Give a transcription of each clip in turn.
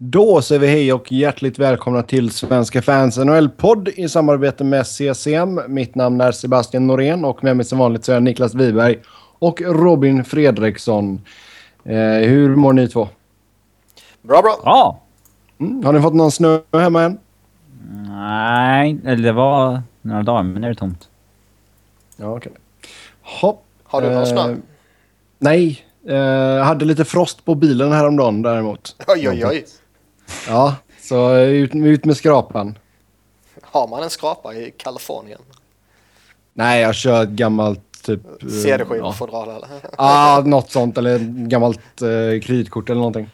Då säger vi hej och hjärtligt välkomna till Svenska fans NHL-podd i samarbete med CCM. Mitt namn är Sebastian Norén och med mig som vanligt så är Niklas Wiberg och Robin Fredriksson. Eh, hur mår ni två? Bra, bra. Ja. Mm, har ni fått någon snö hemma än? Nej, eller det var några dagar, men nu är det tomt. Ja, okej. Hopp. Har du någon snö? Eh, nej, eh, jag hade lite frost på bilen häromdagen däremot. Oj, oj, oj. Ja, så ut, ut med skrapan. Har man en skrapa i Kalifornien? Nej, jag kör ett gammalt typ... eh, CD-skivfodral eller? Ja, ah, något sånt. Eller ett gammalt eh, kreditkort eller någonting.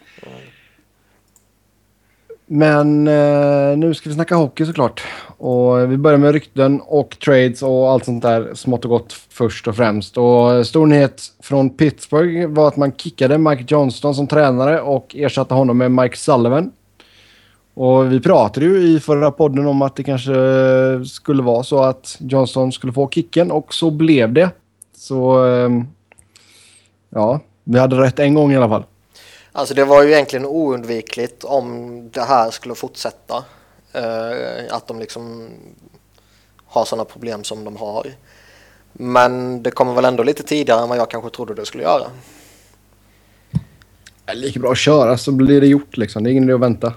Men eh, nu ska vi snacka hockey såklart. Och vi börjar med rykten och trades och allt sånt där smått och gott först och främst. Och stor nyhet från Pittsburgh var att man kickade Mike Johnston som tränare och ersatte honom med Mike Sullivan. Och vi pratade ju i förra podden om att det kanske skulle vara så att Johnston skulle få kicken och så blev det. Så eh, ja, vi hade rätt en gång i alla fall. Alltså det var ju egentligen oundvikligt om det här skulle fortsätta. Eh, att de liksom har sådana problem som de har. Men det kommer väl ändå lite tidigare än vad jag kanske trodde det skulle göra. Lika bra att köra så blir det gjort liksom. Det är ingen idé att vänta.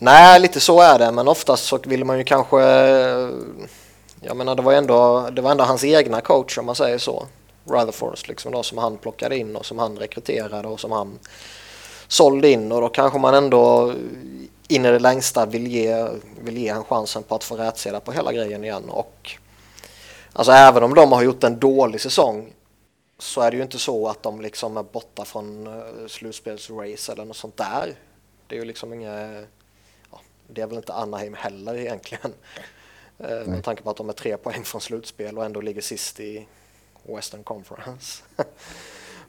Nej, lite så är det, men oftast så vill man ju kanske... Eh, jag menar, det var ändå, det var ändå hans egna coach om man säger så. Rutherford liksom då, som han plockade in och som han rekryterade och som han sålde in och då kanske man ändå in i det längsta vill ge, vill ge han chansen på att få rätsida på hela grejen igen och alltså även om de har gjort en dålig säsong så är det ju inte så att de liksom är borta från eh, slutspelsrace eller något sånt där. Det är ju liksom inget, det är väl inte Anaheim heller egentligen. Uh, med tanke på att de är tre poäng från slutspel och ändå ligger sist i Western Conference.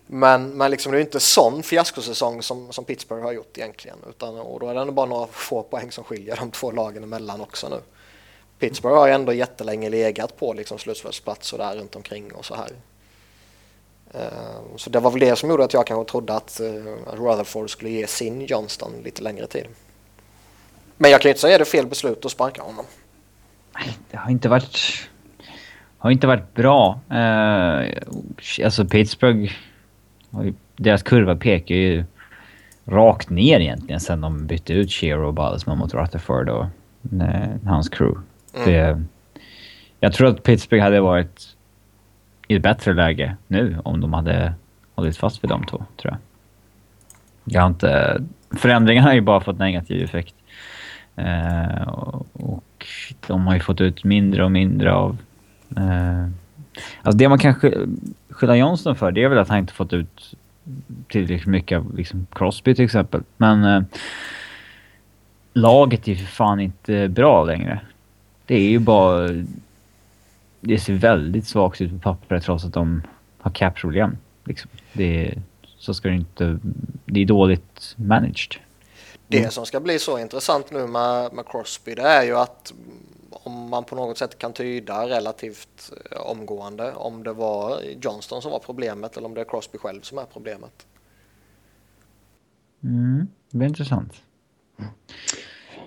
Men, men liksom det är inte sån fiaskosäsong som, som Pittsburgh har gjort egentligen. Utan, och då är det ändå bara några få poäng som skiljer de två lagen emellan också nu. Pittsburgh har ju ändå jättelänge legat på liksom slutspelsplats och där runt omkring och så här. Uh, så det var väl det som gjorde att jag kanske trodde att, att Rutherford skulle ge sin Johnston lite längre tid. Men jag kan ju inte säga att det är fel beslut att sparka honom. Det har inte varit... Har inte varit bra. Uh, alltså Pittsburgh deras kurva pekar ju rakt ner egentligen sen de bytte ut Shero och Balsman mot Rutherford och nej, hans crew. Mm. Det, jag tror att Pittsburgh hade varit i ett bättre läge nu om de hade hållit fast vid de två, tror jag. Jag har inte... Förändringarna har ju bara fått negativ effekt. Eh, och, de har ju fått ut mindre och mindre av... Eh, alltså det man kan skylla Johnson för det är väl att han inte fått ut tillräckligt mycket av liksom Crosby till exempel. Men eh, laget är ju för fan inte bra längre. Det är ju bara... Det ser väldigt svagt ut på pappret trots att de har cap-problem. Liksom. Det så ska det inte... Det är dåligt managed. Det som ska bli så intressant nu med, med Crosby det är ju att om man på något sätt kan tyda relativt eh, omgående om det var Johnston som var problemet eller om det är Crosby själv som är problemet. Mm, det blir intressant.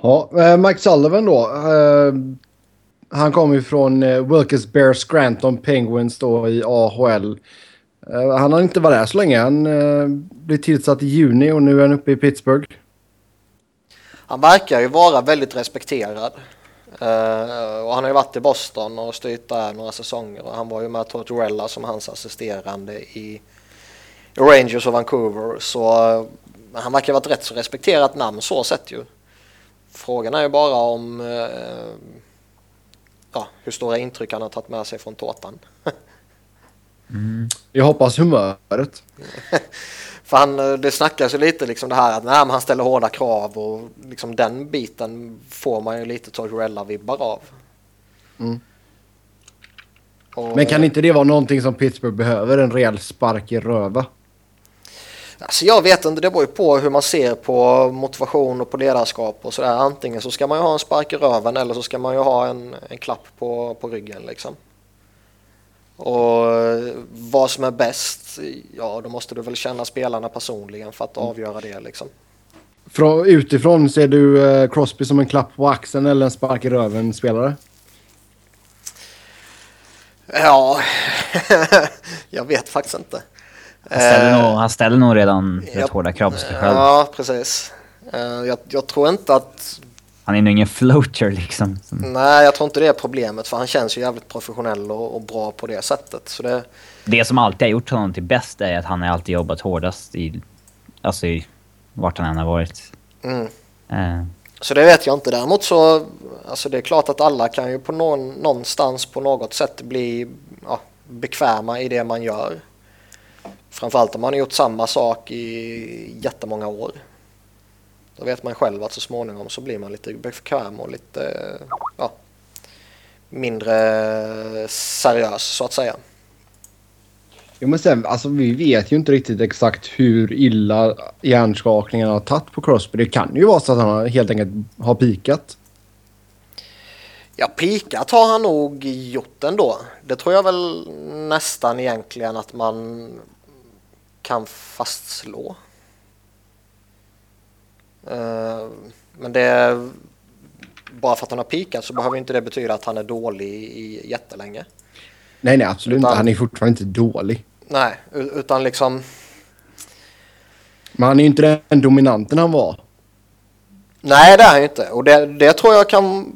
Ja, eh, Mike Sullivan då. Eh, han kommer ju från Wilkes Bear Scranton Penguins då i AHL. Han har inte varit där så länge. Han blev tillsatt i juni och nu är han uppe i Pittsburgh. Han verkar ju vara väldigt respekterad. Uh, och han har ju varit i Boston och styrt där några säsonger och han var ju med Tortorella som hans assisterande i, Rangers och Vancouver så uh, han verkar ha varit rätt så respekterat namn så sett ju. Frågan är ju bara om uh, ja, hur stora intryck han har tagit med sig från tårtan. mm. Jag hoppas humöret. För han, eh, det snackas ju lite liksom det här att nej, han ställer hårda krav och liksom den biten får man ju lite Tortorella-vibbar av. Mm. Och, Men kan inte det vara någonting som Pittsburgh behöver? En rejäl spark i röva? Alltså jag vet inte, det beror ju på hur man ser på motivation och på ledarskap och sådär. Antingen så ska man ju ha en spark i röven eller så ska man ju ha en, en klapp på, på ryggen liksom. Och vad som är bäst, ja då måste du väl känna spelarna personligen för att mm. avgöra det liksom. Från, utifrån ser du eh, Crosby som en klapp på axeln eller en spark i röven-spelare? Ja, jag vet faktiskt inte. Han ställer, Eh, nog, han ställer nog redan rätt jag- hårda krav på sig själv. Ja, precis. Eh, Jag, jag tror inte att... Han är nog ingen floater liksom. Som- Nej, jag tror inte det är problemet för han känns ju jävligt professionell och, och bra på det sättet. Så det, Det som alltid har gjort honom till bäst är att han har alltid jobbat hårdast i... Alltså i... Vart han än har varit. mm. Eh, Så det vet jag inte. Däremot så, alltså det är klart att alla kan ju på någon, någonstans på något sätt bli ja, bekväma i det man gör. Framförallt om man har gjort samma sak i jättemånga år. Då vet man själv att så småningom så blir man lite bekväm och lite ja, mindre seriös så att säga. Jo, men sen, alltså, vi vet ju inte riktigt exakt hur illa hjärnskakningarna har tagit på Crosby. Det kan ju vara så att han helt enkelt har pikat. Ja, pikat har han nog gjort ändå. Det tror jag väl nästan egentligen att man kan fastslå. Eh, Men det... Bara för att han har pikat så behöver inte det betyda att han är dålig i jättelänge. Nej, nej, absolut Utan- inte. Han är fortfarande inte dålig. Nej, utan liksom... Men han är ju inte den dominanten han var. Nej, det är han ju inte. Och det, det tror jag kan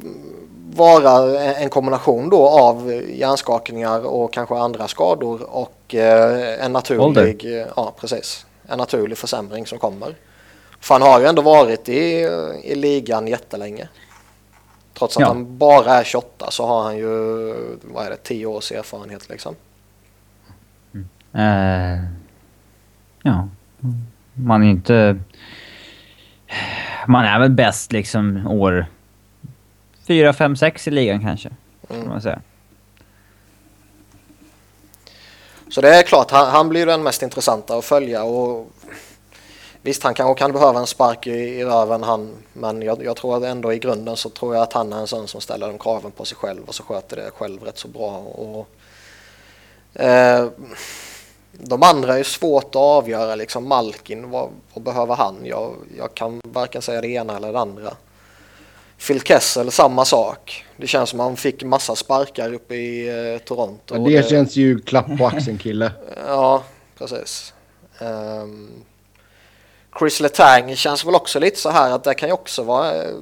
vara en kombination då av hjärnskakningar och kanske andra skador och eh, en naturlig, ja, precis, en naturlig försämring som kommer. För han har ju ändå varit i, i ligan jättelänge. Trots att Ja. han bara är 28 så har han ju, vad är det, 10 års erfarenhet liksom. eh, ja. Man är inte... Man är väl bäst liksom år... fyra, fem, sex i ligan kanske. Kan Mm. man säga. Så det är klart, han, han blir den mest intressanta att följa och visst han kanske kan behöva en spark i, i röven han, men jag, jag tror ändå i grunden så tror jag att han är en sån som ställer de kraven på sig själv och så sköter det själv rätt så bra. Och, eh, de andra är svårt att avgöra, liksom Malkin, vad, vad behöver han? Jag, jag kan varken säga det ena eller det andra. Phil Kessel, samma sak. Det känns som han fick massa sparkar uppe i eh, Toronto. Ja, Och det känns ju klapp på axeln kille. Ja, precis. Ehm, Chris Letang känns väl också lite så här att det kan ju också vara eh,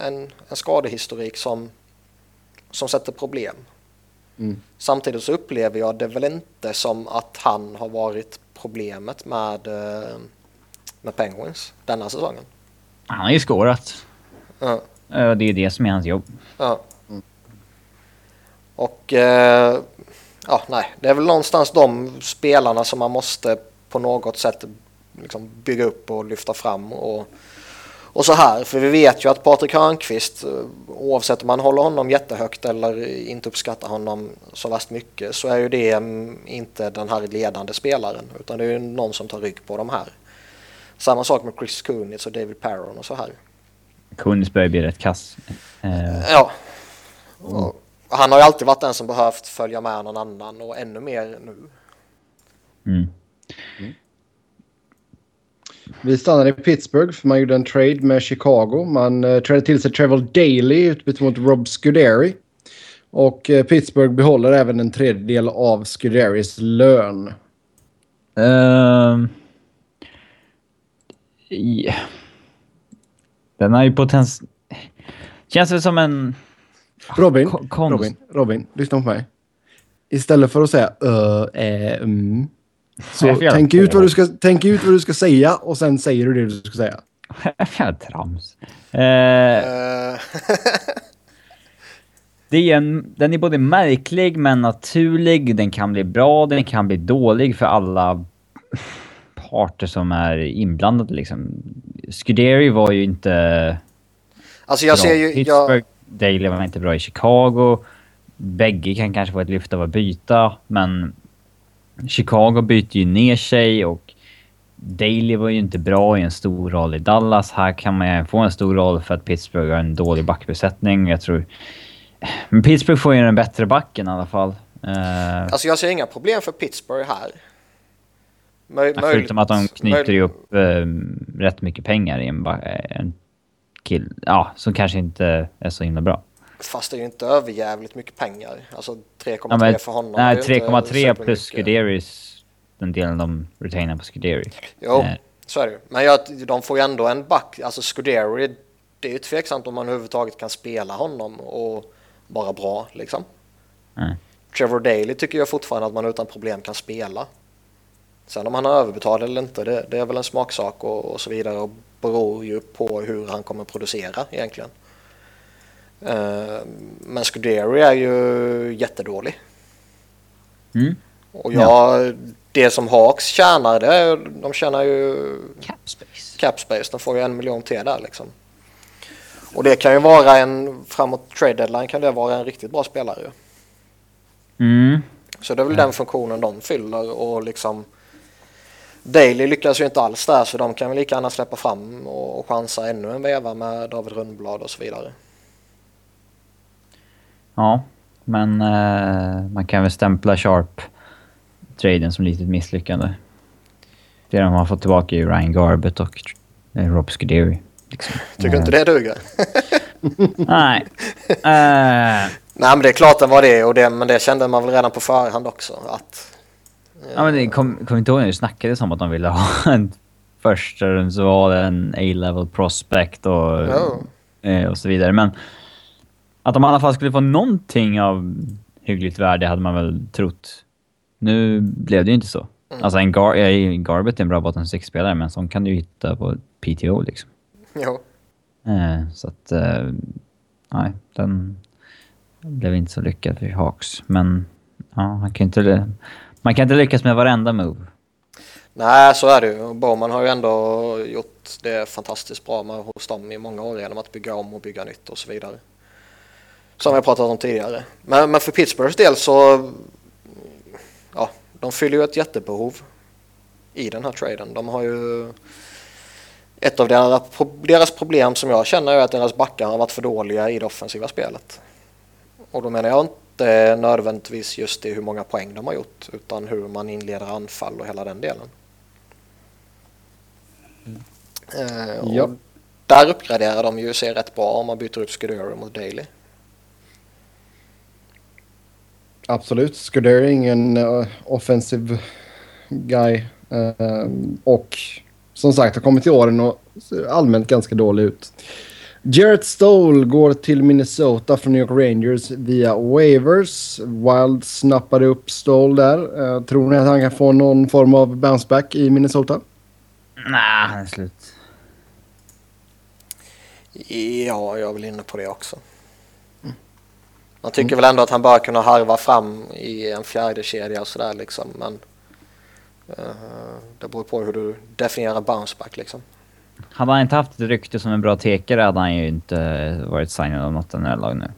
en, en skadehistorik som, som sätter problem. Mm. Samtidigt så upplever jag det väl inte som att han har varit problemet med, eh, med Penguins denna säsongen. Han har ju skårat. Ja. Eh, Det är det som är hans jobb. Ja. Och eh, ja, nej, det är väl någonstans de spelarna som man måste på något sätt liksom bygga upp och lyfta fram och, och så här. För vi vet ju att Patrik Hörnqvist, eh, oavsett om man håller honom jättehögt eller inte uppskattar honom så värst mycket, så är ju det mm, inte den här ledande spelaren, utan det är ju någon som tar rygg på de här. Samma sak med Chris Kunitz och David Perron och så här. Kunnis börjar bli rätt kass. Eh, Ja. Och han har ju alltid varit den som behövt följa med någon annan och ännu mer nu. mm. Vi stannade i Pittsburgh för man gjorde en trade med Chicago. Man uh, tradade till sig Trevor Daley utbytt mot Rob Scuderi. Och eh, Pittsburgh behåller även en tredjedel av Scuderis lön. Ehm, ja. Den har ju potens... Känns det som en... Robin, konst. Robin, Robin, lyssna på mig. Istället för att säga ö, ä, mm. Så tänk ut, vad du ska, tänk ut vad du ska säga och sen säger du det du ska säga. Jävla trams. Eh, Eh, det är en, den är både märklig men naturlig. Den kan bli bra, den kan bli dålig för alla parter som är inblandade liksom. Scuderi var ju inte alltså jag bra ser ju... Jag, Pittsburgh. Daley var inte bra i Chicago. Bägge kan kanske få ett lyft av att byta, men Chicago byter ju ner sig och Daley var ju inte bra i en stor roll i Dallas. Här kan man få en stor roll för att Pittsburgh har en dålig backbesättning. Jag tror... Men Pittsburgh får ju den bättre backen i alla fall. Eh, alltså jag ser inga problem för Pittsburgh här. Möj, Ja, Förutom att de knyter ju upp eh, rätt mycket pengar i en, en kill. Ja, som kanske inte är så himla bra. Fast det är ju inte överjävligt mycket pengar. Alltså 3,3 Ja, för honom. nej, det är ju inte 3,3 supermycket. plus Scuderis. Den delen de retainar på Scuderi. Jo, Eh. så är det ju. Men jag, de får ju ändå en back. Alltså Scuderi, det är ju tveksamt om man överhuvudtaget kan spela honom och vara bra liksom. Nej. Trevor Daley tycker jag fortfarande att man utan problem kan spela. Sen om han har överbetalt eller inte, det, det är väl en smaksak och, och så vidare och beror ju på hur han kommer producera egentligen. Eh, men Scuderi är ju jättedålig. Mm. Och jag, det som Hawks tjänar, det är, de tjänar ju Capspace. capspace. De får ju en miljon till där liksom. Och det kan ju vara en, framåt trade deadline kan det vara en riktigt bra spelare ju. Mm. Så det är väl den funktionen de fyller och liksom Daily lyckas ju inte alls där så de kan väl lika gärna släppa fram och, och chansa ännu en veva med David Rundblad och så vidare. Ja, men eh, man kan väl stämpla Sharp-traden som litet misslyckande. Det de har fått tillbaka är Ryan Garbett och eh, Rob Scuderi. Liksom. Tycker inte det duger? Nej. Eh, Nej men det är klart det var det, och det men det kände man väl redan på förhand också att ja, men det kom, kom inte ihåg när det snackades om att de ville ha en första så var det en A-level prospect och, eh, och så vidare. Men att de i alla fall skulle få någonting av hyggligt värde hade man väl trott. Nu blev det ju inte så. Alltså en Gar eh, Garbett är en bra bottom six-spelare men sån kan du ju hitta på PTO liksom. jo. Eh, så att... Eh, nej, den blev inte så lyckad för Hawks. Men ja, han kan inte, man kan inte lyckas med varenda move. Nej, så är det ju. Bowman har ju ändå gjort det fantastiskt bra med, hos dem i många år genom att bygga om och bygga nytt och så vidare. Som jag pratat om tidigare. Men, men för Pittsburghs del så... Ja, de fyller ju ett jättebehov i den här traden. De har ju... Ett av deras, deras problem som jag känner är att deras backar har varit för dåliga i det offensiva spelet. Och då menar jag inte nödvändigtvis just i hur många poäng de har gjort utan hur man inleder anfall och hela den delen. Eh, och Ja. Där uppgraderar de ju sig rätt bra om man byter ut Scudero mot Daily. Absolut. Scuderi är ingen uh, offensive guy. Eh, och som sagt har kommit till åren och ser allmänt ganska dålig ut. Jarrett Stoll går till Minnesota från New York Rangers via waivers. Wild snappade upp Stoll där. Eh, tror ni att han kan få någon form av bounce back i Minnesota? Nej, han är slut. Ja, jag är väl inne på det också. Man tycker väl ändå att han bör kunna harva fram i en fjärde kedja och sådär liksom. Men eh, det beror på hur du definierar bounce back liksom. Hade han inte haft ett rykte som en bra tekare hade han ju inte varit signad av något NHL-lag nu.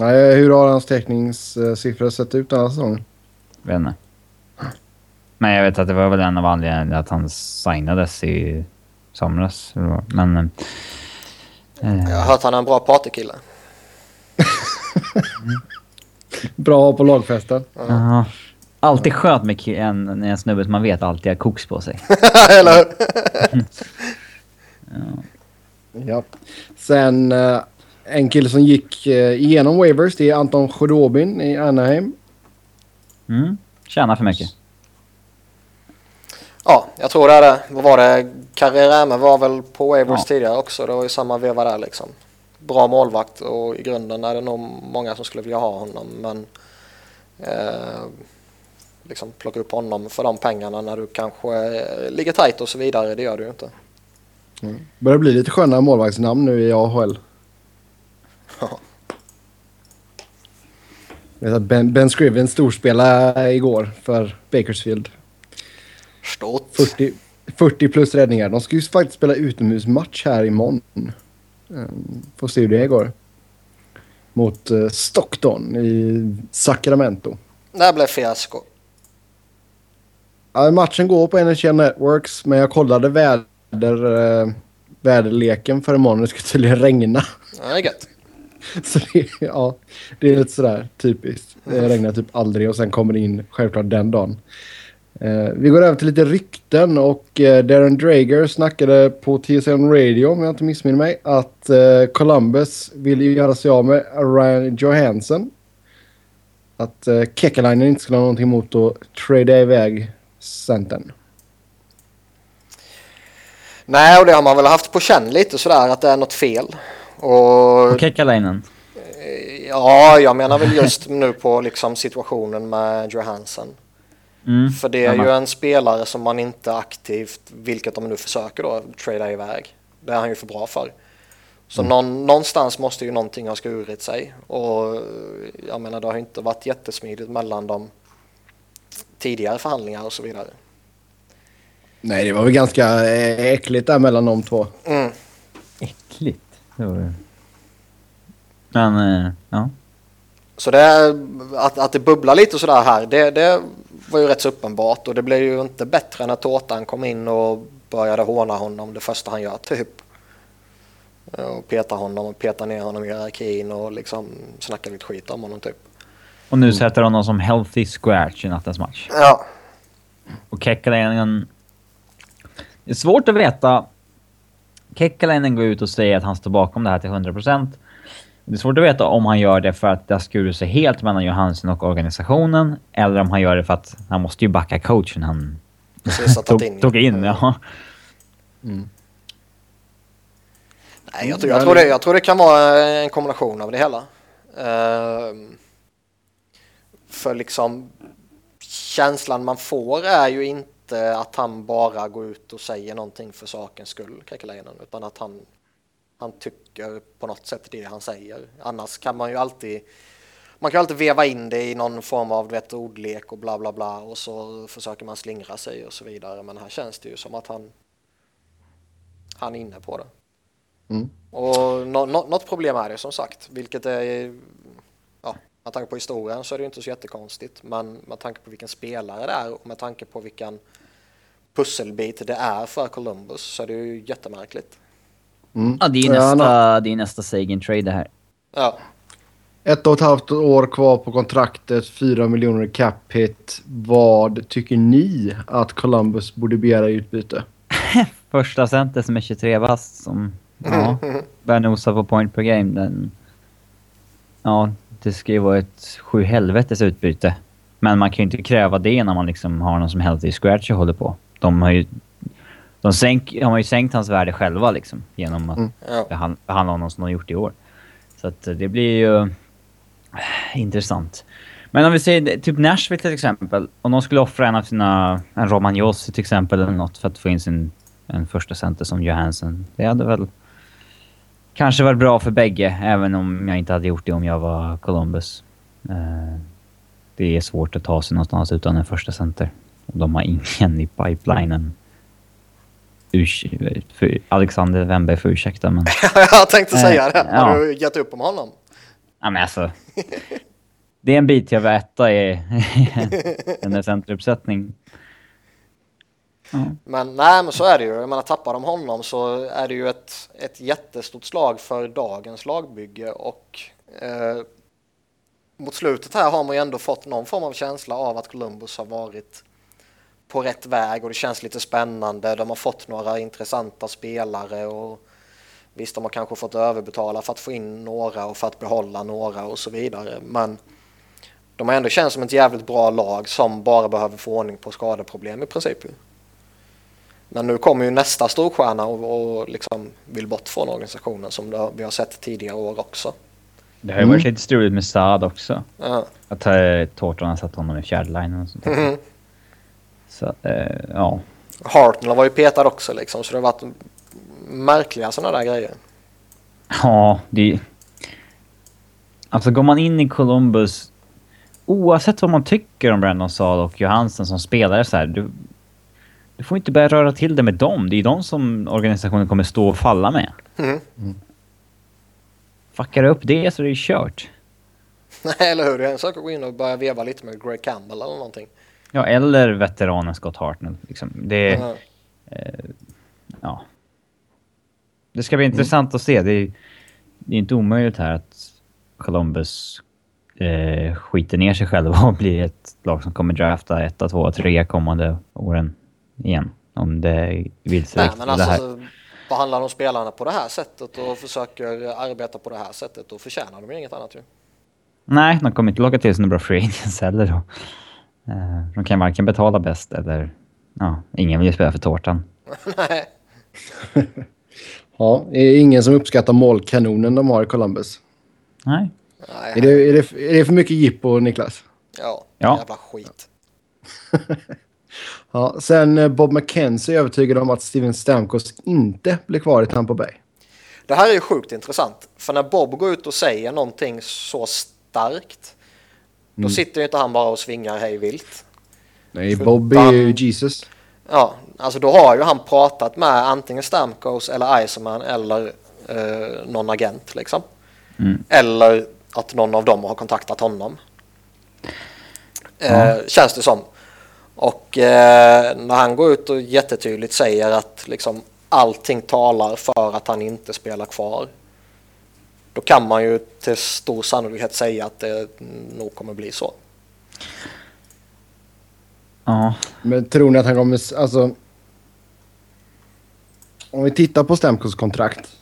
Nej, hur har hans teckningssiffror sett ut den här säsongen? Vet inte. Men jag vet att det var väl en av anledningarna att han signades i somras. Men... eh, Jag har hört att han är en bra partykille. Bra på lagfesten. Ja. Alltid skönt med en, en snubbe som man vet alltid har koks på sig. Eller hur? Ja. Sen eh, en kille som gick eh, igenom waivers det är Anton Khudobin i Anaheim. Mm. Tjänar för mycket. Ja, jag tror det är det. Vad var det? Karriärme var väl på waivers Ja. tidigare också. Det var ju samma veva där liksom. Bra målvakt och i grunden är det nog många som skulle vilja ha honom. Men eh, liksom plocka upp honom för de pengarna när du kanske eh, ligger tajt och så vidare. Det gör du ju inte. Börjar bli lite skönare målvaktsnamn nu i AHL. Ja. Jag vet att Ben, ben Scriven storspelade igår för Bakersfield. Stort. 40, 40 plus räddningar. De ska ju faktiskt spela utomhusmatch här imorgon. Får se hur det går. Mot eh, Stockton i Sacramento. Det här blev fiasko. Ja, matchen går på NHL Networks men jag kollade väder, eh, väderleken för imorgon. Det ska tydligen regna. Ja, det är gött. Så det, ja, det är lite sådär typiskt. Det regnar typ aldrig och sen kommer det in självklart den dagen. Eh, vi går över till lite rykten och eh, Darren Drager snackade på TSN Radio, om jag inte missminner mig, att eh, Columbus vill göra sig av med Ryan Johansson. Att eh, Kekkelainen inte skulle ha någonting emot att trada iväg centern. Nej, och det har man väl haft på känn lite sådär att det är något fel. Och Och Kekkalainen. ja, jag menar väl just nu på liksom situationen med Johansson. Mm. För det är samma. ju en spelare som man inte aktivt, vilket de nu försöker då, trada iväg. Det är han ju för bra för. Så någon, någonstans måste ju någonting ha skurit sig. Och jag menar det har ju inte varit jättesmidigt mellan de tidigare förhandlingar och så vidare. Nej, det var väl ganska eh, äckligt där mellan de två. Mm. Äckligt. Det var det. Men, eh, ja. Så det att, att det bubblar lite sådär här, det, det var ju rätt så uppenbart och det blev ju inte bättre när Tårtan kom in och började håna honom det första han gör typ. Och peta honom och peta ner honom i hierarkin och liksom snacka lite skit om honom typ. Och nu sätter honom som healthy scratch i nattens match. Ja, Och Kekkalainen... Det är svårt att veta. Kekkalainen går ut och säger att han står bakom det här till 100%. Det är svårt att veta om han gör det för att det har skurit sig helt mellan Johansson och organisationen. Eller om han gör det för att han måste ju backa coachen han precis tagit in. tog, tog in. Ja. Nej, jag, tror, jag, tror det, jag tror det kan vara en kombination av det hela. Ehm, för liksom känslan man får är ju inte att han bara går ut och säger någonting för sakens skull, Kekkelainen, utan att han, han tycker på något sätt det han säger. Annars kan man ju alltid man kan alltid veva in det i någon form av du vet, ordlek och bla bla bla och så försöker man slingra sig och så vidare. Men här känns det ju som att han, han är inne på det. Mm. Och nå, nå, något problem är det som sagt, vilket är, ja, med tanke på historien så är det ju inte så jättekonstigt, men med tanke på vilken spelare det är och med tanke på vilken pusselbit det är för Columbus så är det ju jättemärkligt. Mm. ja, det är Ja, nästa, han det är nästa Sagan-trade det här. Ja, Ett och ett halvt år kvar på kontraktet, fyra miljoner i cap hit. Vad tycker ni att Columbus borde begära i utbyte? Första center som är 23 bast som ja, börjar nosa på point per game. Den, ja, det ska ju vara ett sju helvetes utbyte. Men man kan ju inte kräva det när man liksom har någon som healthy scratch och håller på. De har ju... De, sänk, de har ju sänkt hans värde själva liksom genom att Mm. ja. behand- behandla honom som de har gjort i år. Så att eh, det blir ju eh, intressant. Men om vi säger typ Nashville till exempel. Om de skulle offra en av sina, en Roman Josi till exempel eller något för att få in sin en första center som Johansson. Det hade väl kanske varit bra för bägge, även om jag inte hade gjort det om jag var Columbus. Eh, det är svårt att ta sig någonstans utan en första center. Och de har ingen i pipelinen. Alexander Wennberg får ursäkta men... jag tänkte säga det. ja. Har du gett upp om honom? Ja men alltså. Det är en bit jag vill äta i en centeruppsättning. Ja. Men nej, men så är det ju. Jag menar, tappar de honom så är det ju ett, ett jättestort slag för dagens lagbygge och eh, mot slutet här har man ju ändå fått någon form av känsla av att Columbus har varit på rätt väg och det känns lite spännande. De har fått några intressanta spelare och visst, de har kanske fått överbetala för att få in några och för att behålla några och så vidare. Men de har ändå känts som ett jävligt bra lag som bara behöver få ordning på skadeproblem i princip. Men nu kommer ju nästa storstjärna och, och liksom vill bort från organisationen som det, vi har sett tidigare år också. Det har ju varit lite struligt med Saad också. Ja. Att uh, Tårtan har satt honom i fjärdelinjen och sånt där. Så eh, ja. Hartnell var ju petad också liksom så det har varit märkliga sådana där grejer. Ja, det... Alltså går man in i Columbus, oavsett vad man tycker om Brandon Saad och Johansen som spelare så här, du, du får inte börja röra till det med dem. Det är de som organisationen kommer stå och falla med. Mhm. Fuckar du upp det så är det ju kört. Nej, eller hur? Det är en sak att gå in och börja veva lite med Greg Campbell eller någonting. Ja, eller veteranen Scott Hartnell. Liksom. Det, Ja. ja. det ska bli intressant att se. Det är, det är inte omöjligt här att Columbus eh, skiter ner sig själva och blir ett lag som kommer drafta etta, tvåa, trea kommande åren igen. Om det vill sig Nej, men det alltså här. så behandlar de spelarna på det här sättet och försöker arbeta på det här sättet då förtjänar de ju inget annat ju. Nej, de kommer inte locka till sig några bra free agents heller då. Eh, de kan varken betala bäst eller... Ja, ingen vill ju spela för tårtan. Nej. Ja, det är ingen som uppskattar målkanonen de har i Columbus. Nej. Nej. Är det, är, det, är det för mycket jippo, Niklas? Ja, Ja. jävla skit. Ja, sen eh, Bob McKenzie är övertygad om att Steven Stamkos inte blir kvar i Tampa Bay. Det här är ju sjukt intressant. För när Bob går ut och säger någonting så starkt då sitter ju inte han bara och svingar hej vilt. Nej, För Bob är ju Jesus. Ja, alltså då har ju han pratat med antingen Stamkos eller Iserman eller eh, någon agent liksom. Mm. Eller att någon av dem har kontaktat honom. Eh, känns det som. Och eh, när han går ut och jättetydligt säger att liksom allting talar för att han inte spelar kvar. Då kan man ju till stor sannolikhet säga att det nog kommer bli så. Ja. Men tror ni att han kommer... Alltså... Om vi tittar på Stamkos kontrakt.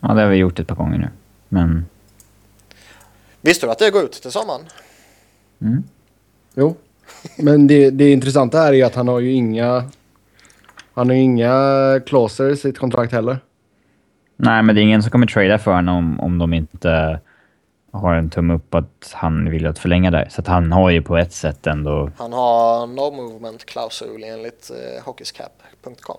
ja, det har vi gjort ett par gånger nu. Men... Visste du att det går ut till sommaren? Mm. Jo. Men det, det intressanta här är ju att han har ju inga... Han har inga clauser i sitt kontrakt heller. Nej, men det är ingen som kommer trada för honom om, om de inte har en tumme upp att han vill att förlänga där. Så att han har ju på ett sätt ändå... Han har no movement klausul enligt eh, hockeyscap.com.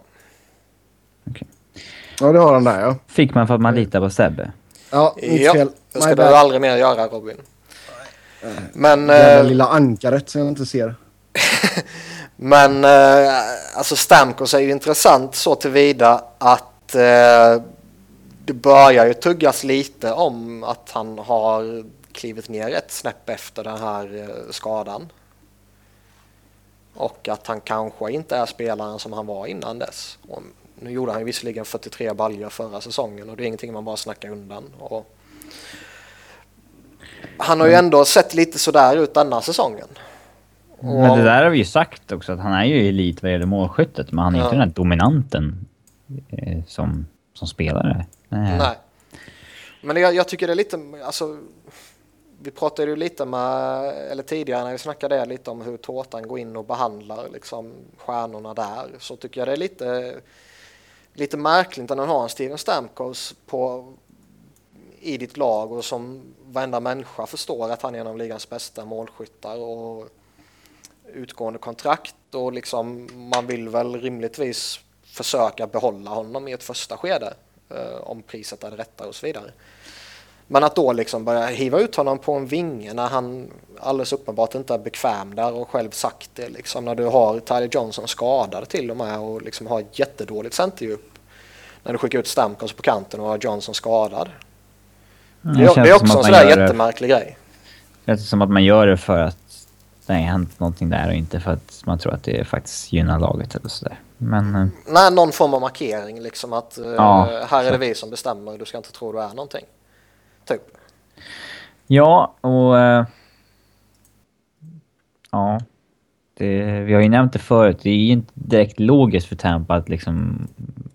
Ja, det har han där ja. Fick man för att man litar på Sebbe. Ja, inte Ja, fel. det ska My du bad. aldrig mer göra Robin. Men, Det eh, lilla ankaret som jag inte ser. men eh, alltså Stamkos är ju intressant så tillvida att eh, det börjar ju tuggas lite om att han har klivit ner ett snäpp efter den här eh, skadan. Och att han kanske inte är spelaren som han var innan dess. Och nu gjorde han ju visserligen 43 baljor förra säsongen och det är ingenting man bara snackar undan. Och han har ju ändå sett lite sådär ut denna säsongen. Men det där har vi ju sagt också, att han är ju elit vad gäller målskyttet, men han är Ja. inte den här dominanten eh, som, som spelare. Nej. Nej. Men jag, jag tycker det är lite, alltså, vi pratade ju lite med, eller tidigare när vi snackade lite om hur tårtan går in och behandlar liksom stjärnorna där, så tycker jag det är lite, lite märkligt att man har en Steven Stamkos på, i ditt lag och som varenda människa förstår att han är en av ligans bästa målskyttar och utgående kontrakt och liksom man vill väl rimligtvis försöka behålla honom i ett första skede om priset är det rätta och så vidare. Men att då liksom börja hiva ut honom på en vinge när han alldeles uppenbart inte är bekväm där och själv sagt det liksom när du har Tyler Johnson skadad till och med och liksom har jättedåligt centerdjup. När du skickar ut Stamkos på kanten och har Johnson skadad. Mm, Det, det är också en man sån där gör det- jättemärklig grej. Det känns som att man gör det för att det har hänt någonting där och inte för att man tror att det faktiskt gynnar laget eller sådär. Men... eh, Nej, någon form av markering liksom att eh, Ja, här är det vi som bestämmer, du ska inte tro du är någonting. Typ. Ja, och... eh, ja. Det, vi har ju nämnt det förut, det är ju inte direkt logiskt för Tampa att liksom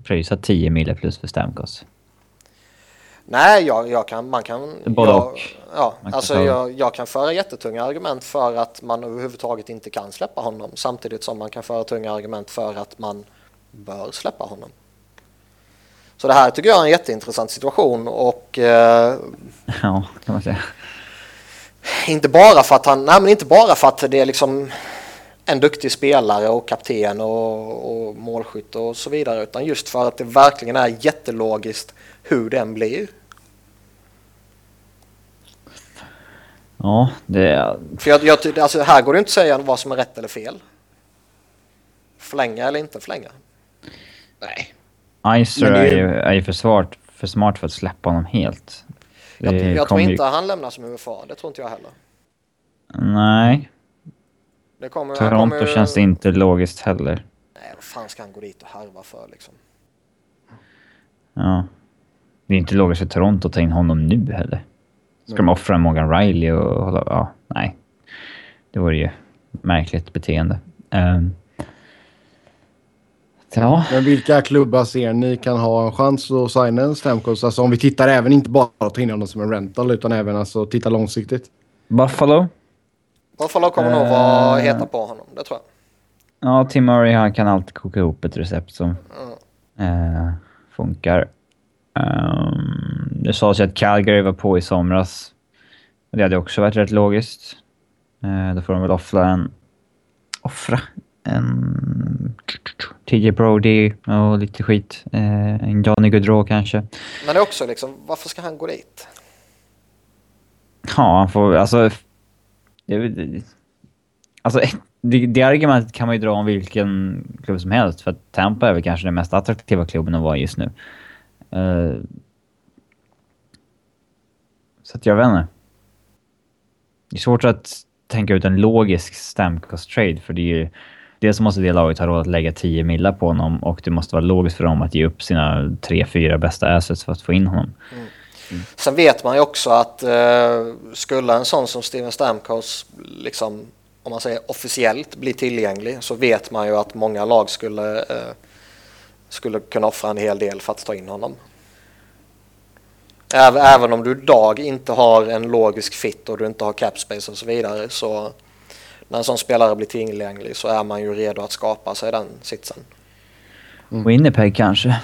pröjsa 10 mille plus för Stamkos. Nej, jag, jag kan, man kan... Både jag, och. Ja, Man kan alltså ta- jag, jag kan föra jättetunga argument för att man överhuvudtaget inte kan släppa honom samtidigt som man kan föra tunga argument för att man bör släppa honom. Så det här tycker jag är en jätteintressant situation och eh, Ja, kan man säga. inte bara för att han, nej men inte bara för att det är liksom en duktig spelare och kapten och, och målskytt och så vidare utan just för att det verkligen är jättelogiskt hur den blir. Ja, det... För jag, jag, alltså här går det inte att säga vad som är rätt eller fel. Förlänga eller inte förlänga. Nej. Icer det är, ju, är ju för, smart, för smart för att släppa honom helt. Jag, Det jag tror kommer ju- inte han lämnar som UFA, det tror inte jag heller. Nej, Det kommer, Toronto kommer, känns inte logiskt heller. Nej, vad fan ska han gå dit och harva för liksom? Ja. Det är inte logiskt för Toronto att ta in honom nu heller. Ska de offra Morgan Riley och hålla... Ja, nej. Det vore ju märkligt beteende. Um, ja. Men vilka klubbar ser ni kan ha en chans att signa en Stamkos? Alltså om vi tittar även inte bara att ta in honom som en rental utan även alltså titta långsiktigt. Buffalo? Buffalo kommer nog vara heta på honom, det tror jag. Ja, Tim Murray han kan alltid koka ihop ett recept som Mm. eh, funkar. Um, det sades ju att Calgary var på i somras. Det hade också varit rätt logiskt. Eh, då får de väl offra en... Offra en... TJ Brody och lite skit. Eh, en Johnny Gaudreau kanske. Men också liksom, varför ska han gå dit? Ja, han får... Alltså... Det, det, alltså det, det argumentet kan man ju dra om vilken klubb som helst. För att Tampa är väl kanske den mest attraktiva klubben att vara just nu. Eh, så att jag vet inte. Det är svårt att tänka ut en logisk Stamkos trade för det är ju... Dels måste det laget ha råd att lägga 10 millar på honom och det måste vara logiskt för dem att ge upp sina tre, fyra bästa assets för att få in honom. Mm. Sen vet man ju också att eh, skulle en sån som Steven Stamkos liksom, om man säger officiellt bli tillgänglig så vet man ju att många lag skulle, eh, skulle kunna offra en hel del för att ta in honom. Även, även om du idag inte har en logisk fit och du inte har cap space och så vidare så när en sån spelare blir tillgänglig så är man ju redo att skapa sig den sitsen. Winnipeg kanske.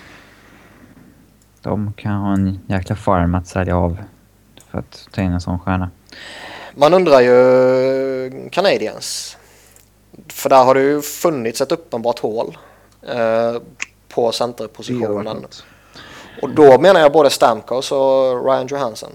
De kan ha en jäkla farm att sälja av för att ta in en sån stjärna. Man undrar ju Canadiens. För där har det ju funnits ett uppenbart hål eh, på centerpositionen. Och då menar jag både Stamkos och Ryan Johansson.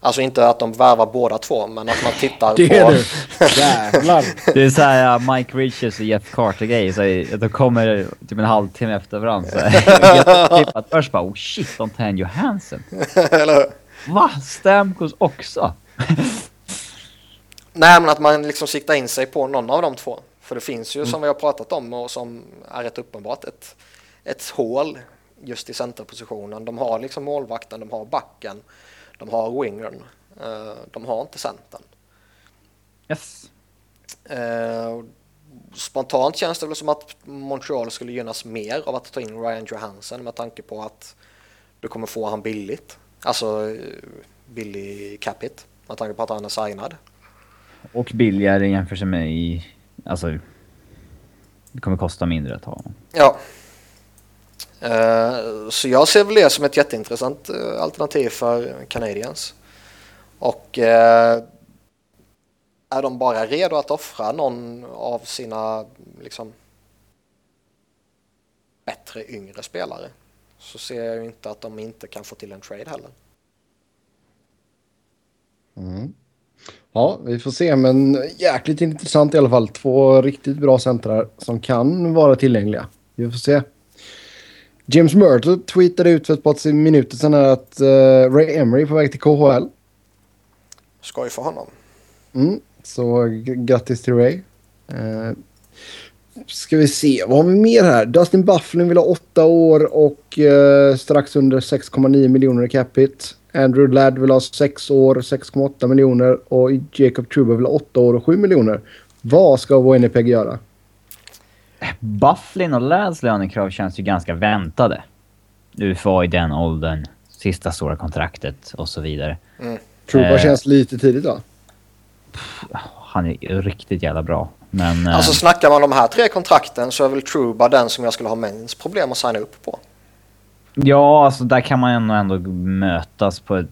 Alltså inte att de värvar båda två, men att man tittar Det på... är du! Jävlar! Det är såhär uh, Mike Richards och Jeff Carter-grej. Så att de kommer typ en halvtimme efter varandra. Så först bara oh shit, de tar en Johansson. Eller hur? Va? Stamkos också? Nej, men att man liksom siktar in sig på någon av de två. För det finns ju som vi har pratat om och som är rätt uppenbart ett, ett hål just i centerpositionen. De har liksom målvakten, de har backen, de har wingern. Eh, de har inte centern. Yes. Eh, spontant känns det väl som att Montreal skulle gynnas mer av att ta in Ryan Johansson med tanke på att du kommer få han billigt. Alltså eh, billig capita med tanke på att han är signad. Och billigare i jämförelse med i... Alltså... Det kommer kosta mindre att ha honom. Ja. Eh, så jag ser väl det som ett jätteintressant eh, alternativ för Canadiens. Och eh, är de bara redo att offra någon av sina liksom bättre yngre spelare så ser jag ju inte att de inte kan få till en trade heller. Mm. Ja, vi får se. Men jäkligt intressant i alla fall. Två riktigt bra centrar som kan vara tillgängliga. Vi får se. James Murtle tweetade ut för ett par minuter sedan att eh, Ray Emery är på väg till KHL. Skoj för honom. Mm, så grattis till Ray. Eh, ska vi se, vad har vi mer här? Dustin Bufflin vill ha åtta år och eh, strax under 6,9 miljoner i capita. Andrew Ladd vill ha sex år, 6,8 miljoner och Jacob Truba vill ha åtta år och 7 miljoner. Vad ska Winnipeg göra? Bufflin och Lads lönekrav känns ju ganska väntade. UFA i den åldern, sista stora kontraktet och så vidare. Truba Eh. känns lite tidigt va? Han är ju riktigt jävla bra. Men... eh, Alltså snackar man de här tre kontrakten så är väl Truba den som jag skulle ha minst problem att signa upp på. Ja, alltså där kan man ändå, ändå mötas på ett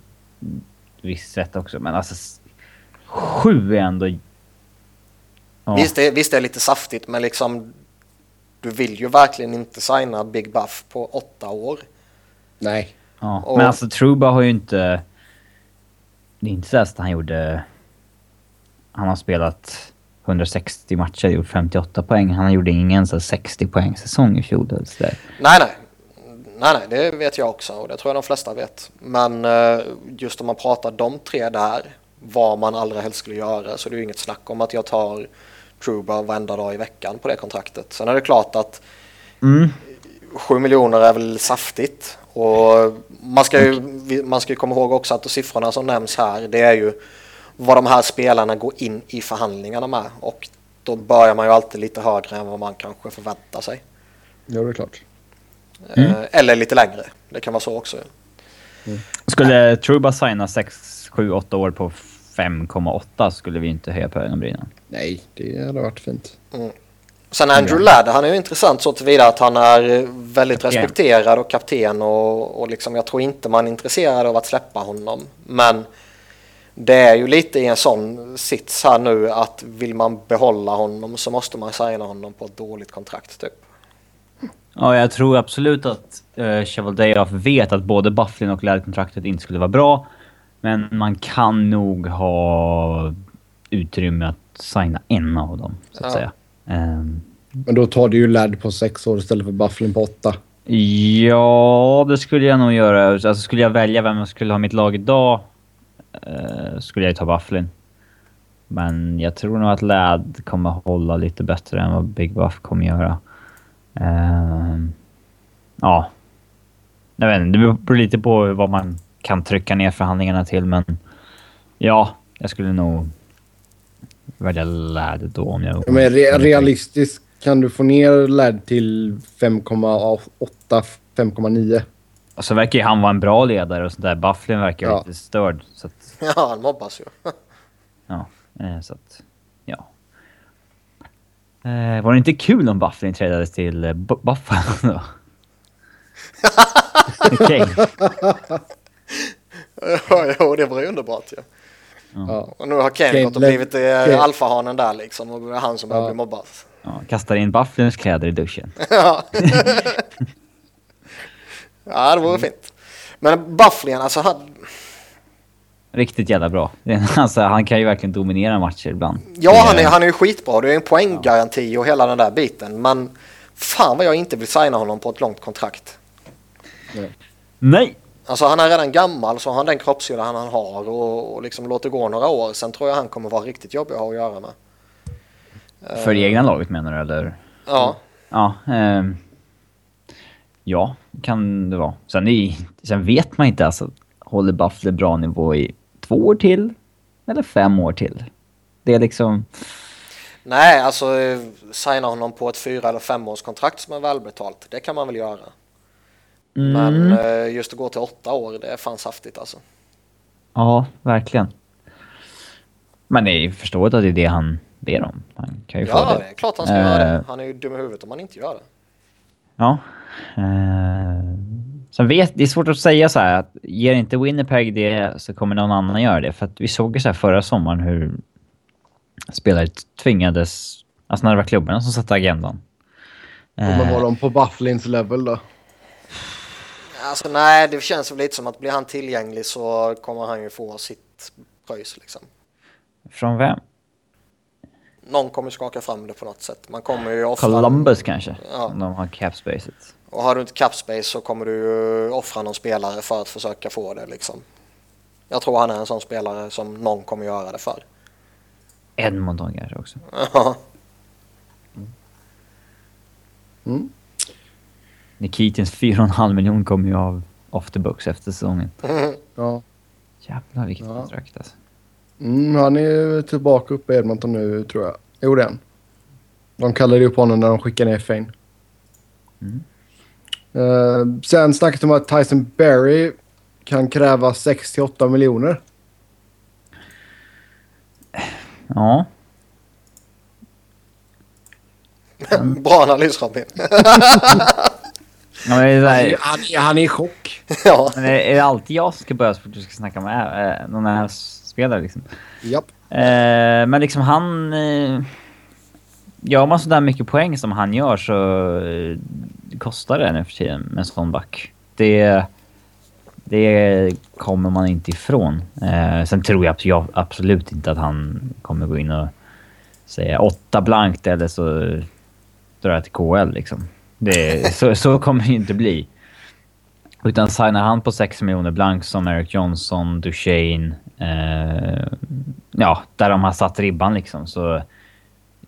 visst sätt också. Men alltså... Sju är ändå... Ja. Visst, det, visst det är lite saftigt men liksom du vill ju verkligen inte signa Big Buff på åtta år. Nej. Ja. Och- Men alltså Truba har ju inte... Det är inte så att han gjorde... Han har spelat 160 matcher, gjort 58 poäng. Han gjorde ingen så här 60 poäng säsong i fjol. så där. Nej, nej. Nej, nej, det vet jag också och det tror jag de flesta vet. Men eh, just om man pratar de tre där, vad man allra helst skulle göra, så det är ju inget snack om att jag tar Truba varenda dag i veckan på det kontraktet. Sen är det klart att Mm. 7 miljoner är väl saftigt Och man ska, ju, man ska ju komma ihåg också att siffrorna som nämns här det är ju vad de här spelarna går in i förhandlingarna med. Och då börjar man ju alltid lite högre än vad man kanske förväntar sig. Ja, det är klart. Mm. Eller lite längre. Det kan vara så också. Mm. Skulle Truba signa 6, 7, 8 år på 5,8 skulle vi inte höja på ögonbrynen. Nej, det hade varit fint. Mm. Sen Andrew Ladd, han är ju intressant så tillvida att han är väldigt respekterad och kapten och, och liksom jag tror inte man är intresserad av att släppa honom. Men det är ju lite i en sån sits här nu att vill man behålla honom så måste man signa honom på ett dåligt kontrakt typ. Ja, jag tror absolut att uh, Chevaldayoff vet att både Bufflin och Ladd-kontraktet inte skulle vara bra. Men man kan nog ha utrymme att signa en av dem, så att ja. säga. Um, men då tar du ju Ladd på sex år istället för Bufflin på åtta. Ja, det skulle jag nog göra. Alltså, skulle jag välja vem jag skulle ha mitt lag idag uh, skulle jag ta Bufflin. Men jag tror nog att Ladd kommer hålla lite bättre än vad Big Buff kommer göra. Uh, ja. Jag vet inte, det beror lite på vad man kan trycka ner förhandlingarna till, men ja, jag skulle nog välja Ladd då om jag... Men re realistiskt kan du få ner Ladd till 5,8, 5,9? Alltså verkar ju han vara en bra ledare och sånt där. Bufflin verkar ja. lite störd. Så att... Ja, han mobbas ju. ja, eh, så att... Ja. Eh, var det inte kul om Bufflin trädades till eh, Buffalo då? Okej. ja, det var ju underbart ju. Ja. Och nu har Ken gått och blivit eh, alfahanen där liksom och det är han som börjar ja. bli mobbad. Ja, kastar in Bufflins kläder i duschen. ja. ja, det vore mm. fint. Men Bufflin, alltså han... Riktigt jävla bra. Alltså, han kan ju verkligen dominera matcher ibland. Ja, han är, han är ju skitbra. Det är en poänggaranti och hela den där biten. Men fan vad jag inte vill signa honom på ett långt kontrakt. Nej. Nej. Alltså han är redan gammal så har han den kroppshydda han har och, och liksom låter gå några år. Sen tror jag han kommer vara riktigt jobbig att ha att göra med. För det egna laget menar du eller? Ja. Ja. Eh, ja, kan det vara. Sen, är, sen vet man inte alltså. Håller Buffle bra nivå i två år till? Eller fem år till? Det är liksom... Nej, alltså signa honom på ett fyra eller femårskontrakt som är välbetalt. Det kan man väl göra. Mm. Men eh, just att gå till åtta år, det är fan saftigt alltså. Ja, verkligen. Men det är förståeligt att det är det han ber om. Han kan ju ja, få det. det är klart han ska uh, göra det. Han är ju dum i huvudet om han inte gör det. Ja. Uh, sen vet, det är svårt att säga så här att ger inte Winnipeg det så kommer någon annan göra det. För att vi såg ju så här förra sommaren hur spelare tvingades... Alltså när det var klubbarna som satte agendan. Men var de på Bufflins level då? Alltså nej, det känns väl lite som att blir han tillgänglig så kommer han ju få sitt pröjs liksom. Från vem? Någon kommer skaka fram det på något sätt. Man kommer ju offra... Columbus kanske? Ja. Om de har capspacet. Och har du inte capspace så kommer du ju offra någon spelare för att försöka få det liksom. Jag tror han är en sån spelare som någon kommer göra det för. Edmonton kanske också. Ja. Mm. mm. Nikitins 4,5 miljoner kommer ju av off the books efter säsongen. Ja. Jävlar vilket ja. kontrakt alltså. Mm, han är tillbaka uppe i Edmonton nu tror jag. Jo det är han. De kallade upp honom när de skickade ner Fane. Mm. Uh, sen snackas det om att Tyson Berry kan kräva 68 miljoner. Ja. Bra analys Robin. Ja, men det är, han, han är i chock. ja. Men är, är det alltid jag som ska börja så fort du ska snacka med äh, någon här spelare liksom? Japp. Eh, men liksom han... Eh, gör man sådär mycket poäng som han gör så eh, kostar det nu för tiden med en sån back. Det, det kommer man inte ifrån. Eh, sen tror jag, jag absolut inte att han kommer gå in och säga åtta blankt eller så drar jag till KL liksom. Det, så, så kommer det ju inte bli. Utan signar han på 6 miljoner blank som Eric Johnson, Duchene, eh, ja, där de har satt ribban liksom så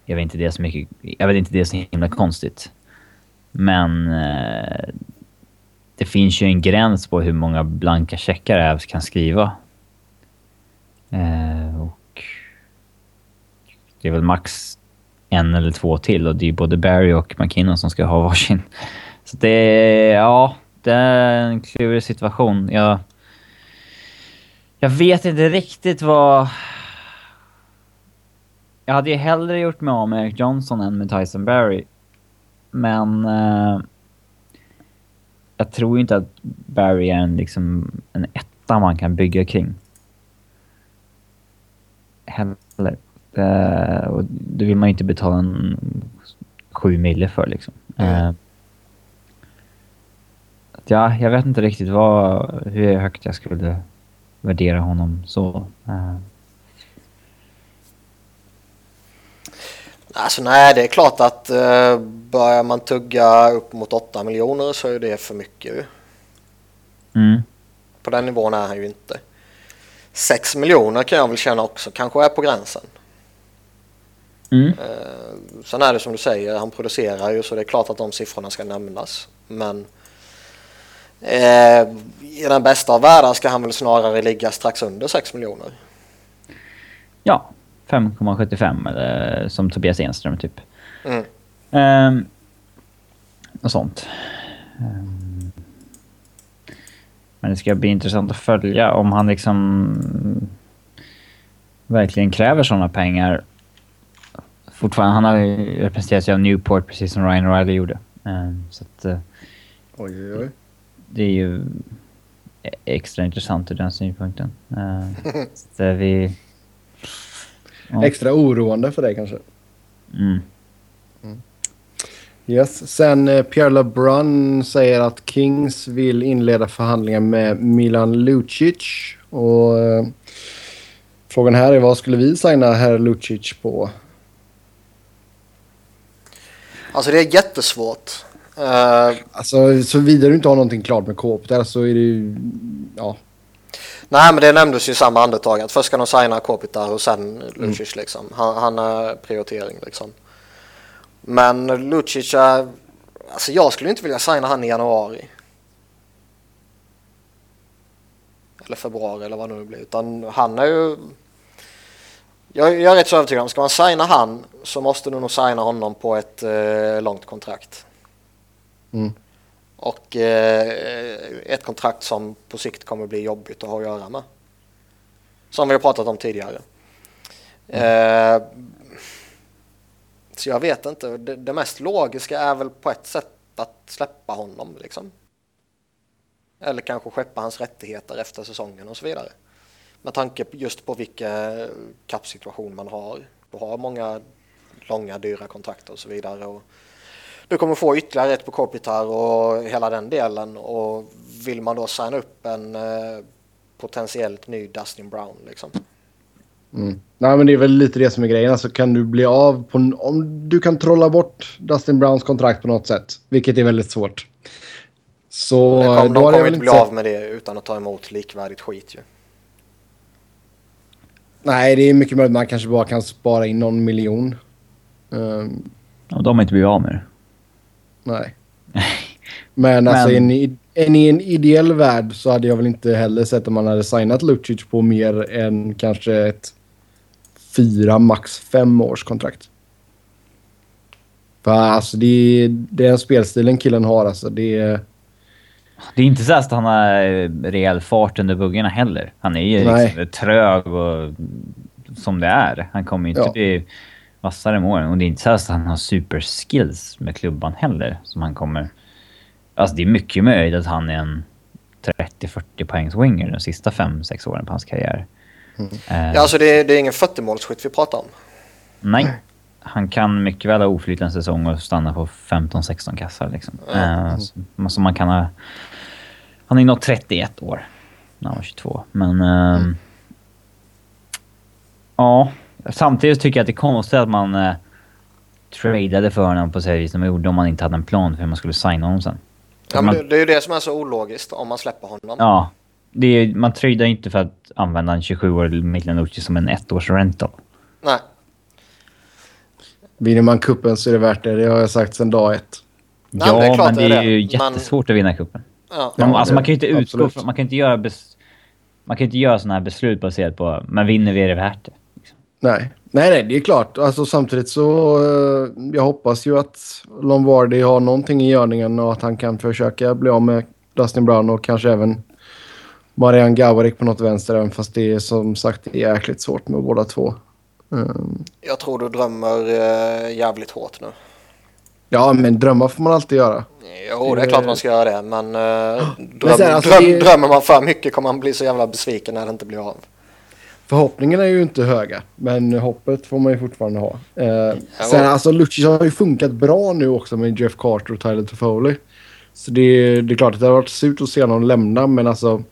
jag vet inte det så mycket, jag vet inte det är så himla konstigt. Men eh, det finns ju en gräns på hur många blanka checkar Ävs kan skriva. Eh, och det är väl max en eller två till och det är både Barry och McKinnon som ska ha varsin. Så det är, ja, det är en klurig situation. Jag, jag vet inte riktigt vad... Jag hade ju hellre gjort mig av med Eric Johnson än med Tyson Barry. Men... Eh, jag tror inte att Barry är en, liksom, en etta man kan bygga kring. Heller. Uh, och det vill man ju inte betala en sju mille för liksom. Uh, ja, jag vet inte riktigt vad, hur högt jag skulle värdera honom så. Uh. Alltså nej, det är klart att uh, börjar man tugga upp mot 8 miljoner så är det för mycket. Mm. På den nivån är han ju inte. 6 miljoner kan jag väl känna också kanske är på gränsen. Mm. Uh, sen är det som du säger, han producerar ju så det är klart att de siffrorna ska nämnas. Men uh, i den bästa av världar ska han väl snarare ligga strax under 6 miljoner. Ja, 5,75 eller som Tobias Enström typ. Mm. Um, och sånt. Um, men det ska bli intressant att följa om han liksom verkligen kräver sådana pengar. Fortfarande, han har ju representerats av Newport precis som Ryan O'Reilly gjorde. Um, så att, uh, Oj, oj, oj. det är ju e- extra intressant ur den synpunkten. Uh, så uh, vi... Ja. Extra oroande för dig kanske. Mm. Yes. Sen eh, Pierre LeBrun säger att Kings vill inleda förhandlingar med Milan Lucic. Och eh, frågan här är vad skulle vi signa herr Lucic på? Alltså det är jättesvårt. Uh, Alltså såvida du inte har någonting klart med Coop där så är det ju... Ja. nej men det nämndes ju i samma andetag att först ska de signa Kopitar och sen Lucic liksom. Han, han är prioritering liksom. Men Lucic är... Alltså jag skulle inte vilja signa han i januari. Eller februari eller vad det nu blir. Utan han är ju... Jag, jag är rätt så övertygad om, ska man signa han så måste du nog signa honom på ett eh, långt kontrakt. Mm. Och eh, ett kontrakt som på sikt kommer bli jobbigt att ha att göra med. Som vi har pratat om tidigare. Eh, så jag vet inte. Det, det mest logiska är väl på ett sätt att släppa honom liksom. Eller kanske skeppa hans rättigheter efter säsongen och så vidare. Med tanke just på vilken kappsituation man har. Du har många långa dyra kontrakt och så vidare. Och du kommer få ytterligare ett på Kopitar och hela den delen. Och vill man då signa upp en eh, potentiellt ny Dustin Brown liksom. Mm. Nej men det är väl lite det som är grejen. Alltså kan du bli av på... Om du kan trolla bort Dustin Browns kontrakt på något sätt. Vilket är väldigt svårt. Så kom, då de kommer inte bli av med det utan att ta emot likvärdigt skit ju. Nej, det är mycket möjligt man kanske bara kan spara in någon miljon. Ehm, Och de har inte blivit av med det. nej. Men alltså Men- i en, i en ideell värld så hade jag väl inte heller sett om man hade signat Lucic på mer än kanske ett fyra, max fem års kontrakt. För alltså det är den spelstilen killen har alltså. Det är... Det är inte så att han har rejäl fart under buggarna heller. Han är ju Nej. liksom trög och som det är. Han kommer ju inte Ja. bli vassare med åren. Och det är inte så att han har superskills med klubban heller. Som han kommer... Alltså det är mycket möjligt att han är en 30-40 poängs winger de sista 5-6 åren på hans karriär. Eh, Ja, alltså det, är- det är ingen 40-målsskytt vi pratar om. Nej. Han kan mycket väl ha oflyt en säsong och stanna på 15-16 kassar. Liksom. Eh, som, som man kan ha... Han är nog 31 år när han var 22. Men... ehm, Ja. Samtidigt tycker jag att det är konstigt att man uh, tradade för honom på så vis som man gjorde om man inte hade en plan för hur man skulle signa honom sen. Ja, man, men det, är ju det som är så ologiskt om man släpper honom. ja. Det är, man tradar inte för att använda en 27-årig Milan Lucic som en ettårs rental. Nej. Vinner man kuppen så är det värt det. Det har jag sagt sedan dag ett. Nej, ja, det är klart men det det är, det. ju Men- jättesvårt att vinna cupen. Ja. Man, alltså man kan ju inte utgå absolut. från... Man kan inte göra... Bes, man kan inte göra såna här beslut baserat på... Men vinner vi är det värt det. Nej. nej, nej, det är klart. Alltså, samtidigt så... eh, jag hoppas ju att Lombardi har någonting i görningen och att han kan försöka bli av med Dustin Brown och kanske även Marian Gaborik på något vänster. Även fast det är som sagt det är jäkligt svårt med båda två. Um, Jag tror du drömmer eh, jävligt hårt nu. ja, men drömmar får man alltid göra. Jo, det är klart man ska göra det, men eh, dröm, Men sen, alltså, dröm, det- drömmer man för mycket kommer man bli så jävla besviken när det inte blir av. Förhoppningarna är ju inte höga, men hoppet får man ju fortfarande ha. Eh, sen alltså Lucic har ju funkat bra nu också med Jeff Carter och Tyler Toffoli. Så det, är- det är klart att det har varit surt att se honom lämna, men alltså...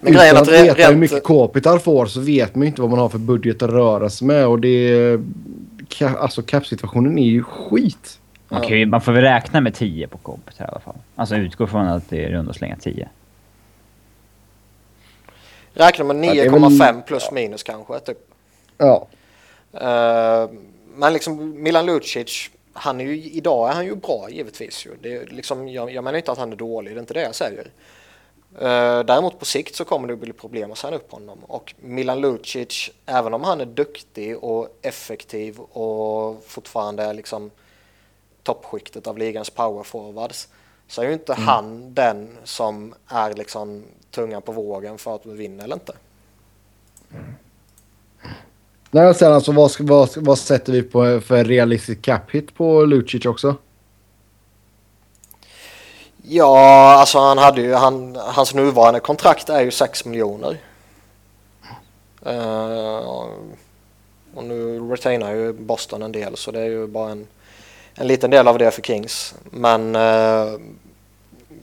Men utan att att veta hur rent, mycket Capital får så vet man ju inte vad man har för budget att röra sig med och det... Alltså cap-situationen är ju skit. Man, kan ju, man får väl räkna med 10 på kompet i alla fall. Alltså utgå från att det är runt och slänga 10. räkna med Ja, det är väl- 9,5 plus minus kanske. Typ. Ja. Eh, men liksom Milan Lucic, han är ju, idag är han ju bra givetvis. Ju. Det är liksom, jag, jag menar inte att han är dålig, det är inte det jag säger. Eh, däremot på sikt så kommer det bli problem att signa upp honom. Och Milan Lucic, även om han är duktig och effektiv och fortfarande är liksom toppskiktet av ligans powerforwards så är ju inte han den som är liksom tungan på vågen för att vi vinner eller inte. Nej, och sen alltså vad, vad, vad sätter vi på för realistisk cap hit på Lucic också? Ja, alltså han hade ju, han, hans nuvarande kontrakt är ju 6 miljoner. Eh, och nu retainar ju Boston en del så det är ju bara en, en liten del av det för Kings. Men eh,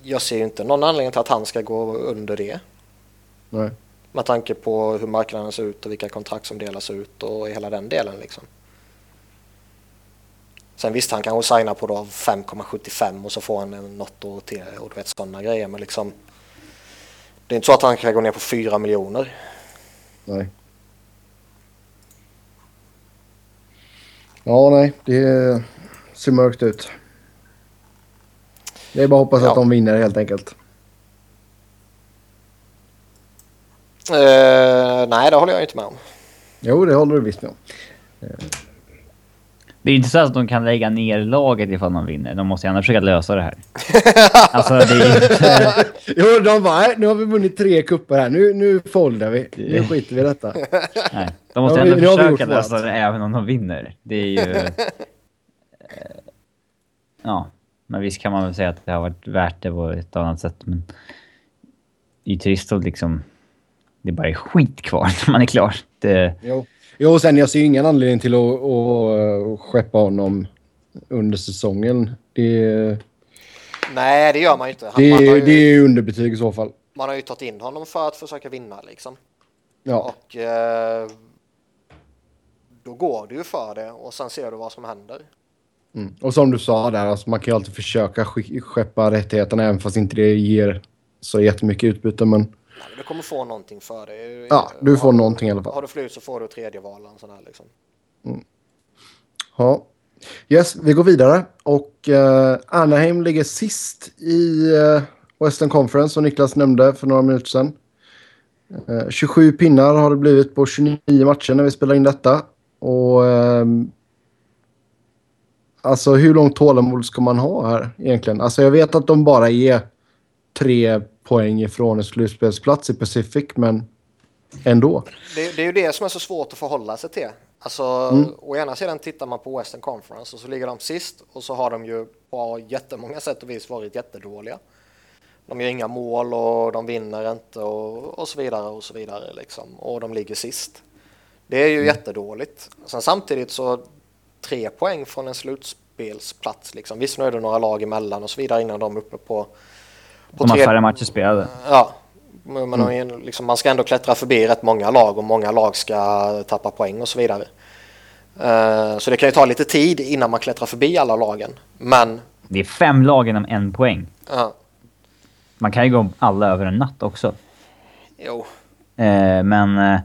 jag ser ju inte någon anledning till att han ska gå under det. Nej. Med tanke på hur marknaden ser ut och vilka kontrakt som delas ut och hela den delen liksom. Sen visst, han kanske signar på då 5,75 och så får han något år till och du vet sådana grejer. Men liksom, det är inte så att han kan gå ner på 4 miljoner. Nej. Ja, nej. Det ser mörkt ut. Det är bara att hoppas Ja. att de vinner helt enkelt. Eh, nej, det håller jag inte med om. Jo, det håller du visst med om. Det är inte så att de kan lägga ner laget ifall de vinner. De måste ändå försöka lösa det här. alltså det är inte... Jo, de bara, "Nej, nu har vi vunnit tre kupper här. Nu, nu foldar vi. Nu skiter vi i detta. Nej, de måste ändå vi försöka lösa det även om de vinner. Det är ju... ja, men visst kan man väl säga att det har varit värt det på ett annat sätt, men... Det är ju trist att liksom... Det bara är skit kvar när man är klar. Det, Jo. jo, och sen jag ser ju ingen anledning till att, att, skeppa honom under säsongen. Det, Nej, det gör man ju inte. Han, det, man, har det ju, är ju underbetyg i så fall. man har ju tagit in honom för att försöka vinna liksom. Ja, Och eh, då går du ju för det och sen ser du vad som händer. Mm. och som du sa där, alltså man kan ju alltid försöka sk- skeppa rättigheterna även fast inte det ger så jättemycket utbyte. Men Nej, men du kommer få någonting för det. ja, du får Har- någonting i alla fall. Har du flyt så får du tredje val eller en sån här liksom. Ja. Yes, vi går vidare. Och eh, Anaheim ligger sist i eh, Western Conference som Niklas nämnde för några minuter sedan. Eh, 27 pinnar har det blivit på 29 matcher när vi spelar in detta. Och ehm, Alltså hur långt tålamod ska man ha här egentligen? Alltså jag vet att de bara är tre poäng ifrån en slutspelsplats i Pacific, men ändå. Det, det är ju det som är så svårt att förhålla sig till. Alltså, Mm. å ena sidan tittar man på Western Conference och så ligger de sist och så har de ju på jättemånga sätt och vis varit jättedåliga. De gör inga mål och de vinner inte och, och så vidare och så vidare liksom. Och de ligger sist. Det är ju Mm. jättedåligt. Sen samtidigt så tre poäng från en slutspelsplats liksom. Visst nu är det några lag emellan och så vidare innan de är uppe på, på de har tre- färre matcher spelade. Ja, men ju liksom, man ska ändå klättra förbi rätt många lag och många lag ska tappa poäng och så vidare. Eh, så det kan ju ta lite tid innan man klättrar förbi alla lagen. Men Det är fem lag inom en poäng. ja, Man kan ju gå alla över en natt också. jo, Eh, men... Eh,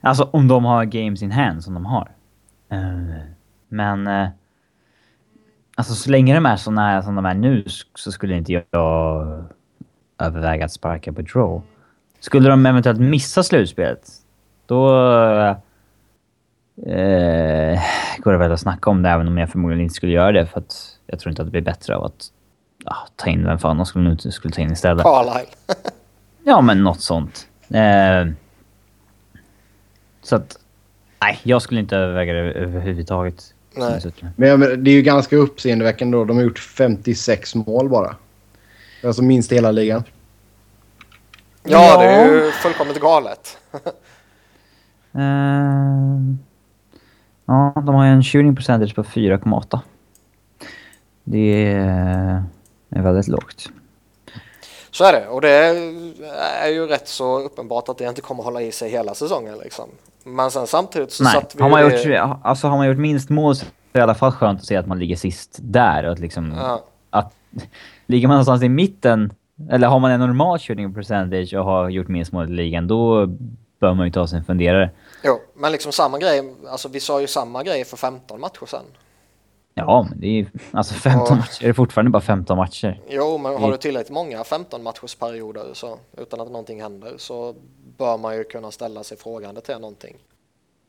alltså om de har games in hand som de har. Eh, men... Eh, Alltså så länge de är så nära som de är nu så skulle inte jag överväga att sparka på draw. Skulle de eventuellt missa slutspelet, då eh, går det väl att snacka om det även om jag förmodligen inte skulle göra det för att jag tror inte att det blir bättre av att ah, ta in vem fan de skulle, nu skulle ta in istället. Carlisle. ja, men något sånt. Eh, så att... Nej, jag skulle inte överväga det överhuvudtaget. Nej. Men det är ju ganska uppseendeväckande då. De har gjort 56 mål bara. Alltså minst hela ligan. Ja, det är ju fullkomligt galet. uh, ja, de har ju en shooting percentage på 4,8. Det är väldigt lågt. Så är det och det är ju rätt så uppenbart att det inte kommer hålla i sig hela säsongen liksom. Men sen samtidigt så Nej. satt vi har man, gjort, alltså, har man gjort minst mål så är det i alla fall skönt att se att man ligger sist där. Och att liksom, Ja. att, ligger man någonstans i mitten, eller har man en normal shooting percentage och har gjort minst mål i ligan, då bör man ju ta sig en funderare. Jo, men liksom samma grej, alltså vi sa ju samma grej för 15 matcher sen. Ja, men det är ju... Alltså 15 Ja. matcher, är det fortfarande bara 15 matcher? Jo, men har du tillräckligt många 15 matchers perioder så utan att någonting händer så bör man ju kunna ställa sig frågande till någonting.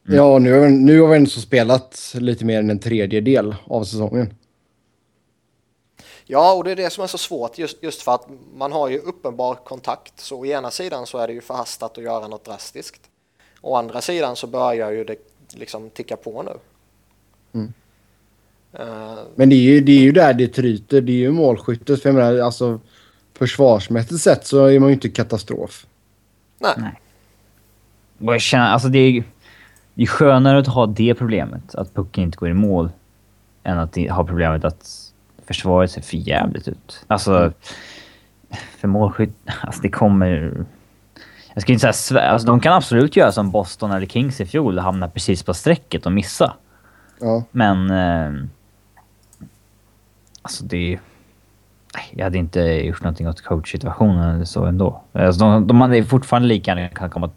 Mm. Ja, nu har, vi, nu har vi ändå så spelat lite mer än en tredjedel av säsongen. Ja, och det är det som är så svårt just, just för att man har ju uppenbar kontakt. Så å ena sidan så är det ju förhastat att göra något drastiskt. Å andra sidan så börjar ju det liksom ticka på nu. Mm. Eh, Men det är, ju, det är ju där det tryter. Det är ju målskyttet. För jag menar, alltså, försvarsmässigt sett så är man ju inte katastrof. Nej. Nej. Jag känner, alltså det är, det är skönare att ha det problemet, att pucken inte går i mål, än att ha problemet att försvaret ser för jävligt ut. Alltså, för målskytt, alltså det kommer... Jag ska inte säga alltså de kan absolut göra som Boston eller Kings i fjol och hamna precis på strecket och missa. Ja. Men... Eh, alltså det... Jag hade inte gjort någonting åt coachsituationen eller så ändå. Alltså de, de hade fortfarande lika gärna kan komma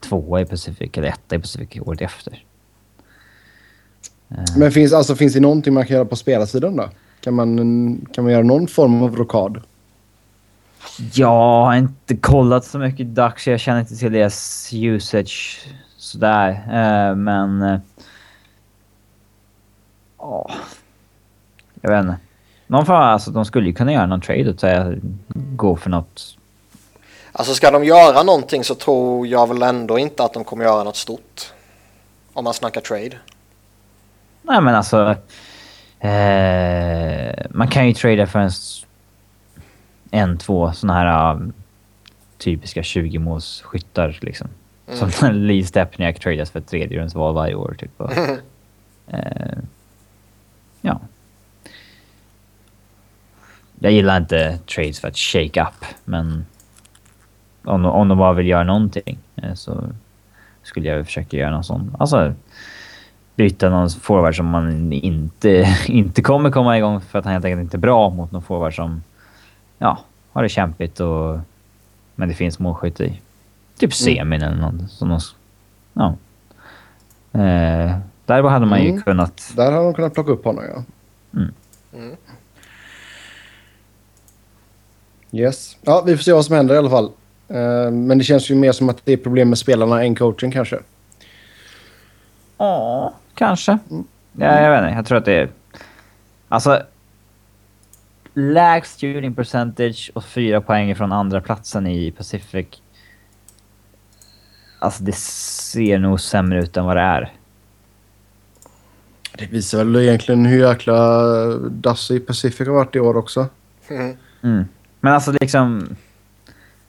tvåa i Pacific eller etta i Pacific året efter. Men finns, alltså, finns det någonting man kan göra på spelarsidan då? Kan man, kan man göra någon form av rockad? Jag har inte kollat så mycket Ducks, jag känner inte till deras usage sådär. Eh, men... eh, Ja... jag vet inte. Någon form, alltså de skulle ju kunna göra någon trade och säga gå för något. Alltså ska de göra någonting så tror jag väl ändå inte att de kommer göra något stort. Om man snackar trade. Nej men alltså... Eh, man kan ju trada för en... En, två såna här um, typiska 20-målsskyttar liksom. Mm. Som Lee Stepniak tradas för tredjerumsval varje år typ. Och, eh, ja. Jag gillar inte trades för att shake up, men om om de bara vill göra någonting eh, så skulle jag försöka göra någon sån. Alltså byta någon forward som man inte, inte kommer komma igång för att han helt enkelt inte är bra mot någon forward som ja, har det kämpigt och men det finns målskytt i. Typ semin eller något. Som de, ja. Eh, där hade man ju Mm. kunnat... Där har de kunnat plocka upp honom ja. Mm. Yes. Ja, vi får se vad som händer i alla fall. Eh, men det känns ju mer som att det är problem med spelarna än coachen kanske. Ja, kanske. Ja, jag vet inte. Jag tror att det är... Alltså... Lägst shooting percentage och fyra poäng från andra platsen i Pacific. Alltså det ser nog sämre ut än vad det är. Det visar väl egentligen hur jäkla dassig Pacific har varit i år också. Mm. Mm. Men alltså liksom...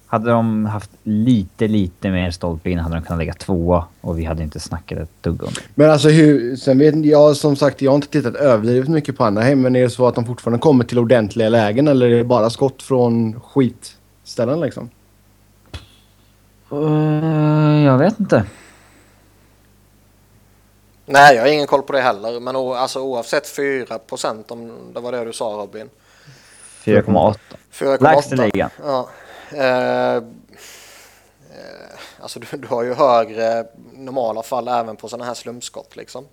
Hade de haft lite, lite mer stolpe in hade de kunnat lägga tvåa och vi hade inte snackat ett dugg om det. Men alltså hur... Sen vet jag som sagt, jag har inte tittat överdrivet mycket på Anaheim. Men är det så att de fortfarande kommer till ordentliga lägen eller är det bara skott från skitställen liksom? Uh, jag vet inte. Nej, jag har ingen koll på det heller. Men o- alltså, oavsett 4 procent om det var det du sa Robin. 4,8. 4,8. Lägst i ligan. Ja. Eh, eh, alltså du, du har ju högre normala fall även på sådana här slumpskott liksom.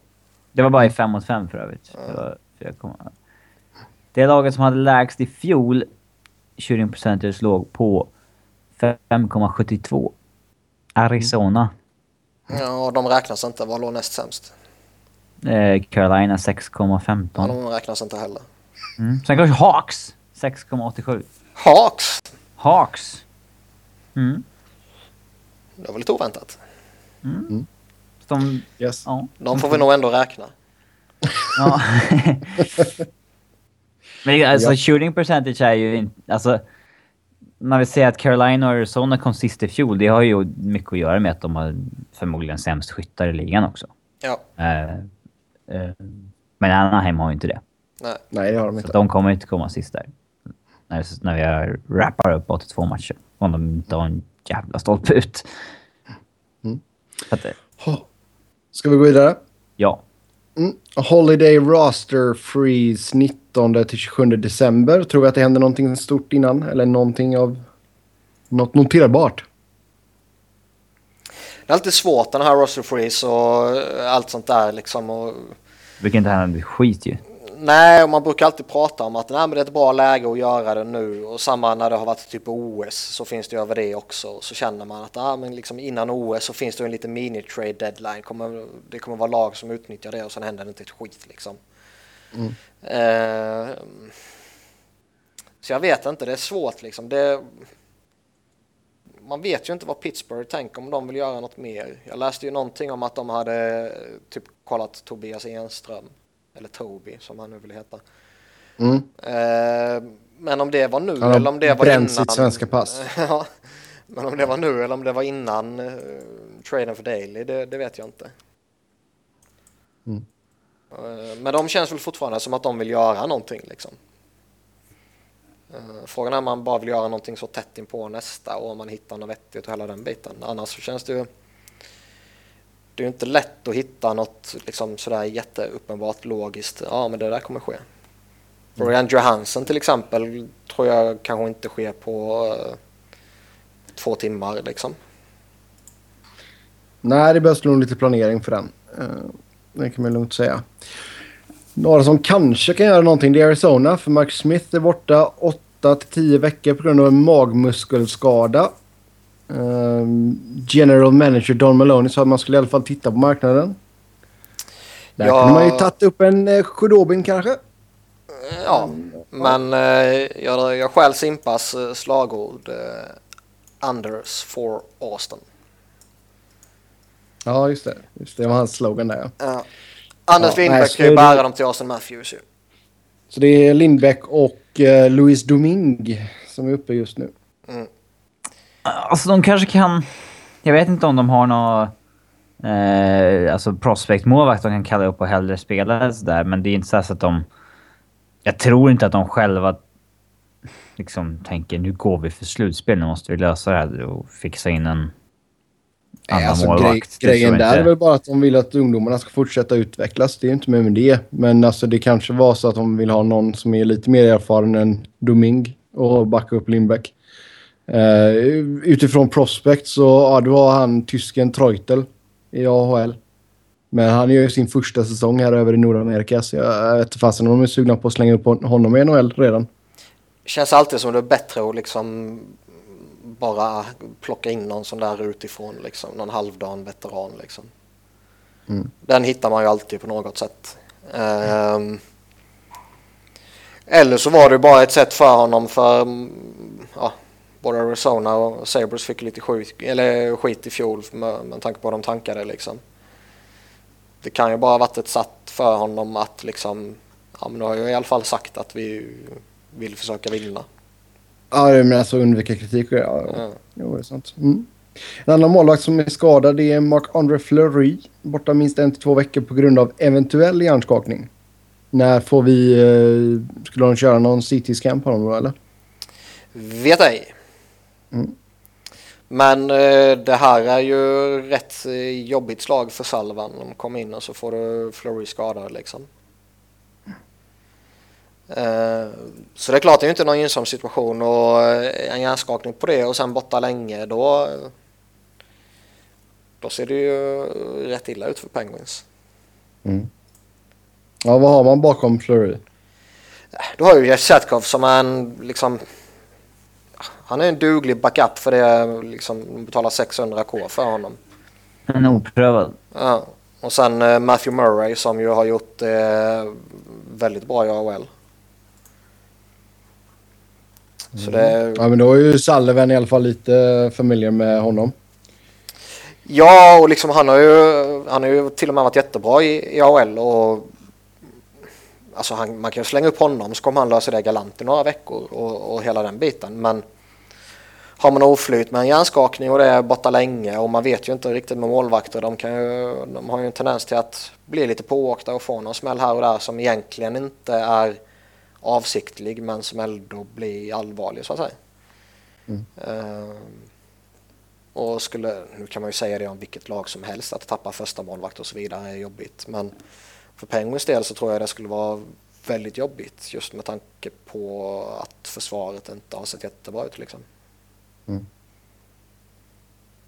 Det var bara i 5 mot 5 för övrigt. Det var 4,8. Det laget som hade lägst i fjol shooting percentage låg på 5,72. Arizona. Ja, och de räknas inte. Vad låg näst sämst? Eh, Carolina Ja, 6,15. de räknas inte heller. Mm. Sen kanske Hawks 6,87. Hawks! Hawks. Mm. Det var lite oväntat. Som, Yes. ja. De får vi nog ändå räkna. ja. Men alltså Ja. shooting percentage är ju inte... Alltså, när vi säger att Carolina och Arizona kom sist i fjol, det har ju mycket att göra med att de har förmodligen sämst skyttar i ligan också. Ja, Eh, eh, men Anaheim har ju inte det. nej. Nej, det har de Så inte. de kommer inte komma sist där. När, när vi rappar upp 82 matcher. Om de inte har en jävla stolpe ut. Mm. Att, Ska vi gå vidare? ja. Mm. Holiday Roster Freeze 19 till 27 december. Tror vi att det händer någonting stort innan? Eller någonting av... Något noterbart? Det är alltid svårt den här roster freeze och eh, allt sånt där liksom. Och, Vilket inte hända skit ju. Nej, och man brukar alltid prata om att nej, men det är ett bra läge att göra det nu. Och samma när det har varit typ OS så finns det över det också. Så känner man att ah, men liksom innan OS så finns det en liten mini-trade deadline. Kommer, det kommer vara lag som utnyttjar det och sen händer det inte ett skit liksom. Eh, så jag vet inte, det är svårt liksom. Det, man vet ju inte vad Pittsburgh tänker om de vill göra något mer. Jag läste ju någonting om att de hade eh, typ kollat Tobias Enström, eller Toby som han nu vill heta. Mm. Eh, men om det var nu har eller om det var innan. sitt svenska pass. ja, men om det var nu eller om det var innan uh, traden för Daily, det, det vet jag inte. Mm. Eh, men de känns väl fortfarande som att de vill göra någonting liksom. Eh, Frågan är om man bara vill göra någonting så tätt in på nästa och om man hittar något vettigt och hela den biten. Annars så känns det ju det är ju inte lätt att hitta något liksom sådär jätteuppenbart logiskt. Ja, men det där kommer ske. Brian Johansson till exempel tror jag kanske inte sker på eh, två timmar liksom. Nej, det behövs nog lite planering för den. Eh, det kan man lugnt säga. Några som kanske kan göra någonting det är Arizona. För Mark Smith är borta 8 till 10 veckor på grund av en magmuskelskada. Eh, General manager Don Maloney sa att man skulle i alla fall titta på marknaden. Där Ja. kunde man ju tagit upp en eh, Khudobin kanske. Eh, Ja, men eh, jag, jag stjäl Simpas eh, slagord eh, Anders for Austin. Ja, just det. Just det, det var hans slogan där ja. Anders Ja, Lindbäck kan ju det- bära dem till Austin Matthews ju. Så det är Lindbäck och eh, Luis Doming som är uppe just nu. Alltså de kanske kan... Jag vet inte om de har någon... Eh, alltså prospect-målvakt de kan kalla upp och hellre spela sådär. Men det är inte så att de... Jag tror inte att de själva liksom tänker nu går vi för slutspel, nu måste vi lösa det här och fixa in en Nej, annan alltså, målvakt. grej, grejen där är inte. väl bara att de vill att ungdomarna ska fortsätta utvecklas. Det är inte mer med det. Men alltså, det kanske var så att de vill ha någon som är lite mer erfaren än Doming och backa upp Lindbäck. Uh, utifrån prospect så ja, du har han tysken Treutel i AHL. Men han gör ju sin första säsong här över i Nordamerika så jag vet inte fasen om de är sugna på att slänga upp hon- honom i NHL redan. Känns alltid som det är bättre att liksom bara plocka in någon sån där utifrån liksom. Någon halvdan veteran liksom. Mm. Den hittar man ju alltid på något sätt. Ehm, eller så var det bara ett sätt för honom för mm, ja, både Arizona och Sabres fick lite skit, eller skit i fjol med, med tanke på vad de tankade liksom. Det kan ju bara ha varit ett sätt för honom att liksom, ja men nu har jag i alla fall sagt att vi vill försöka vinna. Ja, men alltså undvika kritik. Ja, ja. Ja. Jo, det är sant. Mm. En annan målvakt som är skadad är Marc-André Fleury. Borta minst en till två veckor på grund av eventuell hjärnskakning. När får vi... Eh, skulle de köra någon CT-scan på honom då, eller? Vet ej. Mm. Men eh, det här är ju rätt eh, jobbigt slag för Salvan. De kommer in och så får du Flurry skadad liksom. Eh, så det är klart, det är ju inte någon gynnsam situation och en hjärnskakning på det och sen borta länge då då ser det ju rätt illa ut för Penguins. Mm. Ja, vad har man bakom Fleury? Du har ju Jeff som är en liksom... Han är en duglig backup för det liksom betalar 600k för honom. En oprövad. Ja. Och sen eh, Matthew Murray som ju har gjort eh, väldigt bra i AHL. Så det, Ja, men då är ju Sullivan i alla fall lite familiar med honom. ja, och liksom han har ju, han har ju till och med varit jättebra i, i AHL och alltså han, man kan ju slänga upp honom så kommer han lösa det galant i några veckor och, och hela den biten. Men har man oflyt med en hjärnskakning och det är borta länge och man vet ju inte riktigt med målvakter. De, kan ju, de har ju en tendens till att bli lite pååkta och få någon smäll här och där som egentligen inte är avsiktlig men som ändå blir allvarlig så att säga. Mm. Ehm, och skulle, nu kan man ju säga det om vilket lag som helst att tappa första målvakt och så vidare är jobbigt. Men för Penguins del så tror jag det skulle vara väldigt jobbigt just med tanke på att försvaret inte har sett jättebra ut liksom.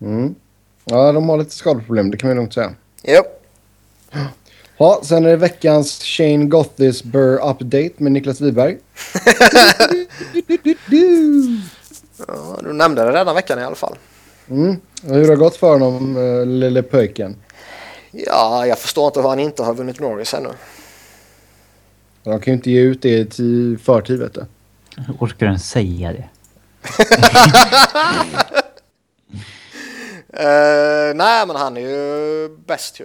Mm. Ja, de har lite skadeproblem, det kan man lugnt säga. Jo. Ja, sen är det veckans Shane Gothisburg update med Niklas Wiberg. Ja, du nämnde det denna veckan i alla fall. Mm. Och Hur har det gått för honom, äh, lille pöjken? Ja, jag förstår inte hur han inte har vunnit Norris ännu. De kan ju inte ge ut det i förtid, vet du. Hur orkar ens säga det? Eh, nej, men han är ju bäst ju.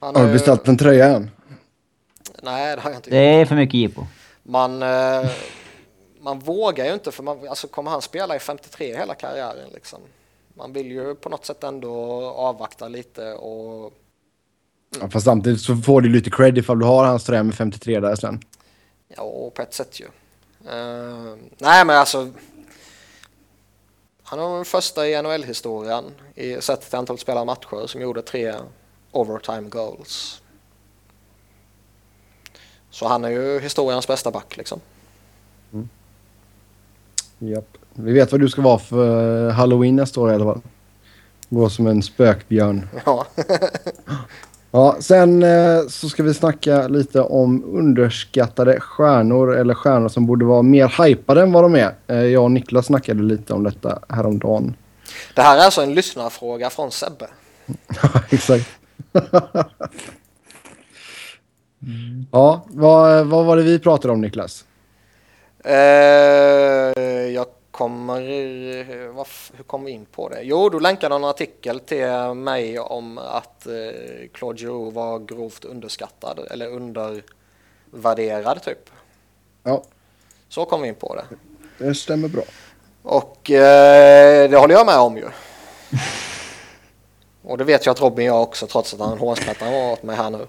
Han Har du ju- beställt en tröja än? Nej, det har jag inte Det gjort. är för mycket jippo. Man, eh, man vågar ju inte för man, alltså kommer han spela i 53 hela karriären liksom? Man vill ju på något sätt ändå avvakta lite och Ja, fast samtidigt så får du lite cred ifall du har hans tröja med 53 där sen. Ja, och på ett sätt ju. Eh, nej, men alltså. Han var den första i NHL-historien i sett till antal spelade matcher som gjorde tre overtime goals. Så han är ju historiens bästa back liksom. Japp. Vi vet vad du ska vara för halloween nästa år i alla fall. Gå som en spökbjörn. Ja, Ja, sen eh, så ska vi snacka lite om underskattade stjärnor eller stjärnor som borde vara mer hypade än vad de är. Eh, jag och Niklas snackade lite om detta häromdagen. det här är alltså en lyssnarfråga från Sebbe. Ja, exakt. Ja, vad, vad var det vi pratade om Niklas? Eh, jag kommer... F- hur kom vi in på det? Jo, du länkade en artikel till mig om att eh, Claude Giroux var grovt underskattad eller undervärderad typ. Ja, Så kom vi in på det. det stämmer bra. Och eh, det håller jag med om ju. Och det vet jag att Robin gör också trots att han hånskrattar åt mig här nu.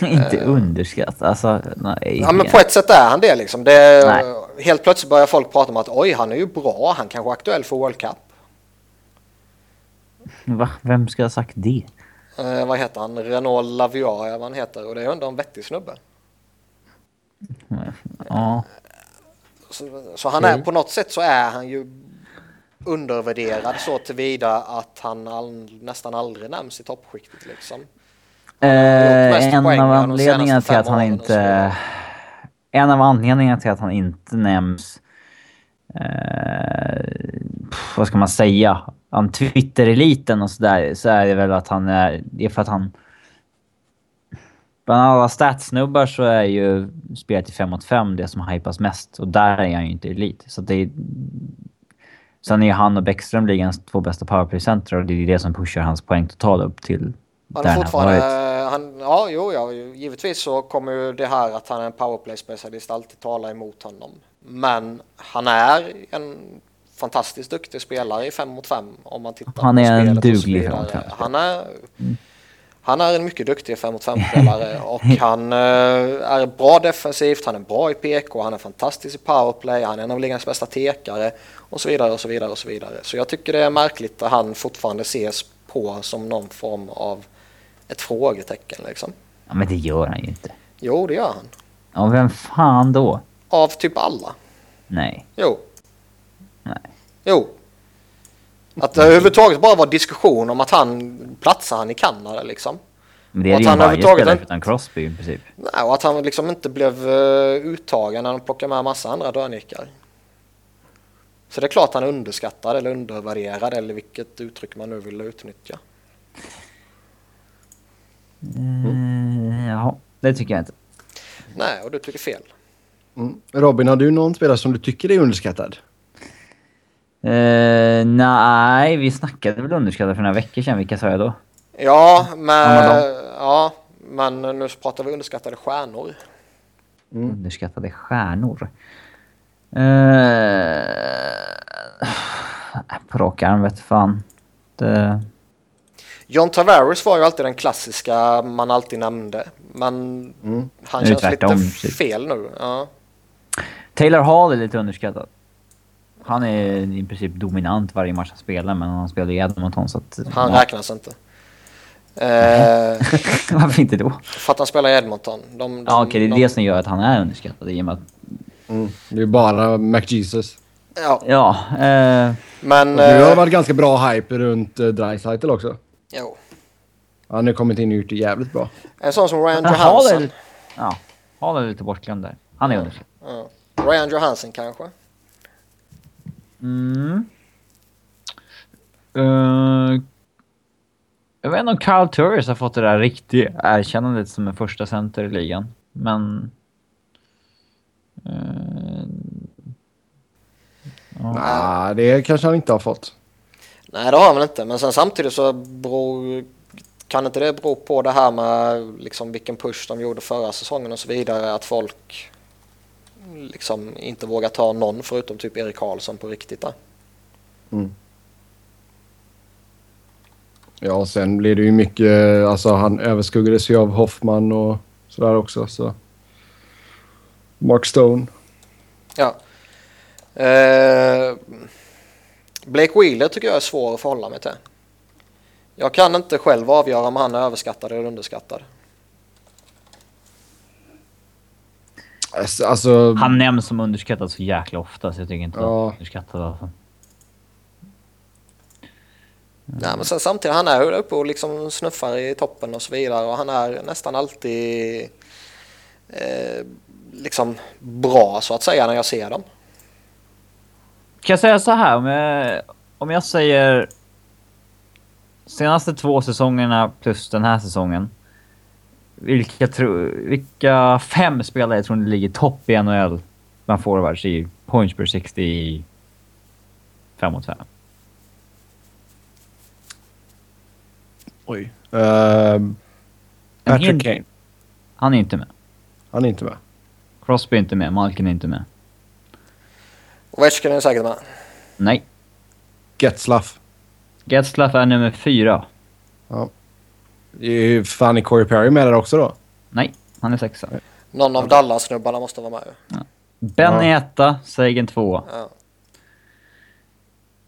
inte underskatt. Alltså, nej. Ja men på ett sätt är han det liksom. Det, Nej. Helt plötsligt börjar folk prata om att oj han är ju bra, han kanske är aktuell för World Cup. Va? Vem ska ha sagt det? Eh, vad heter han? Renault Laviar, ja, vad han heter. Och det är ju ändå en vettig snubbe. Ja. Så, så han är, på något sätt så är han ju undervärderad så tillvida att han all, nästan aldrig nämns i toppskiktet liksom. Eh, en av anledningarna till att han inte... En av anledningarna till att han inte nämns... Eh, vad ska man säga? Han Twitter-eliten och sådär. Så är det väl att han är... Det är för att han... Bland alla statsnubbar så är ju spelet i 5 mot 5 det som hypas mest. Och där är han ju inte elit. Så det är... Sen är ju han och Bäckström ligans två bästa powerplay-center och det är det som pushar hans poängtotal upp till han är fortfarande, han, ja jo ja, givetvis så kommer ju det här att han är en powerplay-specialist alltid tala emot honom. Men han är en fantastiskt duktig spelare i 5 mot 5 om man tittar Han på är en duglig vidare. 5 mot 5 Han är, han är en mycket duktig 5 mot 5 spelare och han eh, är bra defensivt, han är bra i PK, han är fantastisk i powerplay, han är en av ligans bästa tekare och så vidare och så vidare och så vidare. Så jag tycker det är märkligt att han fortfarande ses på som någon form av ett frågetecken liksom. Ja, men det gör han ju inte. Jo, det gör han. Ja, vem fan då? Av typ alla. Nej. Jo. Nej. Jo. Att det överhuvudtaget bara var diskussion om att han platsar han i Kanada liksom. Men det är ju en han varje spelare utan Crosby i princip. Nej, och att han liksom inte blev eh, uttagen när de plockade med massa andra dörrnickar. Så det är klart han är underskattad eller undervärderad eller vilket uttryck man nu vill utnyttja. Mm. Jaha, det tycker jag inte. Nej, och du tycker fel. Mm. Robin, har du någon spelare som du tycker är underskattad? Eh, nej, vi snackade väl underskattade för några veckor sedan. Vilka sa jag då? Ja, men, ja, men nu pratar vi underskattade stjärnor. Underskattade stjärnor. Eh, på rak arm vet fan. Det, John Tavares var ju alltid den klassiska man alltid nämnde. Men han är det känns lite tvärtom, typ. fel nu. Ja. Taylor Hall är lite underskattad. Han är i princip dominant varje match han spelar, men han spelar i Edmonton så att... Han ja. räknas inte. Eh, Varför inte då? för att han spelar i Edmonton. De, de, Ja okej, det är de, det som gör att han är underskattad i och med att... Mm. Det är bara McJesus. Ja, Ja, eh, men... Nu har Eh, varit ganska bra hype runt uh, Dreisaitl också. Jo. Han har kommit in och gjort det jävligt bra. En sån som Ryan Hall Johansson. är... Ja, Hall är lite bortglömd där. Han är underskattad. Ja. Ryan Johansson kanske? Mm. Eh, jag vet inte om Carl Turris har fått det där riktiga erkännandet som en första center i ligan. Men... eh, Nej, det kanske han inte har fått. Nej, det har han väl inte. Men sen samtidigt så beror, kan inte det bero på det här med liksom vilken push de gjorde förra säsongen och så vidare. Att folk liksom inte vågar ta någon förutom typ Erik Karlsson på riktigt där. Ja, och sen blir det ju mycket... Alltså han överskuggades ju av Hoffman och sådär också. Så. Mark Stone. Ja. Eh, Blake Wheeler tycker jag är svår att förhålla mig till. Jag kan inte själv avgöra om han är överskattad eller underskattad. Alltså, Alltså... Han nämns som underskattad så jäkla ofta så jag tycker inte Ja. att underskattad alltså. Nej, men sen samtidigt, han är uppe och liksom snuffar i toppen och så vidare och han är nästan alltid eh, liksom bra så att säga när jag ser dem. Kan jag säga så här om jag, om jag säger senaste två säsongerna plus den här säsongen. Vilka, tro, vilka fem spelare tror ni ligger topp i NHL bland forwards i points per 60 i 5 mot 5? Oj. Ehm, Patrick Kane. Han är inte med. Han är inte med. Crosby är inte med. Malkin är inte med. Ovechkin är säkert med. Nej. Getzlaff. Getzlaff är nummer fyra. Det är ju fan i Corey Perry med där också då. Nej, han är sexa. Någon av Dallas-snubbarna måste vara med ju. Ben Ja. är etta, Sagan tvåa. Ja.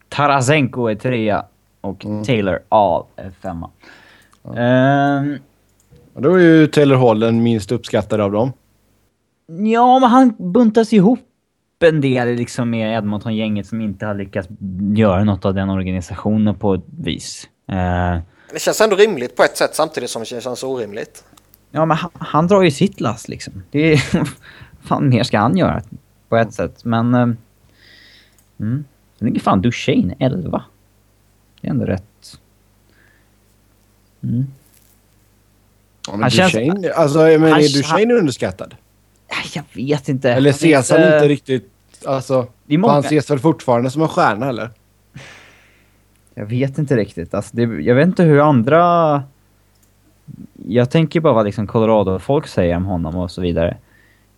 Tarasenko är trea och Mm. Taylor All är femma. Ehm, Och då är ju Taylor Hall den minst uppskattade av dem. ja, men han buntas ihop en del liksom med Edmonton-gänget som inte har lyckats göra något av den organisationen på ett vis. Eh, Det känns ändå rimligt på ett sätt samtidigt som det känns orimligt. ja, men han, han drar ju sitt lass liksom. Det är... fan mer ska han göra på ett sätt, men... eh, mm. Sen ligger fan Duchene 11. Det är ändå rätt... Mm. Ja, men Han känns- Duchene, alltså, men han- är Duchene underskattad? Jag vet inte. Eller ses han inte riktigt... Alltså, han ses väl fortfarande som en stjärna eller? Jag vet inte riktigt. Alltså, det, jag vet inte hur andra... Jag tänker bara vad liksom Colorado-folk säger om honom och så vidare.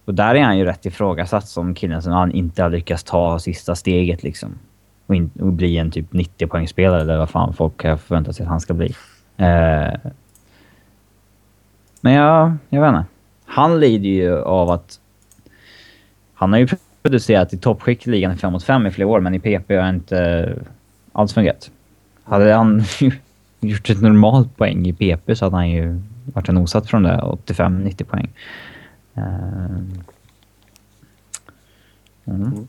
Och där är han ju rätt ifrågasatt som killen som han inte har lyckats ta sista steget liksom. Och, in, och bli en typ 90-poängsspelare eller vad fan folk har förväntat sig att han ska bli. Eh, men jag, jag vet inte. Han lider ju av att... Han har ju producerat i toppskikt i ligan i 5 mot 5 i flera år, men i PP har inte alls fungerat. Hade han gjort ett normalt poäng i PP så hade han ju varit en osatt från det 85-90 poäng. Eh, mm.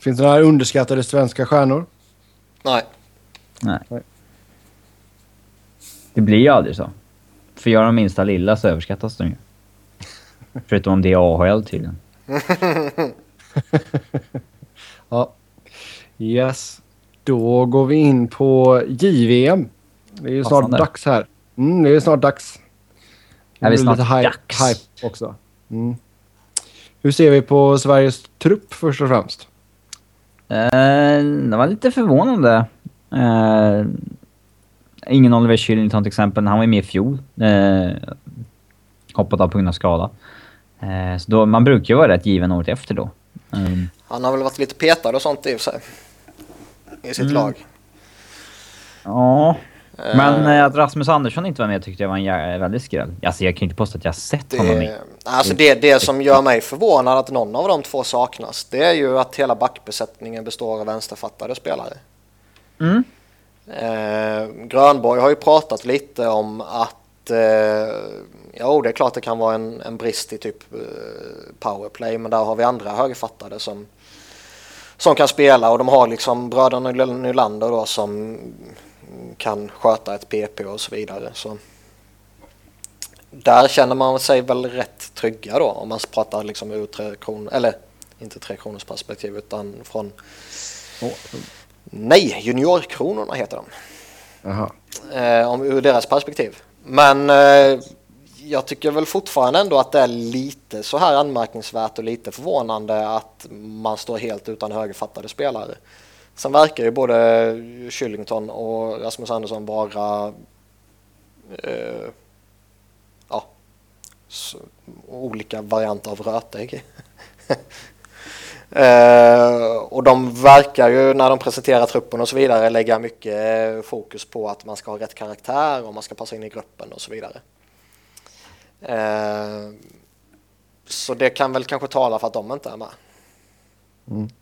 Finns det några underskattade svenska stjärnor? Nej. Nej. Det blir ju aldrig så. för göra de minsta lilla så överskattas de ju. Förutom om det är AHL tydligen. ja. Yes. Då går vi in på JVM. Det är ju snart Passande. dags här. Mm, det är snart dags. Är vi snart lite hype, dags? hype också. Mm. Hur ser vi på Sveriges trupp först och främst? Eh, det var lite förvånande. Eh, ingen Oliver Kylington till exempel, han var med i fjol. Eh, hoppat av på grund av skada. Eh, så då, man brukar ju vara rätt given året efter då. Mm. Han har väl varit lite petad och sånt i och för sig. I sitt Mm. lag. Ja, Eh, men eh, att Rasmus Andersson inte var med tyckte jag var en väldigt skräll. Alltså jag kan inte påstå att jag har sett honom med. Det, alltså det, det som gör mig förvånad att någon av de två saknas, det är ju att hela backbesättningen består av vänsterfattade spelare. Mm. Eh, Grönborg har ju pratat lite om att eh, jo, det är klart det kan vara en, en brist i typ eh, powerplay, men där har vi andra högerfattade som, som kan spela och de har liksom bröderna Nylander då som kan sköta ett PP och så vidare. Så där känner man sig väl rätt trygga då om man pratar liksom ur tre kronor, eller inte tre kronors perspektiv utan från Nej, juniorkronorna heter de. Jaha. Eh, om, ur deras perspektiv. Men eh, jag tycker väl fortfarande ändå att det är lite så här anmärkningsvärt och lite förvånande att man står helt utan högerfattade spelare. Sen verkar ju både Kyllington och Rasmus Andersson vara eh, ja, så, olika varianter av rötägg. Eh, och de verkar ju när de presenterar truppen och så vidare lägga mycket fokus på att man ska ha rätt karaktär och man ska passa in i gruppen och så vidare. Eh, så det kan väl kanske tala för att de inte är med.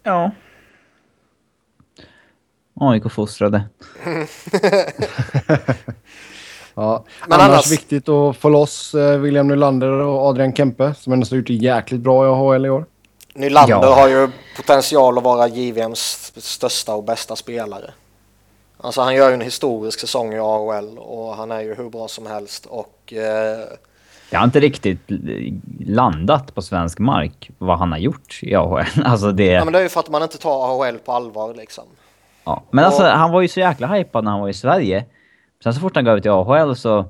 Ja. AIK-fostrade. Ja. Men annars, annars- viktigt att få loss eh, William Nylander och Adrian Kempe som ändå har gjort det jäkligt bra i AHL i år. Nylander Ja. har ju potential att vara JVMs största och bästa spelare. Alltså han gör ju en historisk säsong i AHL och han är ju hur bra som helst och eh, Jag har inte riktigt landat på svensk mark vad han har gjort i AHL. Alltså det... ja, men det är ju för att man inte tar AHL på allvar liksom. Ja. Men alltså Och- han var ju så jäkla hypad när han var i Sverige. Sen så fort han gav ut till AHL så...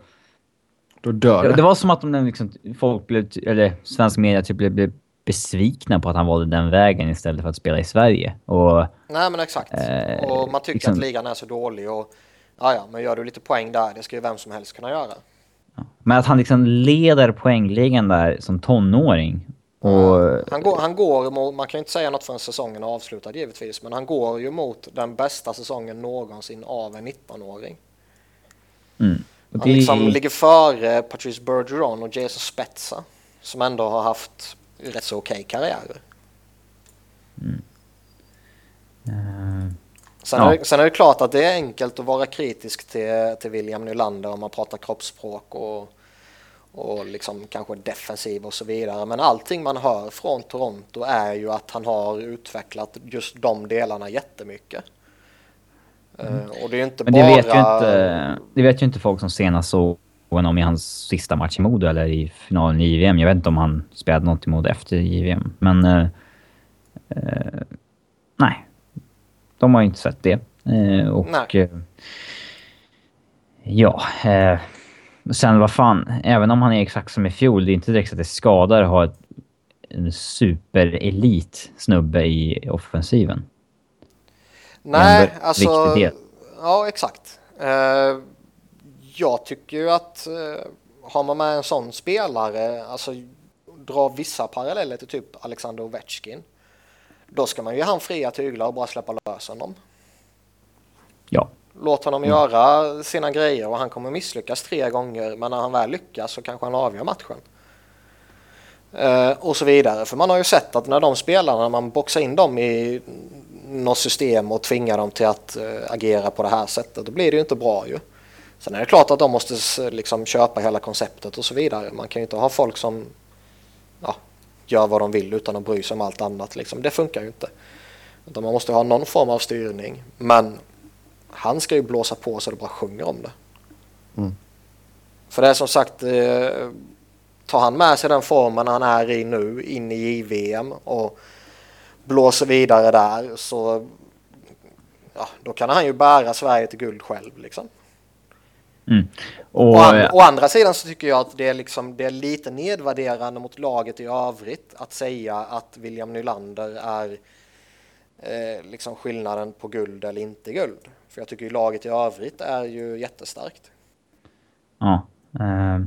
Då dör Det, det. det var som att de liksom, folk blev, eller svensk media typ blev, blev besvikna på att han valde den vägen istället för att spela i Sverige. Och Nej men exakt. Eh, och man tycker liksom- att ligan är så dålig och ja, ja, men gör du lite poäng där, det ska ju vem som helst kunna göra. Men att han liksom leder poängligan där som tonåring. Och... Han går, han går mot, man kan ju inte säga något förrän säsongen är avslutad givetvis, men han går ju mot den bästa säsongen någonsin av en 19-åring. Mm. Han liksom ligger före Patrice Bergeron och Jason Spezza som ändå har haft rätt så okej karriärer. Eh, Sen, Ja. är det, sen är det klart att det är enkelt att vara kritisk till, till William Nylander om man pratar kroppsspråk och, och liksom kanske defensiv och så vidare. Men allting man hör från Toronto är ju att han har utvecklat just de delarna jättemycket. Eh, och det är ju inte Men det bara... vet, ju inte, det vet ju inte folk som senast såg honom i hans sista match i Modo eller i finalen i JVM. Jag vet inte om han spelade något i Modo efter JVM. Men... Eh, eh, nej. De har ju inte sett det. Eh, och... Eh, ja. Eh, sen vad fan. Även om han är exakt som i fjol, det är inte direkt att det skadar att ha ett, en superelit snubbe i offensiven. Nej, alltså... viktig del. Ja, exakt. Eh, jag tycker ju att eh, har man med en sån spelare, alltså dra vissa paralleller till typ Alexander Ovechkin, då ska man ju ge han fria tyglar och bara släppa lös honom. Ja. Låt honom göra sina grejer och han kommer misslyckas tre gånger, men när han väl lyckas så kanske han avgör matchen. Eh, och så vidare. För man har ju sett att när de spelarna, när man boxar in dem i något system och tvingar dem till att eh, agera på det här sättet, då blir det ju inte bra ju. Sen är det klart att de måste liksom köpa hela konceptet och så vidare. Man kan ju inte ha folk som ja, gör vad de vill utan att bry sig om allt annat. Liksom. Det funkar ju inte. Utan man måste ha någon form av styrning. Men han ska ju blåsa på så det bara sjunger om det. För det är som sagt, eh, tar han med sig den formen han är i nu in i JVM och blåser vidare där så ja, då kan han ju bära Sverige till guld själv liksom. Mm. Och, å, an, å andra sidan så tycker jag att det är, liksom, det är lite nedvärderande mot laget i övrigt att säga att William Nylander är eh, liksom skillnaden på guld eller inte guld. För jag tycker ju laget i övrigt är ju jättestarkt. Ja. Eh,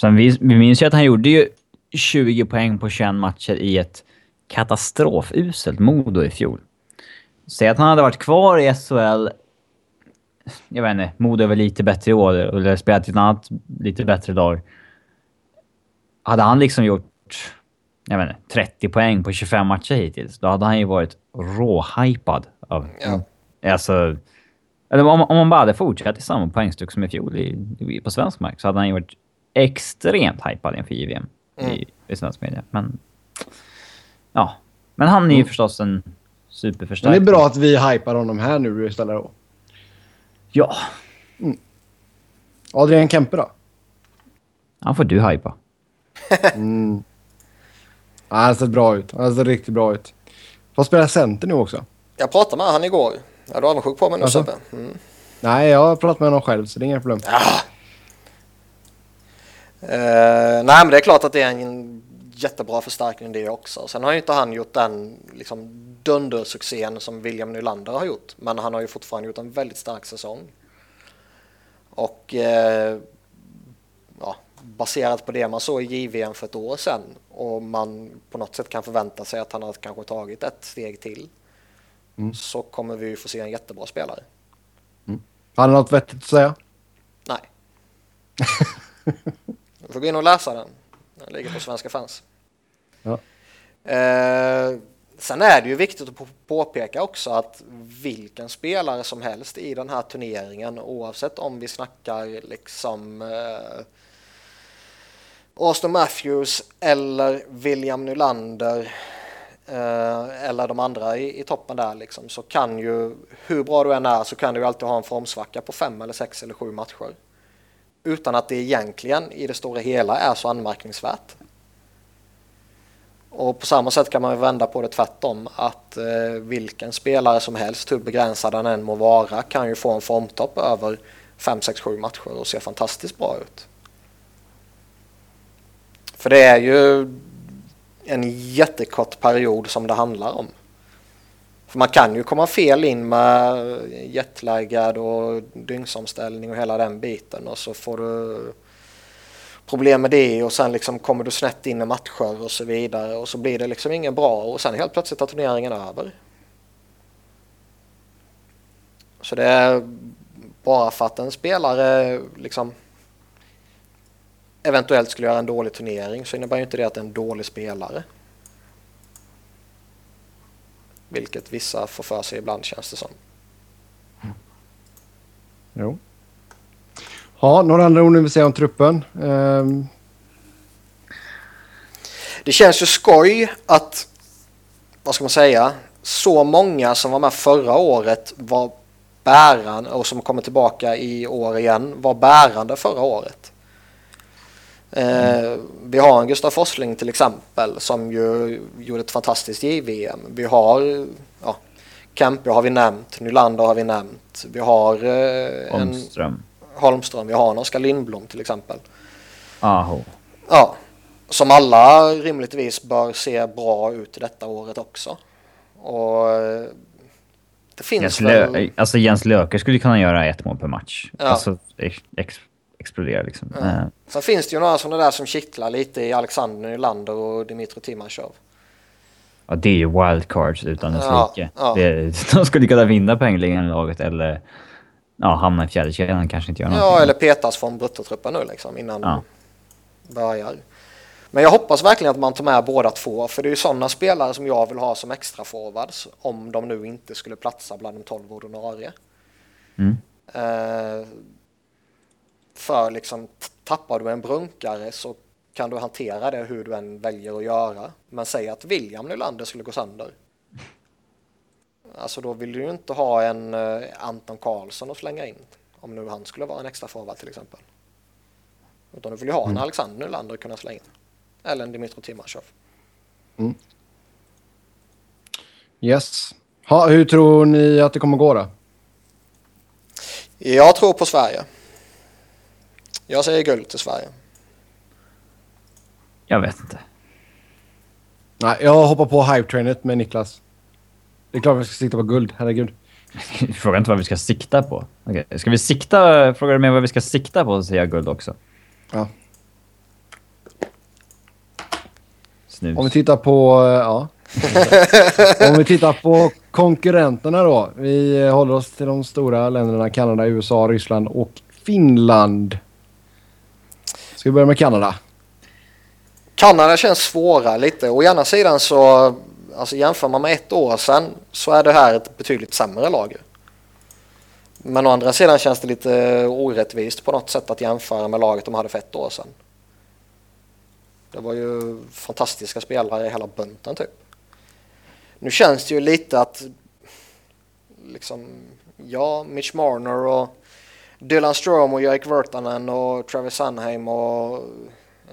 sen vi, vi minns ju att han gjorde ju 20 poäng på 21 matcher i ett katastrofuselt Modo i fjol. Säg att han hade varit kvar i SHL jag vet inte, Modo är väl lite bättre i år, eller spelat i ett annat lite bättre lag. Hade han liksom gjort, jag vet inte, 30 poäng på 25 matcher hittills, då hade han ju varit råhypad av... Ja. Alltså... Eller om, om man bara hade fortsatt i samma poängstyck som i fjol i, i, på svensk mark så hade han ju varit extremt hypad inför JVM Mm. i, i svensk media. Men... Ja. Men han är ju förstås en Men superförstärkning. det är bra att vi hypar honom här nu istället då. Ja. Adrian Kempe då? Han får du hypa. Mm. Ja, han har sett bra ut. Han har sett riktigt bra ut. Får spela center nu också. Jag pratade med han igår. Ja, du är avundsjuk på mig nu Alltså? Mm. Nej, jag har pratat med honom själv så det är inga problem. Eh, nej men det är klart att det är en jättebra förstärkning det också. Sen har ju inte han gjort den liksom, dundersuccén som William Nylander har gjort. Men han har ju fortfarande gjort en väldigt stark säsong. Och eh, ja, baserat på det man såg i JVM för ett år sedan och man på något sätt kan förvänta sig att han har kanske tagit ett steg till. Mm. Så kommer vi ju få se en jättebra spelare. Har han något vettigt att säga? Nej. Du får gå in och läsa den. Den ligger på Svenska fans. Ja. Eh, sen är det ju viktigt att påpeka också att vilken spelare som helst i den här turneringen oavsett om vi snackar liksom eh, Austin Matthews eller William Nylander eh, eller de andra i, i toppen där liksom så kan ju hur bra du än är så kan du ju alltid ha en formsvacka på fem eller sex eller sju matcher utan att det egentligen i det stora hela är så anmärkningsvärt. Och på samma sätt kan man vända på det tvärtom att eh, vilken spelare som helst, hur begränsad han än må vara, kan ju få en formtopp över 5, 6, 7 matcher och se fantastiskt bra ut. För det är ju en jättekort period som det handlar om. För man kan ju komma fel in med jetlaggad och dygnsomställning och hela den biten och så får du problem med det och sen liksom kommer du snett in i matcher och så vidare och så blir det liksom ingen bra och sen helt plötsligt är turneringen över. Så det är bara för att en spelare liksom eventuellt skulle göra en dålig turnering så innebär ju inte det att det är en dålig spelare. Vilket vissa får för sig ibland känns det som. Jo. Ja, några andra ord ni vill säga om truppen? Ehm, Det känns ju skoj att, vad ska man säga, så många som var med förra året var bärande och som kommer tillbaka i år igen var bärande förra året. Eh, vi har en Gustav Forsling till exempel som ju gjorde ett fantastiskt JVM. Vi har ja, Kempe har vi nämnt, Nylander har vi nämnt. Vi har eh, en. Holmström, vi har en Oskar Lindblom till exempel. Aho. Ja, som alla rimligtvis bör se bra ut detta året också. Och eh, det finns Jens, väl... Lö alltså Jens Löker skulle kunna göra ett mål per match. Ja. Alltså ex ex explodera liksom. Ja. Eh, Sen finns det ju några sådana där som kittlar lite i Alexander Nylander och Dmitri Timashov. Ja, det är ju wildcards utan dess Ja, like. ja. Det, de skulle kunna vinna poängligan laget eller ja, hamna i fjärdekedjan kanske inte gör någonting. Ja, eller petas från bruttotruppen nu liksom innan Ja. börjar. Men jag hoppas verkligen att man tar med båda två, för det är ju sådana spelare som jag vill ha som extra forwards om de nu inte skulle platsa bland de 12 ordinarie. Mm. Eh, för liksom tappar du en brunkare så kan du hantera det hur du än väljer att göra. Men säg att William Nylander skulle gå sönder. Alltså då vill du ju inte ha en eh, Anton Karlsson att slänga in. Om nu han skulle vara en extra forward till exempel. Utan du vill ju ha en Alexander Nylander att kunna slänga in. Eller en Dmitri Timashov. Yes. Ha, hur tror ni att det kommer gå då? Jag tror på Sverige. Jag säger guld till Sverige. Jag vet inte. Nej, jag hoppar på hype-trainet med Niklas. Det är klart vi ska sikta på guld, herregud. Fråga inte vad vi ska sikta på. Okej, Ska vi sikta... Frågar du mig vad vi ska sikta på så säger jag guld också. Ja. Snus. Om vi tittar på... eh, Ja. Om vi tittar på konkurrenterna då. Vi håller oss till de stora länderna Kanada, USA, Ryssland och Finland. Ska vi börja med Kanada? Kanada känns svåra lite. Å ena sidan så, alltså jämför man med ett år sedan så är det här ett betydligt sämre lag. Men å andra sidan känns det lite orättvist på något sätt att jämföra med laget de hade för ett år sedan. Det var ju fantastiska spelare i hela bunten typ. Nu känns det ju lite att liksom, ja, Mitch Marner och Dylan Strom och Jake Virtanen och Travis Sanheim och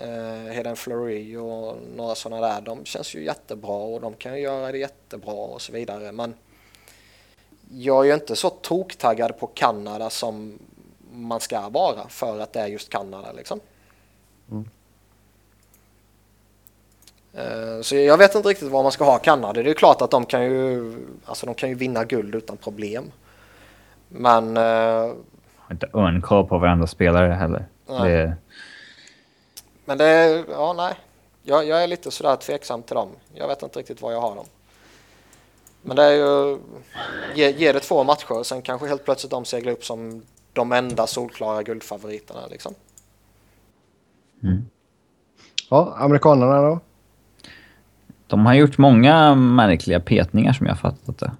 eh, Hayden Fleury och några sådana där. De känns ju jättebra och de kan ju göra det jättebra och så vidare. Men jag är ju inte så toktaggad på Kanada som man ska vara för att det är just Kanada liksom. Eh, Så jag vet inte riktigt vad man ska ha Kanada. Det är ju klart att de kan ju, alltså de kan ju vinna guld utan problem. Men eh, inte örnkoll på varandra spelare heller. Nej. Det, Men det är, ja nej. Jag, jag är lite sådär tveksam till dem. Jag vet inte riktigt var jag har dem. Men det är ju, ge, ge det två matcher sen kanske helt plötsligt de seglar upp som de enda solklara guldfavoriterna liksom. Ja, amerikanerna då? de har gjort många märkliga petningar som jag fattat det.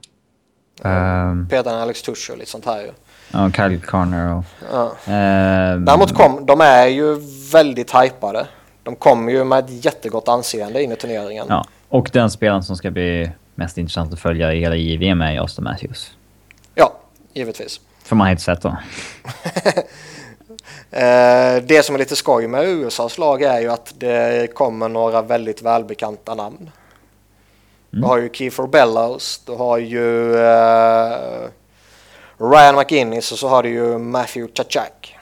Ehm, Peter Alex Tusch och lite sånt här ju. Ja, Kyle Carner och... Ja. ehm, Däremot kom, de är ju väldigt hypade. De kommer ju med ett jättegott anseende in i turneringen. Ja, och den spelaren som ska bli mest intressant att följa i hela JVM är Austin Matthews. Ja, givetvis. För man har inte sett då. Eh, det som är lite skoj med USAs lag är ju att det kommer några väldigt välbekanta namn. Du har ju Kiefer Bellows, du har ju eh, Ryan McInnes och så har du ju Matthew Chachak.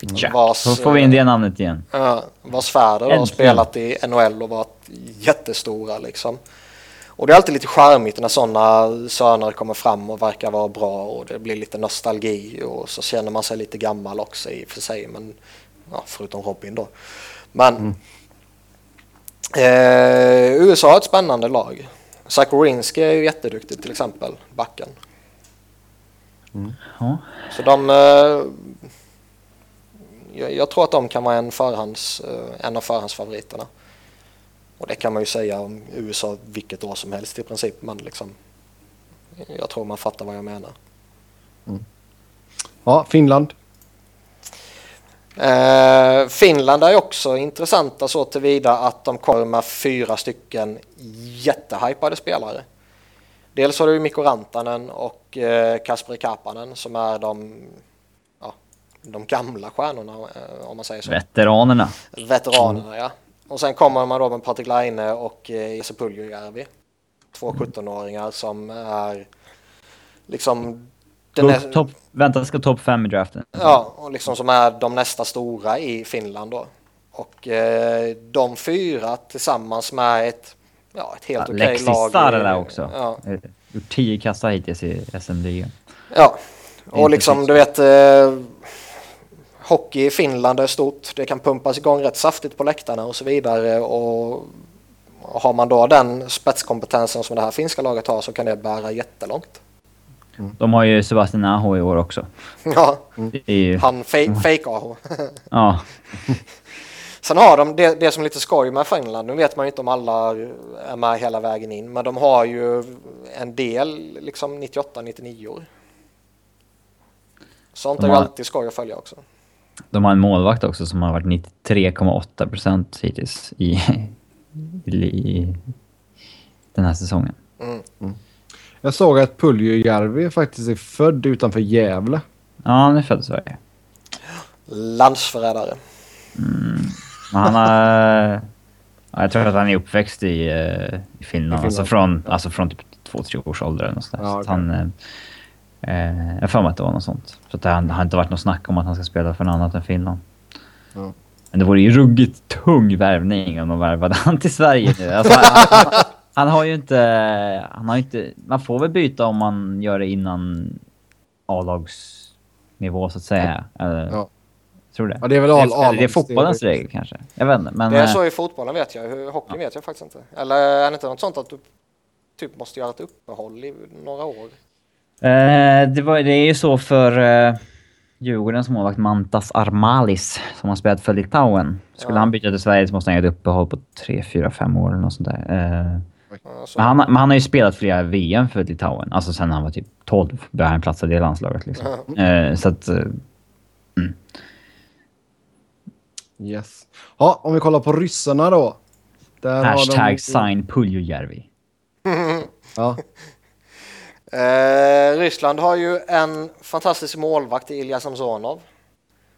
Jack. Vars, Så får vi in det namnet igen. Ja, vars fäder har spelat i NHL och varit jättestora liksom. Och det är alltid lite charmigt när sådana söner kommer fram och verkar vara bra och det blir lite nostalgi och så känner man sig lite gammal också i och för sig. Men, ja, förutom Robin då. Men eh, USA har ett spännande lag. Zach Werenski är ju jätteduktig till exempel, backen. Ja. Så de... Eh, jag, jag tror att de kan vara en, förhands, eh, en av förhandsfavoriterna. Och det kan man ju säga om USA vilket år som helst i princip. Men liksom, jag tror man fattar vad jag menar. Ja, Finland. Eh, Finland är också intressanta så tillvida att de kommer med fyra stycken jättehypade spelare. Dels har du Mikko Rantanen och eh, Kasperi Kapanen som är de, ja, de gamla stjärnorna eh, om man säger så. Veteranerna. Veteranerna ja. Och sen kommer man då med Patrik Laine och eh, Jesse Puljujärvi. Två 17-åringar som är liksom den är, Top, vänta, ska topp fem i draften. Ja, och liksom som är de nästa stora i Finland då. Och eh, de fyra tillsammans med ett, ja, ett helt Ja, okej Lexi lag. i- Sarala också. Ja, Gjort tio kassar hittills i SM-ligan. ja. och liksom du vet eh, hockey i Finland är stort. Det kan pumpas igång rätt saftigt på läktarna och så vidare. Och har man då den spetskompetensen som det här finska laget har så kan det bära jättelångt. De har ju Sebastian Aho i år också. Ja, Det är ju, han fe- fake-AH. ja, Sen har de det, det som är lite skoj med Finland, nu vet man ju inte om alla är med hela vägen in, men de har ju en del liksom 98-99 år. Sånt De är ju alltid skoj att följa också. de har en målvakt också som har varit 93,8 procent hittills i, i, i den här säsongen. Mm. Jag såg att Puljujärvi faktiskt är född utanför Gävle. Ja, han är född i Sverige. Landsförrädare. Men han har... Ja, jag tror att han är uppväxt i, eh, i Finland. Finland. Alltså, från, alltså från typ två, tre års ålder eller något. Ja, han... eh, Eh, jag för mig att det var något sånt. Så det har, har inte varit något snack om att han ska spela för något annat än Finland. Ja. Men det vore ju ruggigt tung värvning om de värvade han till Sverige nu. Alltså, han, han, han har ju inte... Han har inte... Man får väl byta om man gör det innan A-lagsnivå så att säga. Ja. Tror det. Ja, det är väl all- är, det är fotbollens regel kanske. Jag vet inte. Men, Det är eh, så i fotbollen vet jag. Hur hockeyn vet jag faktiskt inte. Eller är det inte något sånt att du typ måste göra ett uppehåll i några år? Eh, det, var, det är ju så för uh, Djurgårdens målvakt Mantas Armalis som har spelat för Litauen. Skulle Ja. han byta till Sverige så måste han göra ett uppehåll på 3, 4, 5 år eller något sånt där. Eh, men, han, men han har ju spelat flera VM för Litauen. Alltså sen han var typ 12 började han platsa i det landslaget liksom. Eh, så att... eh, Yes. Ja, om vi kollar på ryssarna då. Där hashtag har de... sign Puljujärvi. Ja, Eh, Ryssland har ju en fantastisk målvakt i Ilja Samsonov.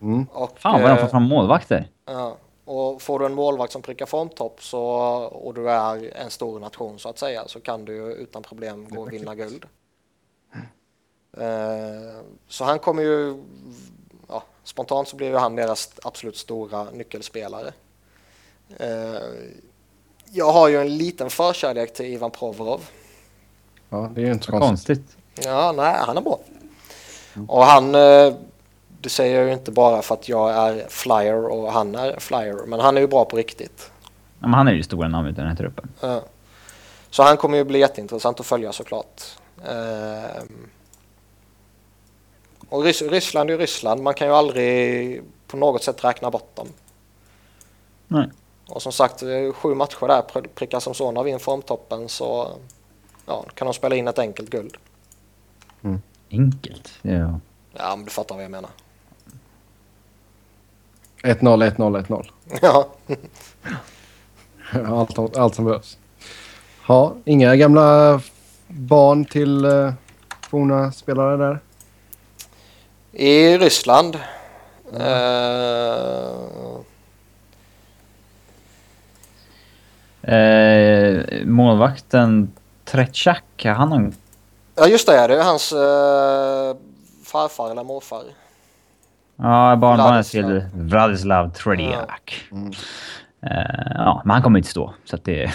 Mm. Och, Fan vad de får eh, fram målvakter. ja, och får du en målvakt som prickar formtopp så, och du är en stor nation så att säga så kan du ju utan problem gå och vinna guld. Eh, så han kommer ju, spontant så blir ju han deras absolut stora nyckelspelare. Eh, jag har ju en liten förkärlek till Ivan Provorov. ja, det är ju inte så konstigt. Ja, nej, han är bra. Och han, eh, det säger jag ju inte bara för att jag är flyer och han är flyer, men han är ju bra på riktigt. Ja, men han är ju stora namnet i den här truppen. Ja. Så han kommer ju bli jätteintressant att följa såklart. Och Rys- Ryssland är ju Ryssland, man kan ju aldrig på något sätt räkna bort dem. Nej. Och som sagt, eh, sju matcher där pr- prickar som sån av in formtoppen så ja, kan de spela in ett enkelt guld. Enkelt. Ja. Ja, men du fattar vad jag menar. 1-0, 1-0, 1-0. Ja. Allt, allt som behövs. Ja, inga gamla barn till uh, forna spelare där. I Ryssland. Eh, Eh, målvakten Tretjak, han har... ja just det, det är hans eh, farfar eller morfar. Ja, barnbarnet till Vladislav Tretjak. Eh, ja, men han kommer inte stå. Så att det...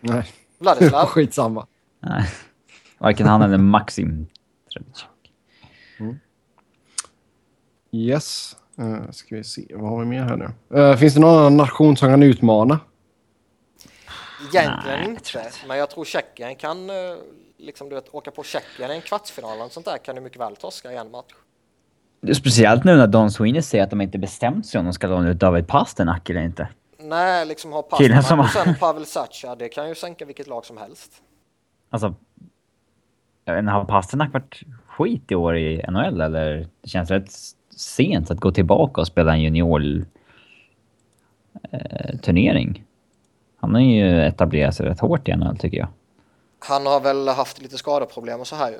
Nej, Vladislav. skitsamma. Nej. Varken han eller Maxim Tretjak. Yes. Uh, ska vi se, vad har vi mer här nu? Eh, finns det någon annan nation som kan utmana? Egentligen Nej, inte, men jag tror Tjeckien kan eh, liksom, du vet, åka på Tjeckien i en kvartsfinal eller sånt där kan du mycket väl torska i en match. Det är Speciellt nu när Don Sweeney säger att de inte bestämt sig om de ska låna ut David Pasternak eller inte. Nej, liksom ha Pasternak som- och sen Pavel Sacha, det kan ju sänka vilket lag som helst. Alltså... Jag vet inte, har Pasternak varit skit i år i NHL eller? Det känns rätt sent att gå tillbaka och spela en junior... Eh. Han har ju etablerat sig rätt hårt i NHL tycker jag. Han har väl haft lite skadeproblem och så här ju.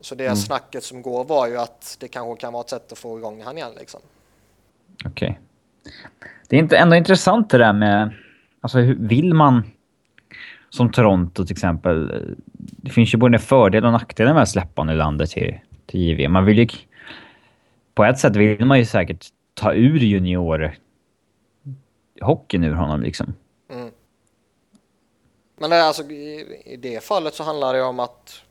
Så det snacket som går var ju att det kanske kan vara ett sätt att få igång han igen liksom. Okej. Det är inte, ändå intressant det där med... Alltså vill man... Som Toronto till exempel. Det finns ju både fördelar och nackdelar med att släppa Nylander till, till JV. Man vill ju... På ett sätt vill man ju säkert ta ur junior hockeyn ur honom liksom. Mm. Men det alltså, i, i det fallet så handlar det om att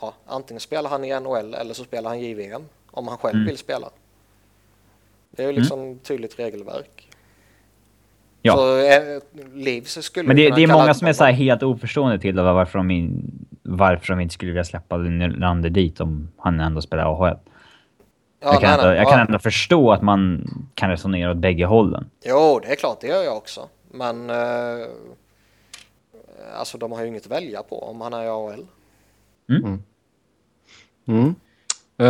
ja, antingen spelar han i NHL eller så spelar han JVM om han själv Mm. vill spela. Det är ju liksom tydligt regelverk. Ja. Så eh, Leafs skulle Men det, det är många som är så här helt oförstående till varför de, in, varför de inte skulle vilja släppa Nylander dit om han ändå spelar AHL. Ja, jag kan, nej, ändå, jag ja. kan ändå förstå att man kan resonera åt bägge hållen. Jo, det är klart, det gör jag också. Men eh, alltså de har ju inget att välja på om han är i AHL. Mm. Eh,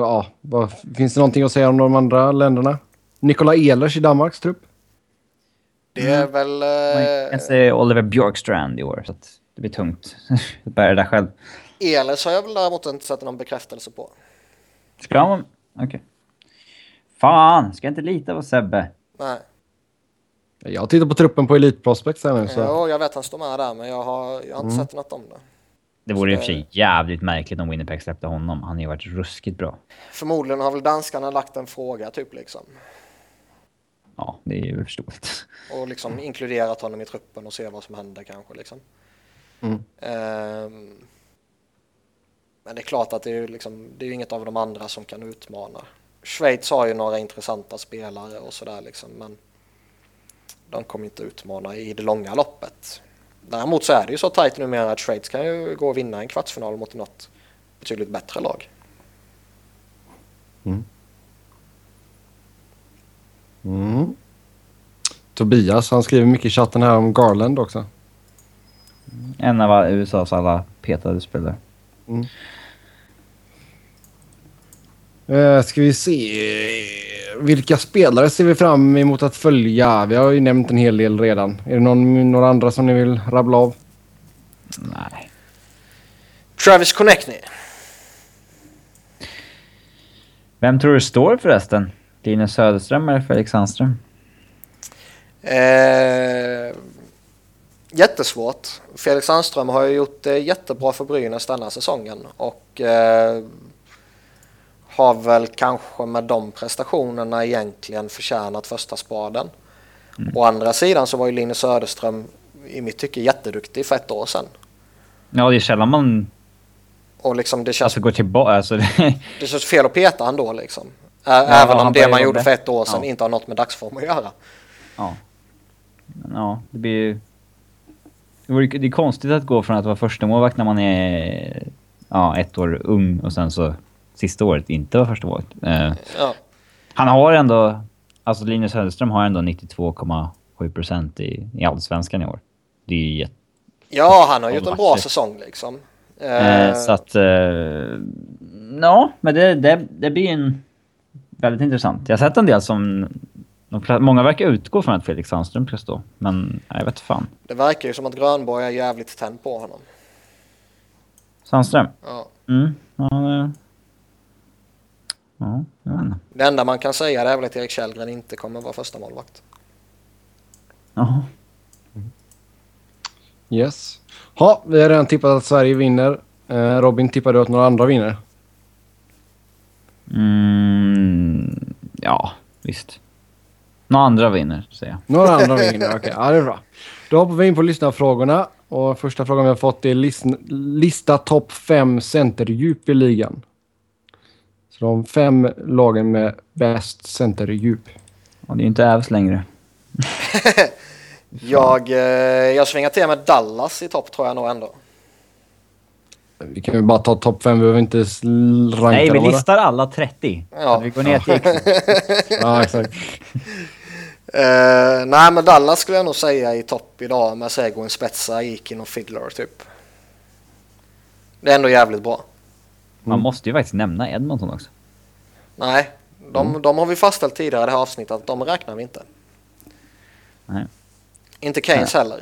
ja, vad, finns det någonting att säga om de andra länderna? Nikola Ehlers i Danmarks trupp? Det är väl... Jag kan Eh, se Oliver Björkstrand i år, så att det blir tungt att bära det där själv. Ehlers har jag väl däremot inte sett någon bekräftelse på. Ska man... Okej. Fan, ska jag inte lita på Sebbe? Nej. Jag tittar på truppen på Elite Prospects här nu. Så. Ja, jag vet att han står med där, men jag har, jag har inte Mm. sett något om det. Det vore i och för sig jävligt märkligt om Winnipeg släppte honom. Han har ju varit ruskigt bra. Förmodligen har väl danskarna lagt en fråga typ liksom. Ja, det är ju förståeligt. Och liksom inkluderat honom i truppen och se vad som händer kanske liksom. Mm. Ehm, men det är klart att det är liksom, det är inget av de andra som kan utmana. Schweiz har ju några intressanta spelare och sådär liksom, men de kommer inte utmana i det långa loppet. Däremot så är det ju så tajt numera att Schweiz kan ju gå och vinna en kvartsfinal mot något betydligt bättre lag. Mm. Tobias, han skriver mycket i chatten här om Garland också. En av USAs alla petade spelare. Eh, ska vi se. Vilka spelare ser vi fram emot att följa? Vi har ju nämnt en hel del redan. Är det någon, några andra som ni vill rabbla av? Nej. Travis Connectney. Vem tror du står förresten? Linus Söderström eller Felix Sandström? Eh, jättesvårt. Felix Sandström har ju gjort det jättebra för Brynäs denna säsongen och eh, har väl kanske med de prestationerna egentligen förtjänat första spaden. Å andra sidan så var ju Linus Söderström i mitt tycke jätteduktig för ett år sedan. Ja, det är sällan man Och liksom det känns, alltså, går tillbaka. Alltså, det, det känns fel att peta han då liksom. Ä- Även om det man gjorde för ett år sedan Ja. inte har något med dagsform att göra. ja. Men, ja, det blir ju... Det, det är konstigt att gå från att vara första målvakt när man är ja, ett år ung och sen så sista året inte vara första målvakt. Eh, Ja. han har ändå... Alltså Linus Söderström har ändå 92,7 procent i, i Allsvenskan i år. Det är ju jätte... Ja, han har gjort en bra säsong liksom. Eh, Eh, så att... Eh, ja, men det, det, det blir en... Väldigt intressant. Jag har sett en del som... De, många verkar utgå från att Felix Sandström ska stå. Men jag vet fan. Det verkar ju som att Grönborg är jävligt tänd på honom. Sandström? Ja. Mm. Ja, det... Ja, jag. Det enda man kan säga är väl att Erik Källgren inte kommer vara första målvakt. Jaha. Yes. Ja, vi har redan tippat att Sverige vinner. Eh, Robin tippade att några andra vinner. Mm, ja, visst. Några andra vinner, säger jag. Några andra vinner, okej. Ja, det är bra. Då hoppar vi in på lyssnarfrågorna. Och första frågan vi har fått är list- lista topp fem centerdjup i ligan. Så de fem lagen med bäst centerdjup. Och det är ju inte Ävs längre. Jag, eh, jag svingar till med Dallas i topp tror jag nog ändå. Vi kan ju bara ta topp fem, vi behöver inte ranka Nej, vi listar alla 30. Ja. Vi går ner till Excel. Ja, exakt. Eh, nej, men Dallas skulle jag nog säga i topp idag med Seguin, Spetsa, Ikin och Fiddler typ. Det är ändå jävligt bra. Man måste ju faktiskt nämna Edmonton också. Nej, de, de har vi fastställt tidigare i det här avsnittet att de räknar vi inte. Nej. Inte Keynes heller.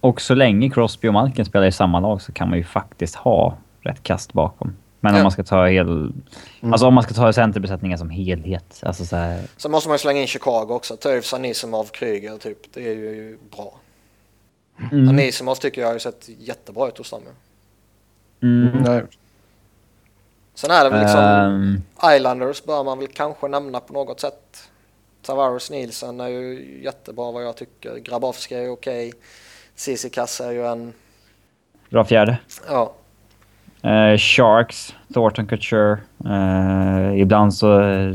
Och så länge Crosby och Malkin spelar i samma lag så kan man ju faktiskt ha rätt kast bakom. Men Ja. om man ska ta hel... Alltså om man ska ta centerbesättningen som helhet. Alltså så här... Sen måste man ju slänga in Chicago också. Toews, Anisimov, Kryger typ. Det är ju bra. Mm. Anisimov tycker jag har sett jättebra ut hos dem. Mm. Nej. Sen är det väl liksom Ehm, Islanders bör man väl kanske nämna på något sätt. Tavares Nielsen är ju jättebra vad jag tycker. Grabowski är okej. Tsitsikas är ju en... bra fjärde. Ja, Eh, Sharks, Thornton Couture. Eh, ibland så eh,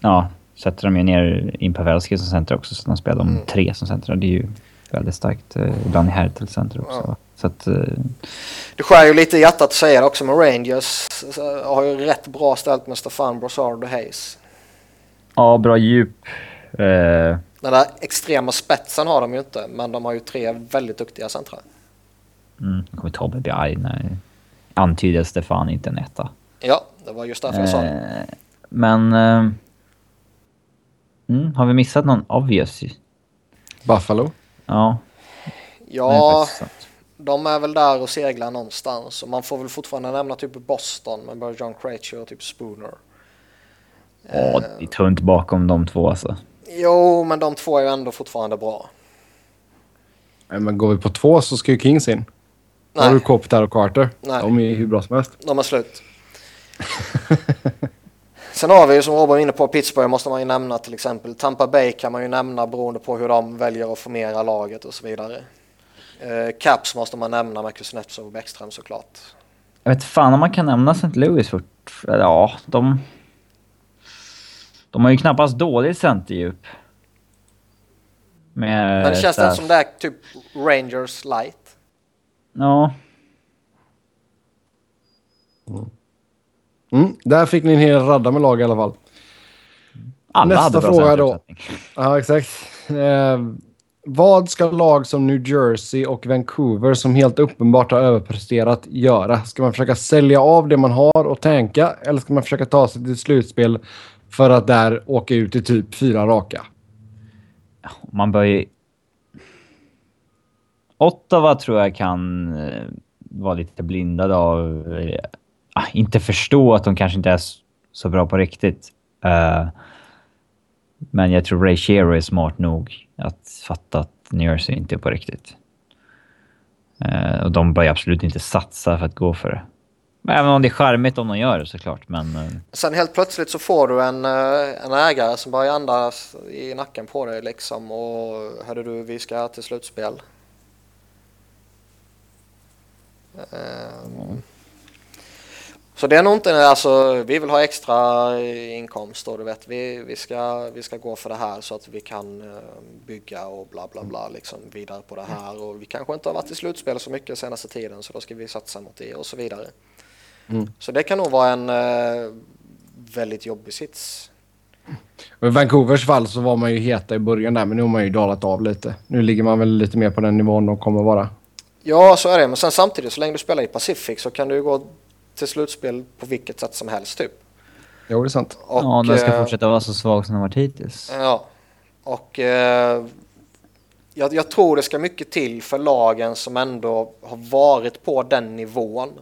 ja, sätter de ju ner in Pavelski som center också, så de spelar de Mm. tre som center. Det är ju väldigt starkt. Eh, ibland i Hertel center också. Ja. Så att, eh, det skär ju lite i hjärtat att säga det också med Rangers. Så har ju rätt bra ställt med Stefan Brassard och Hayes. ja, bra djup. Eh, Den där extrema spetsen har de ju inte, men de har ju tre väldigt duktiga centrar. mm, kommer Tobbe bli arg när antyder att Stefan inte är en etta. Ja, det var just därför jag sa det. Eh, men... Eh, mm, har vi missat någon obvious? Buffalo. Ja. är Ja, sant. de är väl där och seglar någonstans. Och man får väl fortfarande nämna typ Boston med både John Krejci och typ Spooner. Ja, det är tunt bakom de två alltså. Jo, men de två är ju ändå fortfarande bra. Men går vi på två så ska ju Kings in. Då har Nej, du Kopitar och Carter. Nej. De är hur bra som helst. de är slut. Sen har vi ju som Robin var inne på, Pittsburgh måste man ju nämna till exempel. Tampa Bay kan man ju nämna beroende på hur de väljer att formera laget och så vidare. Eh, Caps måste man nämna med Kuznetsov och Bäckström såklart. Jag vet fan om man kan nämna St. Louis fort. Ja, de... De har ju knappast dåligt centerdjup. Med... Men det känns det som det är typ Rangers light. Ja. Mm, där fick ni en hel radda med lag i alla fall. Alla Nästa fråga då. Ja, exakt. Eh, vad ska lag som New Jersey och Vancouver som helt uppenbart har överpresterat göra? Ska man försöka sälja av det man har och tänka eller ska man försöka ta sig till slutspel för att där åka ut i typ fyra raka? Man bör ju... Ottawa tror jag kan eh, vara lite blindade av... Äh, inte förstå att de kanske inte är så bra på riktigt. Eh, men jag tror Ray Shero är smart nog att fatta att New Jersey inte är på riktigt. Eh, och de bör absolut inte satsa för att gå för det. Även om det är charmigt om de gör det såklart, men... Eh. Sen helt plötsligt så får du en, en ägare som börjar andas i nacken på dig liksom och hörde du vi ska till slutspel. Så det är nog inte, alltså vi vill ha extra inkomst och du vet vi, vi, ska, vi ska gå för det här så att vi kan eh, bygga och bla bla bla liksom vidare på det här och vi kanske inte har varit i slutspel så mycket senaste tiden så då ska vi satsa mot det och så vidare. Mm. Så det kan nog vara en eh, väldigt jobbig sits. I Vancouvers fall så var man ju heta i början där men nu har man ju dalat av lite. Nu ligger man väl lite mer på den nivån de kommer vara. Ja, så är det. Men sen samtidigt, så länge du spelar i Pacific så kan du gå till slutspel på vilket sätt som helst typ. Jo, det är sant. Och, ja, den ska eh, fortsätta vara så svag som den har varit hittills. Ja, och eh, jag, jag tror det ska mycket till för lagen som ändå har varit på den nivån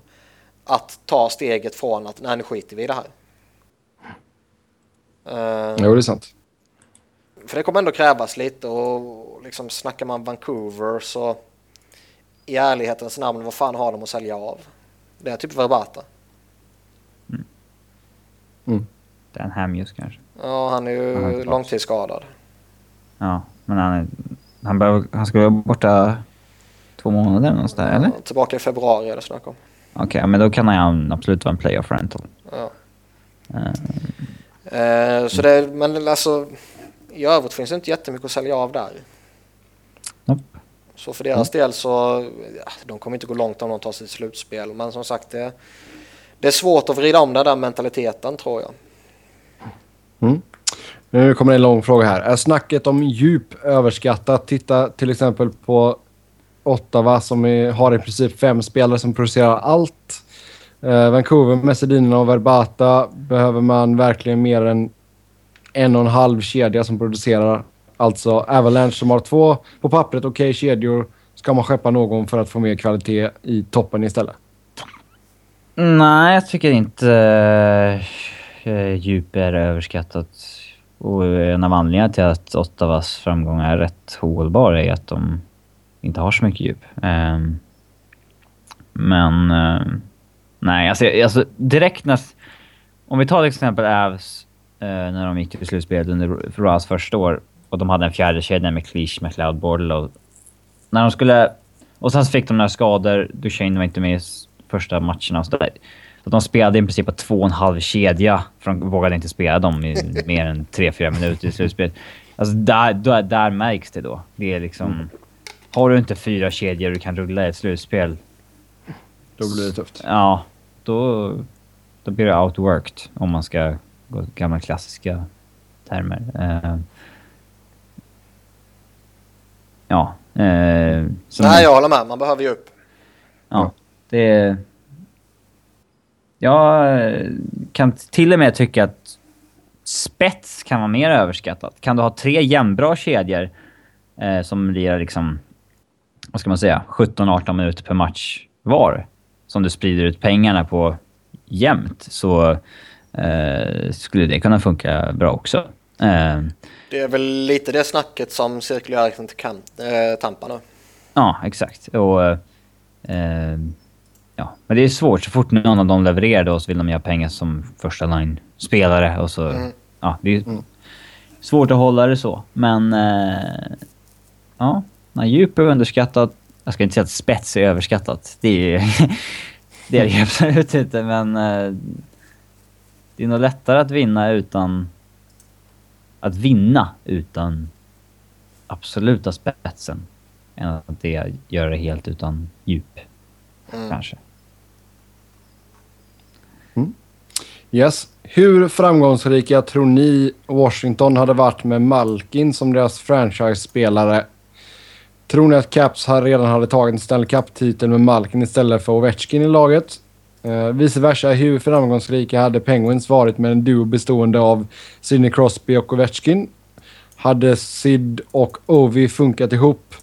att ta steget från att nej, nu skiter vi i det här. Eh, Jo, det är sant. För det kommer ändå krävas lite och liksom snackar man Vancouver så i ärlighetens namn, vad fan har de att sälja av? Det är typ Verbata. Dan Hamhus kanske. Ja, han är Han ju tillbaka. långtidsskadad. Ja, men han, är, han, behöver, han ska vara borta två månader någonstans där, eller? Ja, Tillbaka i februari är det snack om. Okej, men då kan han absolut vara en playoff rental. Ja. Eh, Eh, så det, men alltså i övrigt finns det inte jättemycket att sälja av där. Så för deras del så, ja, de kommer inte gå långt om de tar sig till slutspel. Men som sagt, det, det är svårt att vrida om den där mentaliteten tror jag. Mm. Nu kommer en lång fråga här. Är snacket om djup överskattat? Titta till exempel på Ottawa som är, har i princip fem spelare som producerar allt. Eh, Vancouver med Sedinarna och Verbata behöver man verkligen mer än en och en halv kedja som producerar. Alltså Avalanche som har två på pappret okej kedjor. Ska man skeppa någon för att få mer kvalitet i toppen istället? Nej, jag tycker inte eh, djup är överskattat. Och en av anledningarna till att Ottawas framgångar är rätt hållbar är att de inte har så mycket djup. Ehm, men... Eh, nej, alltså, alltså direkt när... Om vi tar till exempel Avs eh, när de gick till slutspelet under Roas första år och de hade en fjärde kedja med Cleach, McLeod, Bordelow. När de skulle... Och sen så fick de några skador. Duchene var inte med i första matcherna och sådär. Så de spelade i princip på två och en halv kedja. För de vågade inte spela dem i mer än tre fyra minuter i slutspel. Alltså där, där, där märks det då. Det är liksom... Har du inte fyra kedjor du kan rulla i ett slutspel, Då blir det tufft. ja, då, då blir det outworked om man ska gå gamla klassiska termer. Eh, ja. Eh, Nej, jag håller med. Man behöver ju upp. Ja, det... Jag eh, kan till och med tycka att spets kan vara mer överskattat. Kan du ha tre jämnbra kedjor eh, som lirar liksom, vad ska man säga, 17-18 minuter per match var, som du sprider ut pengarna på jämnt, så eh, skulle det kunna funka bra också. Eh, Det är väl lite det snacket som cirkulerar kring till Kam- eh, Tampa nu. Ja, exakt. Och, eh, ja. Men det är svårt. Så fort någon av dem levererar då så vill de göra pengar som första line-spelare. Och så, Mm. ja, det är svårt att hålla det så. Men eh, ja, djup är underskattat. Jag ska inte säga att spets är överskattat. Det är, det är det ju absolut inte. Men eh, det är nog lättare att vinna utan... Att vinna utan absoluta spetsen än att det gör det helt utan djup. Mm. Kanske. Yes. Hur framgångsrika tror ni Washington hade varit med Malkin som deras franchise-spelare? Tror ni att Caps redan hade tagit en Stanley Cup-titel med Malkin istället för Ovechkin i laget? Eh, vice versa, hur framgångsrika hade Penguins varit med en duo bestående av Sidney Crosby och Ovechkin? Hade Sid och Ovi funkat ihop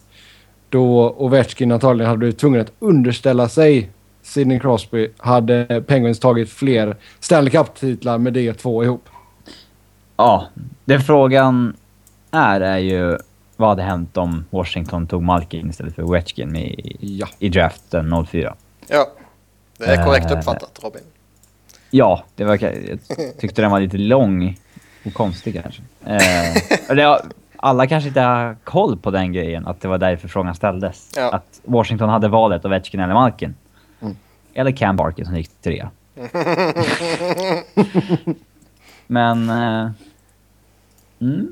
då Ovechkin antagligen hade blivit tvungen att underställa sig Sidney Crosby hade Penguins tagit fler Stanley Cup-titlar med de två ihop. Ja, den frågan är, är ju vad hade hänt om Washington tog Malkin istället för Ovechkin i, Ja. i draften 04? Ja, det är korrekt Eh, uppfattat Robin. Ja, det var, jag tyckte den var lite lång och konstig kanske. Eh, alla kanske inte har koll på den grejen, att det var därför frågan ställdes. Ja. Att Washington hade valet Ovechkin eller Malkin. Mm. Eller Cam Barker som gick trea. Men... Eh, mm,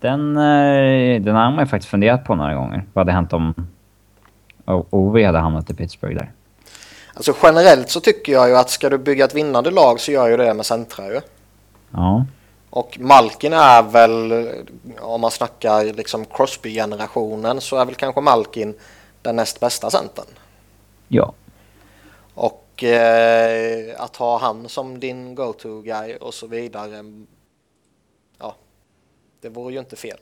den, eh, den har man ju faktiskt funderat på några gånger. Vad hade hänt om Ove hade hamnat i Pittsburgh där? Alltså generellt så tycker jag ju att ska du bygga ett vinnande lag så gör ju det med centra ju. Ja. Och Malkin är väl, om man snackar liksom Crosby-generationen så är väl kanske Malkin den näst bästa centern. Ja. Och eh, att ha han som din go-to-guy och så vidare. Ja, det vore ju inte fel.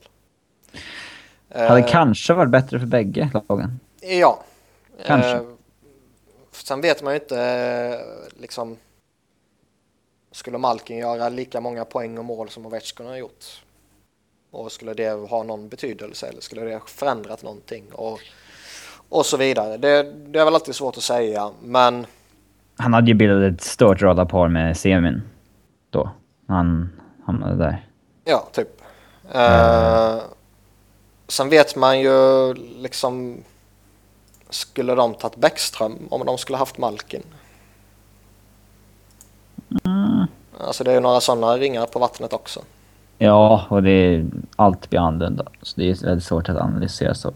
Hade Eh, kanske varit bättre för bägge lagen. Ja. Kanske. Eh, sen vet man ju inte eh, liksom. Skulle Malkin göra lika många poäng och mål som Ovechkin har gjort? Och skulle det ha någon betydelse eller skulle det ha förändrat någonting? Och, och så vidare. Det, det är väl alltid svårt att säga men Han hade ju bildat ett stört radarpar med Semin då. Han hamnade där. Ja, typ. Eh, sen vet man ju liksom... Skulle de tagit Bäckström om de skulle haft Malkin? Alltså det är ju några sådana ringar på vattnet också. Ja, och det är, allt blir annorlunda. Så det är väldigt svårt att analysera så.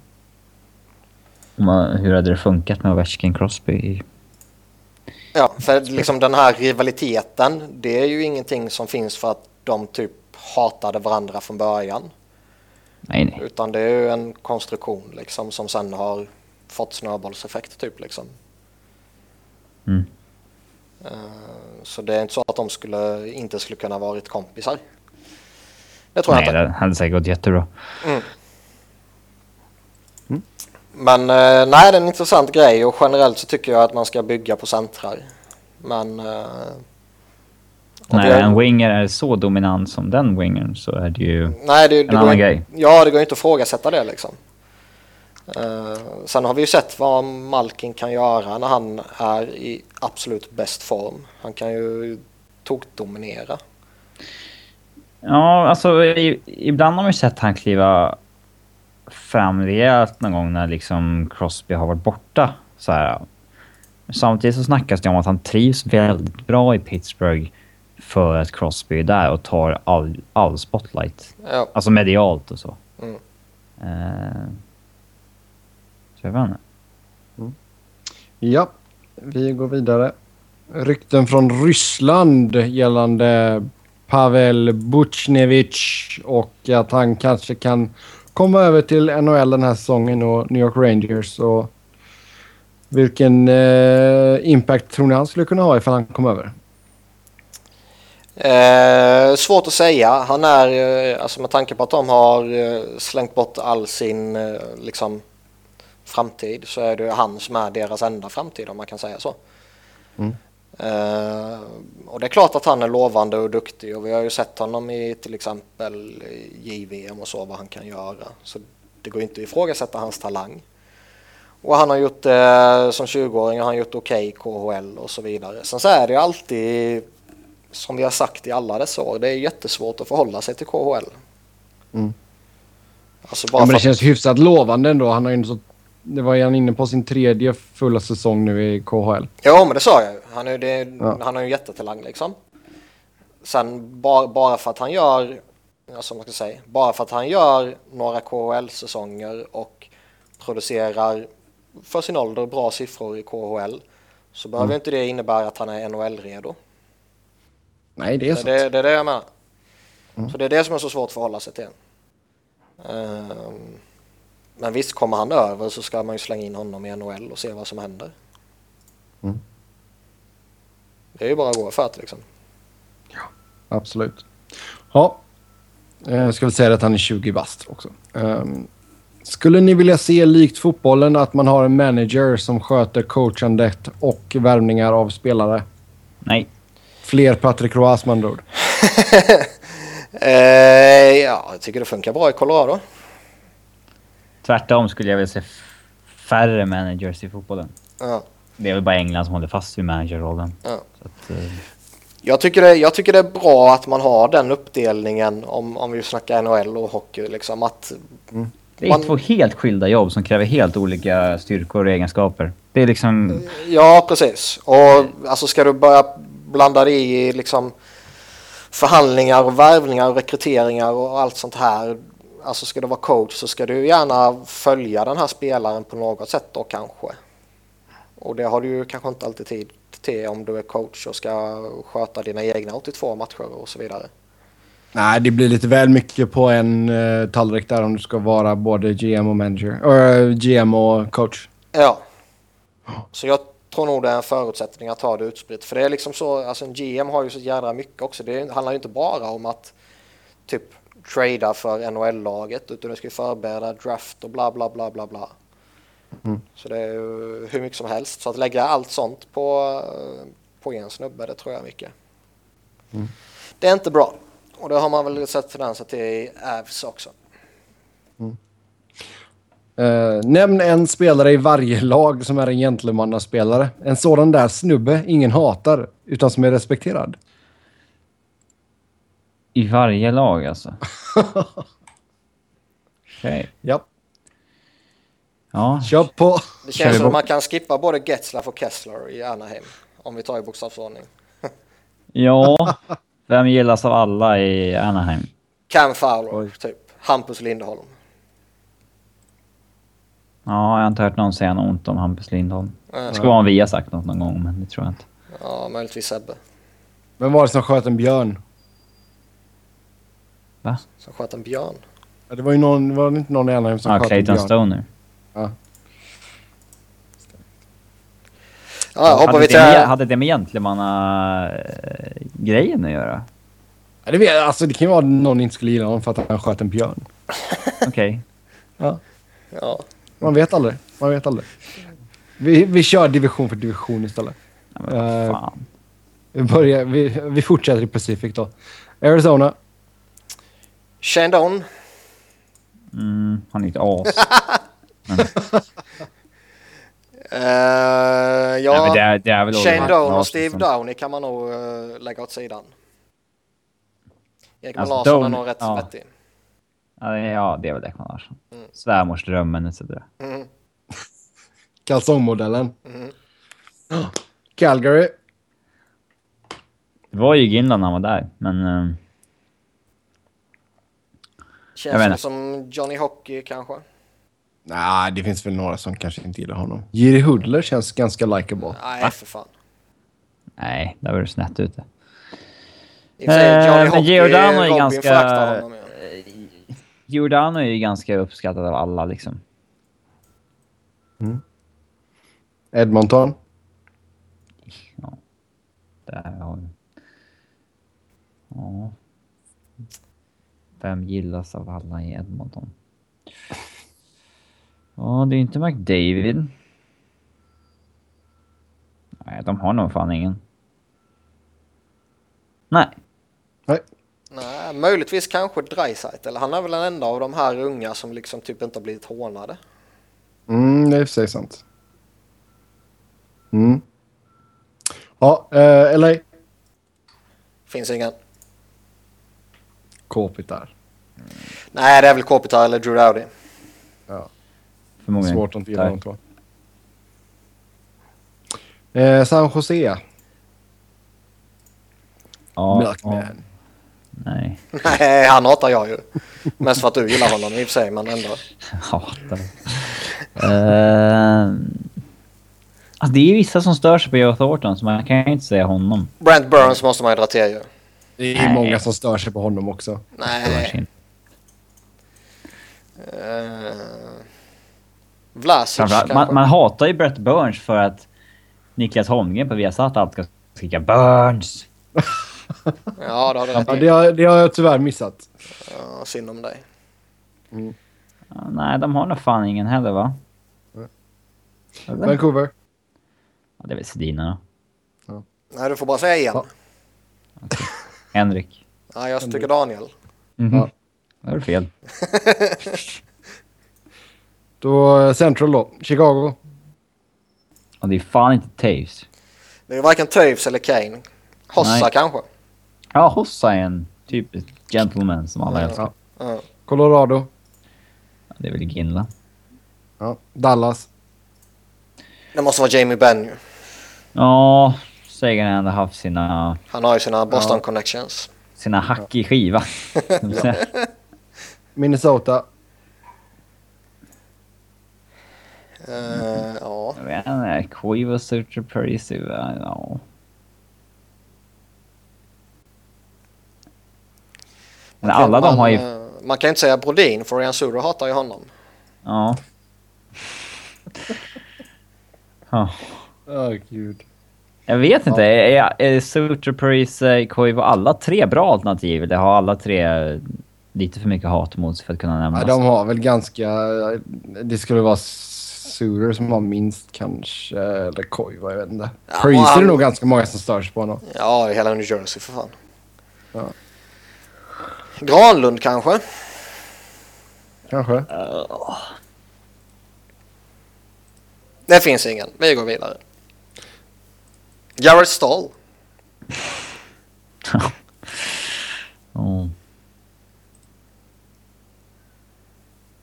Man- Hur hade det funkat med Ovechkin Crosby? Ja, för liksom den här rivaliteten, det är ju ingenting som finns för att de typ hatade varandra från början. Nej, nej. Utan det är ju en konstruktion liksom som sen har fått snöbollseffekt typ liksom. Mm. Eh, Så det är inte så att de skulle, inte skulle kunna varit kompisar. Det tror Nej, jag inte. det hade säkert gått jättebra. Men eh, nej, det är en intressant grej och generellt så tycker jag att man ska bygga på centrar. Men... eh, När det- en winger är så dominant som den wingern så är det ju... Nej, det, det En annan går, grej. Ja, det går inte att ifrågasätta det liksom. Eh, sen har vi ju sett vad Malkin kan göra när han är i absolut bäst form. Han kan ju tokdominera. Ja, alltså i, ibland har man ju sett han kliva fram rejält någon gång när liksom Crosby har varit borta. Så här. Samtidigt så snackas det om att han trivs väldigt bra i Pittsburgh för att Crosby är där och tar all, all spotlight. Ja, Alltså medialt och så. Mm. Eh, så jag vet inte. Ja, vi går vidare. Rykten från Ryssland gällande Pavel Butjnevich och att han kanske kan komma över till NHL den här säsongen och New York Rangers. Och vilken eh, impact tror ni han skulle kunna ha ifall han kom över? Eh, svårt att säga. Han är, eh, alltså med tanke på att de har eh, slängt bort all sin eh, liksom, framtid så är det han som är deras enda framtid om man kan säga så. Mm. Eh, och det är klart att han är lovande och duktig och vi har ju sett honom i till exempel JVM och så vad han kan göra. Så det går inte att ifrågasätta hans talang. Och han har gjort det eh, som 20-åring, han har gjort okej okay, KHL och så vidare. Sen så är det ju alltid, som vi har sagt i alla dessa år, det är jättesvårt att förhålla sig till KHL. Mm. Alltså ja, men det känns hyfsat lovande ändå. Han har ju så, det var ju han inne på sin tredje fulla säsong nu i KHL. Ja, men det sa jag Han, är, det, ja. han har ju jättetalang liksom. Sen bara, bara för att han gör, alltså man ska säga, bara för att han gör några KHL-säsonger och producerar för sin ålder bra siffror i KHL så behöver mm. inte det innebära att han är NHL-redo. Nej, det är sant. Det, det, är det jag menar. Mm. Så det är det som är så svårt att förhålla sig till. Um, men visst, kommer han över så ska man ju slänga in honom i NHL och se vad som händer. Mm. Det är ju bara att gå för det liksom. Ja, absolut. Ja, jag ska väl säga att han är 20 bast också. Um, skulle ni vilja se likt fotbollen att man har en manager som sköter coachandet och värvningar av spelare? Nej. Fler Patrick Roas med andra ord. eh, ja, jag tycker det funkar bra i Colorado. Tvärtom skulle jag vilja se färre managers i fotbollen. Ja. Det är väl bara England som håller fast vid managerrollen. Ja. Att, eh. jag, tycker det, jag tycker det är bra att man har den uppdelningen om, om vi snackar NHL och hockey. Liksom, att mm. Det är man... två helt skilda jobb som kräver helt olika styrkor och egenskaper. Det är liksom... Ja, precis. Och alltså ska du börja blanda dig i liksom förhandlingar och värvningar och rekryteringar och allt sånt här. Alltså ska du vara coach så ska du gärna följa den här spelaren på något sätt då kanske. Och det har du ju kanske inte alltid tid till om du är coach och ska sköta dina egna 82 matcher och så vidare. Nej, det blir lite väl mycket på en uh, tallrik där om du ska vara både GM och manager. Uh, GM och coach. Ja. Så jag tror nog det är en förutsättning att ha det utspritt. För det är liksom så, alltså en GM har ju så jädra mycket också. Det handlar ju inte bara om att typ trada för NHL-laget utan du ska ju förbereda draft och bla bla bla bla bla. Mm. Så det är ju hur mycket som helst. Så att lägga allt sånt på, på en snubbe, det tror jag mycket. Mm. Det är inte bra. Och det har man väl sett tendenser till i Avs också. Mm. Uh, nämn en spelare i varje lag som är en gentlemannaspelare. En sådan där snubbe ingen hatar, utan som är respekterad. I varje lag alltså? Okej. Okay. Ja. Ja. Kör på. Det känns som att man kan skippa både Getzlaff och Kessler i Anaheim. Om vi tar i bokstavsordning. ja. Vem gillas av alla i Anaheim? Cam Fowler, Oj. typ. Hampus Lindholm. Ja, jag har inte hört någon säga något ont om Hampus Lindholm. Det skulle vara om vi har sagt något någon gång, men det tror jag inte. Ja, möjligtvis Sebbe. Vem var det som sköt en björn? Va? Som sköt en björn? Ja, det var ju någon, var det inte någon i Anaheim som ja, sköt Clayton en björn? Stoner. Ja. Ja, hoppar hade, vi till... det med, hade det med gentlemanna-grejen att göra? Ja, det, vet, alltså, det kan ju vara att någon inte skulle gilla honom för att han sköt en björn. Okej. Okay. Ja. ja. Man vet aldrig. Man vet aldrig. Vi, vi kör division för division istället. Ja, men uh, fan. Vi, börjar, vi, vi fortsätter i Pacific då. Arizona. Shandon. Mm, han är ett as. Uh, ja, Nej, det är, det är väl Shane Doan och Steve Downey kan man nog uh, lägga åt sidan. Ekman alltså, Larsson är nog rätt ja. svettig. Ja, det är väl Ekman Larsson. Mm. Svärmorsdrömmen etc. Mm. Kalsongmodellen. Mm. Calgary. Det var ju Ginland när han var där, men... Uh, Känns som Johnny Hockey kanske. Nej, det finns väl några som kanske inte gillar honom. Jiri Hudler känns ganska likeable. Nej, för fan. Nej, där var du snett ute. I och Johnny eh, Giordano är ganska... Honom, ja. Giordano är ju ganska uppskattad av alla liksom. Mm. Edmonton? Ja. Där har vi... Ja. Vem gillas av alla i Edmonton? Ja, det är inte McDavid. Nej, de har nog fan ingen. Nej. Nej, möjligtvis kanske Dreisaitl. Eller han är väl den enda av de här unga som liksom typ inte har blivit hånade. Mm, det är i och för sig sant. Mm. Ja, eh, LA. Finns ingen. Kopitar. Nej, det är väl Kopitar eller Drew Dowdy. Ja, Förmodligen. svårt att inte gilla de två. Eh, San Jose. Ja, Milkman. ja, nej. Nej, han hatar jag ju. Mest för att du gillar honom i och för sig, men ändå. Hatar uh, alltså Det är vissa som stör sig på Joe Thornton, så man kan ju inte säga honom. Brent Burns måste man ju dra till ju. Det är Nej. många som stör sig på honom också. Nej. Uh, Vlasic man, man hatar ju Brett Burns för att Niklas Holmgren på Viasat alltid ska skrika Burns. Ja, det har du rätt Ja, det, har, det har jag tyvärr missat. Ja, synd om dig. Ja, nej, de har nog fan ingen heller va? Eller? Vancouver. Ja, det är väl Sedina då. Nej, du får bara säga en. Ja. Henrik. Ja, jag tycker Daniel. Mhm. Ja. Det var fel. Då eh, Central då. Chicago. Och det är fan inte Taves. Det är varken Toews eller Kane. Hossa Nej. kanske. Ja, Hossa är en typisk gentleman som alla Ja. älskar. Ja. Colorado. Ja, Det är väl Ginla. Ja. Dallas. Det måste vara Jamie Benn. Ja, Sagan har ändå haft sina, Han har ju sina Boston Ja. connections. sina hack i skiva. Minnesota. Eh, ja. Jag vet inte, Quiva, Sutter, Parisi, ja. Men alla de man, har ju... eh, Man kan ju inte säga Brodin för Ryan Suter hatar ju honom. Ja. Ja. Åh gud. Jag vet inte, är, är Sutter, Parisi, Koivu alla tre bra alternativ? Eller har alla tre lite för mycket hat mot sig för att kunna nämnas? Ja, de har väl ganska... Det skulle vara Suter som har minst kanske. Eller Koivu, jag vet inte. Ja, och är det nog ganska många som stör sig på honom. Ja, hela New Jersey för fan. Ja. Granlund kanske? Kanske. Det finns ingen. Vi går vidare. Garrett Stoll. Ja.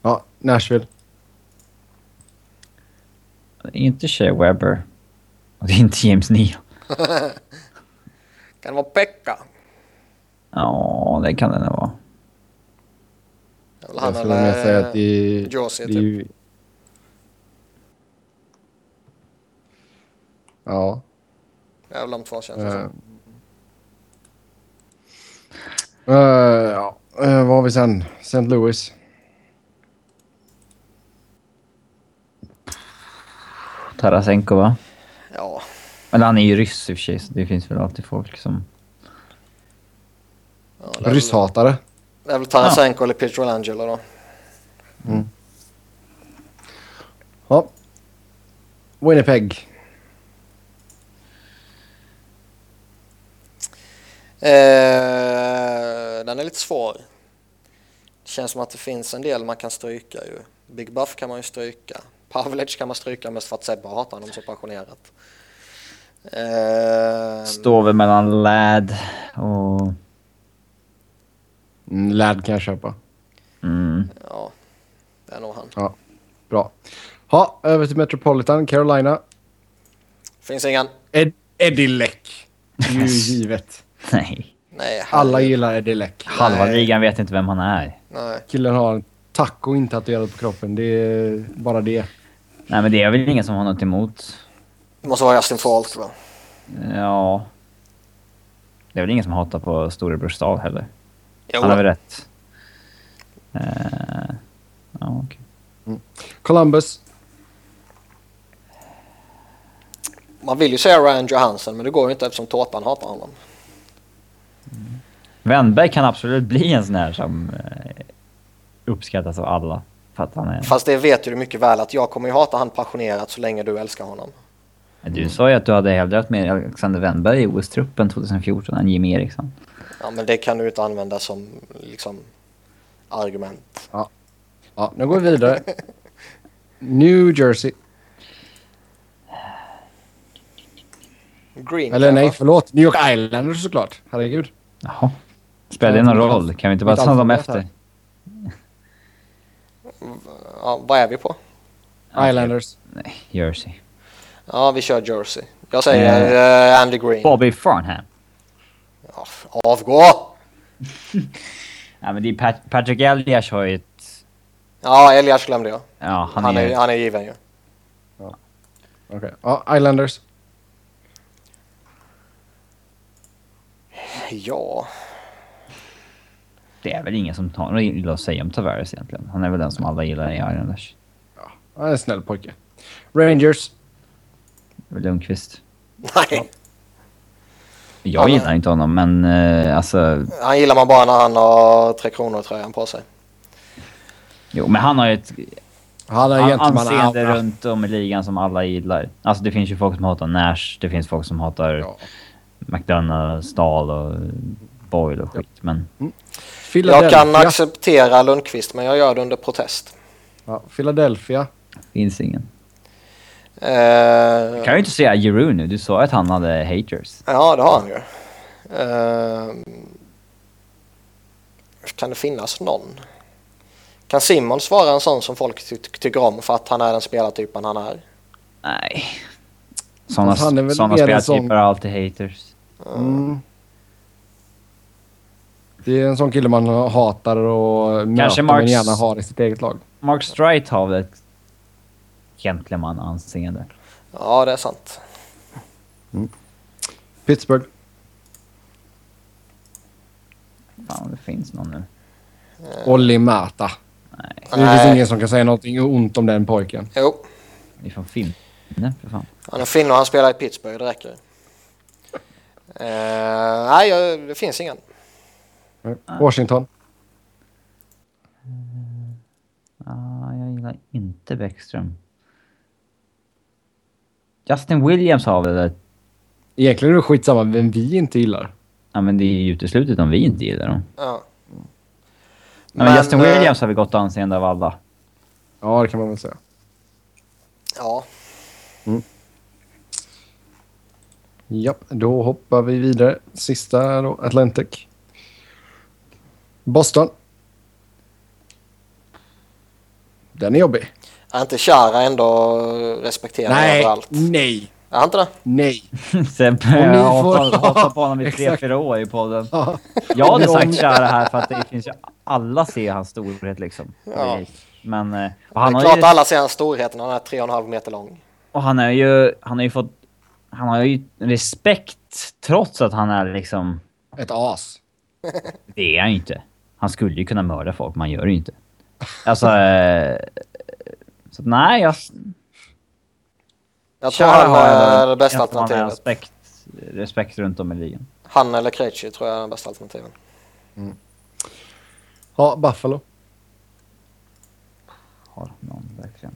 Ja, Nashville. Det är inte Shea Webber. Och det är inte James Neal. Kan det vara Pekka? Ja, det kan det nog vara. Jag skulle mer säga att det är... Josie det typ. ju- Ja. Väl de två känns det eh. som. Eh, ja. Eh, vad har vi sen? St. Louis. Tarasenko va? Ja, Eller han är ju ryss i och för sig, så det finns väl alltid folk som... ja det, Rysshatare. det är väl Tarasenko eller Pietrangelo då. Ja. Winnipeg. Eh, den är lite svår. Det känns som att det finns en del man kan stryka ju. Big Buff kan man ju stryka. Pavlec kan man stryka mest för att Sebbe hatar honom så passionerat. Eh, Står väl mellan Lad och... Mm, Lad kan jag köpa. Mm. ja, det är nog han. Ja. Bra. Ha, över till Metropolitan, Carolina. Finns ingen. Ed Eddie Leck. Ju givet. Nej. Nej, Alla gillar Eddie Leck. Halva Nej. ligan vet inte vem han är. Nej. Killen har en taco intatuerad på kroppen. Det är bara det. Nej men det är väl ingen som har något emot. Det måste vara Justin Falk va? Ja... Det är väl ingen som hatar på Storebror stad heller. Jo, Han har väl rätt. Eh, ja, okej. Columbus. man vill ju säga Ryan Johansson men det går ju inte eftersom Tårtan hatar honom. Wennberg kan absolut bli en sån här som eh, uppskattas av alla. För att han är... Fast det vet du mycket väl att jag kommer ju hata han passionerat så länge du älskar honom. Du sa ju att du hade hellre haft med Alexander Wennberg i OS-truppen 2014 än Jimmy Eriksson. Ja, men det kan du inte använda som liksom argument. Ja, nu går vi vidare. New Jersey. Green Eller nej, förlåt. New York Islanders såklart. Herregud. Jaha. Spelar det någon roll? Kan vi inte bara ta dem efter? Ja, vad är vi på? Islanders. Nej, Jersey. Ja, vi kör Jersey. Jag säger eh, Andy Green. Bobby Farnham. Ja, avgå! Ja, men det är Pat Patrick Elias har ju ett... Ja, Elias glömde jag. Ja, han, Han är... är, han är given ju. Okej. Ja, Islanders. Ja, Det är väl ingen som tar något illa att säga om Tavares egentligen. Han är väl den som alla gillar i Islanders. Han är en snäll pojke. Rangers. Lundqvist. nej. Jag Ja, gillar inte honom, men eh, alltså... Han gillar man bara när han har Tre Kronor-tröjan på sig. Jo, men han har ju ett Han har anseende runt om i ligan som alla gillar. Alltså det finns ju folk som hatar Nash, det finns folk som hatar Ja. McDonough, Stahl och Boyle och skit. Men Jag Philadelphia. kan acceptera Lundqvist, men jag gör det under protest. Ja, Philadelphia. finns ingen. Eh, Kan ju inte säga Giroud nu, du sa att han hade haters. Ja, det har han ju. Eh, kan det finnas någon? Kan Simmons vara en sån som folk ty tycker om för att han är den spelartypen han är? Nej. Såna, Fast han är väl såna mer en spelartyper har alltid haters. Mm. Det är en sån kille man hatar och möter men Marks- gärna har i sitt eget lag. Mark Strite har väl ett gentleman-anseende. Ja, det är sant. Pittsburgh. Fan, det finns någon nu. Olli Märta. Nej, Det finns Nej. ingen som kan säga någonting ont om den pojken. Jo, det är från Finne för fan. han är finne och han spelar i Pittsburgh, det räcker. Eh, nej, jag- det finns ingen. Washington. Ah, jag gillar inte Bäckström. Justin Williams har väl ett... Egentligen är det skitsamma vem vi inte gillar. Ja, men det är ju uteslutet om vi inte gillar dem. Ja. Ja, men, Justin eh, Williams har vi gott anseende av alla. Ja, det kan man väl säga. Ja, Japp, då hoppar vi vidare. Sista då, Atlantic. Boston. Den är jobbig. är inte Chara ändå respekterad Nej, överallt? nej, Är han inte det? nej. Sebbe har får- hatat på honom i tre, fyra år i podden. Ja. Jag hade sagt Chara här för att det finns ju... Alla ser hans storhet liksom. Ja. Men... eh, Och Det han, är har klart ju, alla ser hans storhet när han är 3,5 meter lång. och han är ju... Han har ju fått... Han har ju respekt trots att han är liksom... Ett as. Det är han ju inte. Han skulle ju kunna mörda folk, man gör det ju inte. Alltså... Eh, så att, nej, jag... Jag tror han har är det bästa tror han alternativet. Respekt, respekt runt om i ligan. Han eller Krejci tror jag är det bästa alternativen. Ja, Buffalo. Har någon verkligen.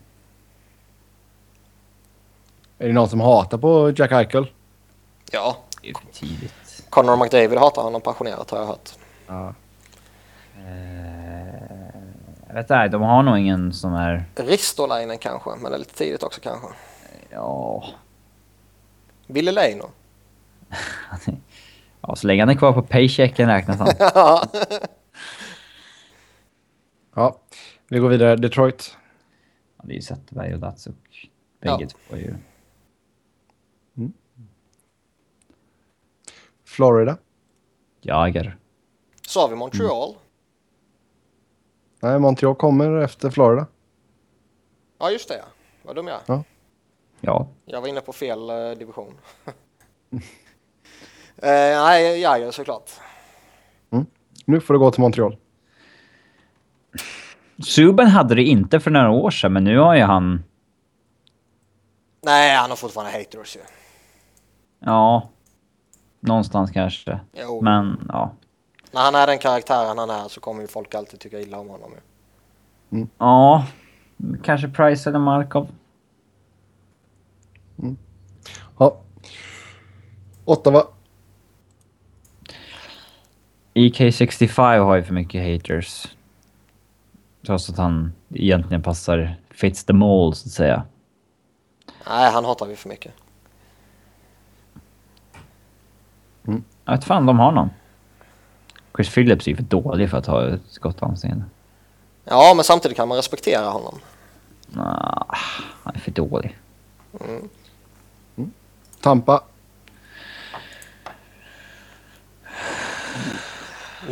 Är det någon som hatar på Jack Eichel? Ja, Det är för tidigt. Connor McDavid hatar honom passionerat har jag hört. Ja. Eh, jag vet inte, de har nog ingen som är... Ristolainen kanske, men det är lite tidigt också kanske. Ja... Ville Leino. ja, så länge han är kvar på paychecken räknas han. ja, vi går vidare. Detroit. Ja, det är ju Zetterberg och Datsuk. Ja. Bägge två är ju... Florida. Jager. Så har vi Montreal. Nej, Montreal kommer efter Florida. Ja, just det. ja. Vad dum jag är. Ja. Jag var inne på fel eh, division. eh, nej, Jagr såklart. Nu får du gå till Montreal. Subban hade det inte för några år sedan, men nu har ju han... Nej, han har fortfarande haters ju. Ja. Någonstans kanske. Jo. Men, ja. När han är den karaktären han är så kommer ju folk alltid tycka illa om honom ju. Ja. Kanske Price eller Markov. Ottawa. EK65 har ju för mycket haters. Trots att han egentligen passar fits the mold så att säga. Nej, han hatar vi för mycket. Jag vet fan de har någon. Chris Phillips är ju för dålig för att ha ett skottanseende. Ja, men samtidigt kan man respektera honom. Nah, han är för dålig. Tampa.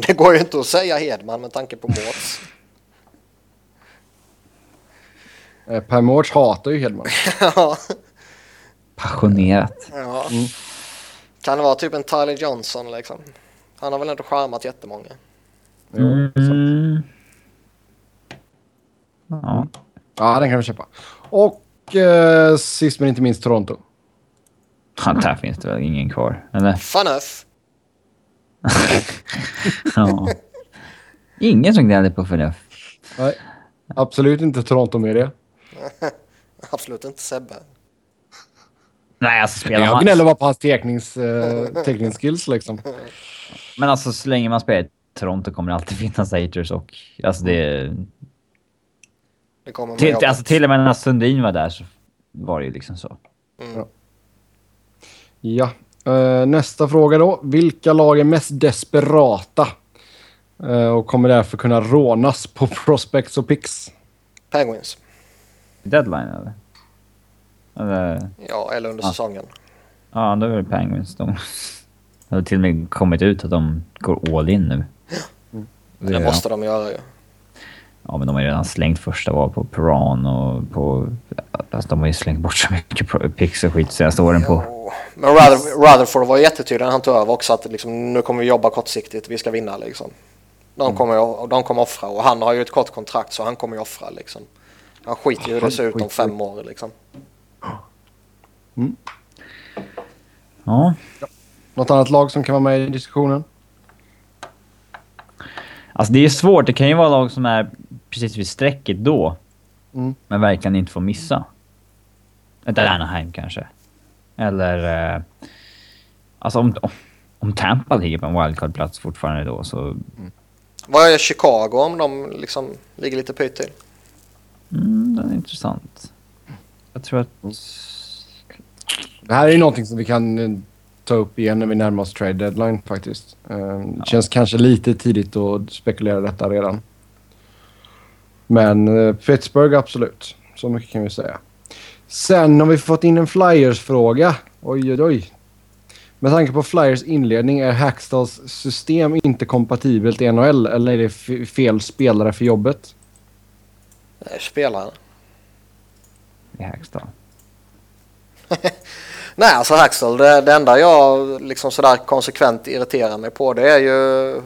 Det går ju inte att säga Hedman med tanke på Mårts. Eh, per Mårts hatar ju Hedman. ja. Passionerat. ja. Kan det vara typ en Tyler Johnson liksom? Han har väl ändå charmat jättemånga. Mm. Ja. Ja, den kan vi köpa. Och eh, sist men inte minst Toronto. Ja, där finns det väl ingen kvar, eller? Fanuff. Ja. Ingen som gnäller på förnuft. Nej, absolut inte Toronto-media. Absolut inte Sebbe. Nej, alltså spelar Jag man... gnäller bara på hans tecknings, eh, teckningsskills liksom. Men alltså så länge man spelar i Toronto kommer det alltid finnas haters och... Alltså det... Det kommer Till, jobbet. alltså till och med när Sundin var där så var det ju liksom så. Ja. Eh, nästa fråga då. Vilka lag är mest desperata? Eh, och kommer därför kunna rånas på prospects och picks? Penguins. Deadline eller? Eller... Ja, eller under Ja. säsongen. Ja, då är det Penguins. De det har till och med kommit ut att de går all in nu. Det måste de göra ju. Ja, men de har ju redan slängt första val på Peran och på... Alltså de har ju slängt bort så mycket picks och skit senaste åren på... Jo. Men Ruther- Rutherford var jättetydlig när han tog över också att liksom, nu kommer vi jobba kortsiktigt, vi ska vinna liksom. De kommer, de kommer offra och han har ju ett kort kontrakt så han kommer ju offra liksom. Han skiter ju hur det ser ut om fem år liksom. Ja. Något annat lag som kan vara med i diskussionen? Alltså det är svårt. Det kan ju vara lag som är precis vid strecket då. Mm. Men verkligen inte får missa. Ett Anaheim kanske. Eller... Eh, alltså om, om- Tampa ligger på en wildcard-plats fortfarande då så... Vad är Chicago om de liksom ligger lite pyrt till? Mm, den är intressant. Jag tror att... Det här är ju någonting som vi kan eh, ta upp igen när vi närmar oss trade deadline faktiskt. Eh, Det känns kanske lite tidigt att spekulera detta redan. Men eh, Pittsburgh absolut. Så mycket kan vi säga. Sen har vi fått in en Flyers-fråga. Oj, oj, oj. Med tanke på Flyers inledning, är Hackstalls system inte kompatibelt i NHL eller är det fel spelare för jobbet? Det är Spelare. I Hackstall. Nej, alltså Hackstall, det, det enda jag liksom sådär konsekvent irriterar mig på det är ju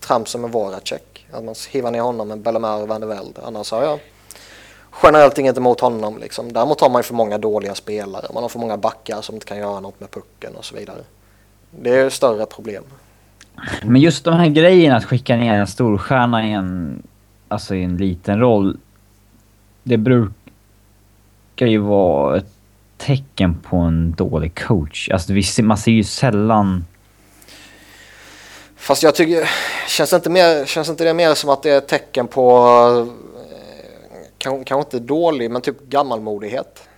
tramsen med Voracek. Att man hivar ner honom med Bellemare och Van de Velde. Annars har jag generellt inget emot honom. Liksom. Däremot har man ju för många dåliga spelare. Man har för många backar som inte kan göra något med pucken och så vidare. Det är ju större problem. Men just de här grejerna att skicka ner en storstjärna i en, alltså i en liten roll. Det brukar ju vara ett tecken på en dålig coach. Alltså man ser ju sällan... Fast jag tycker, känns inte, mer, känns inte det mer som att det är ett tecken på, eh, kanske, kanske inte dålig, men typ gammalmodighet?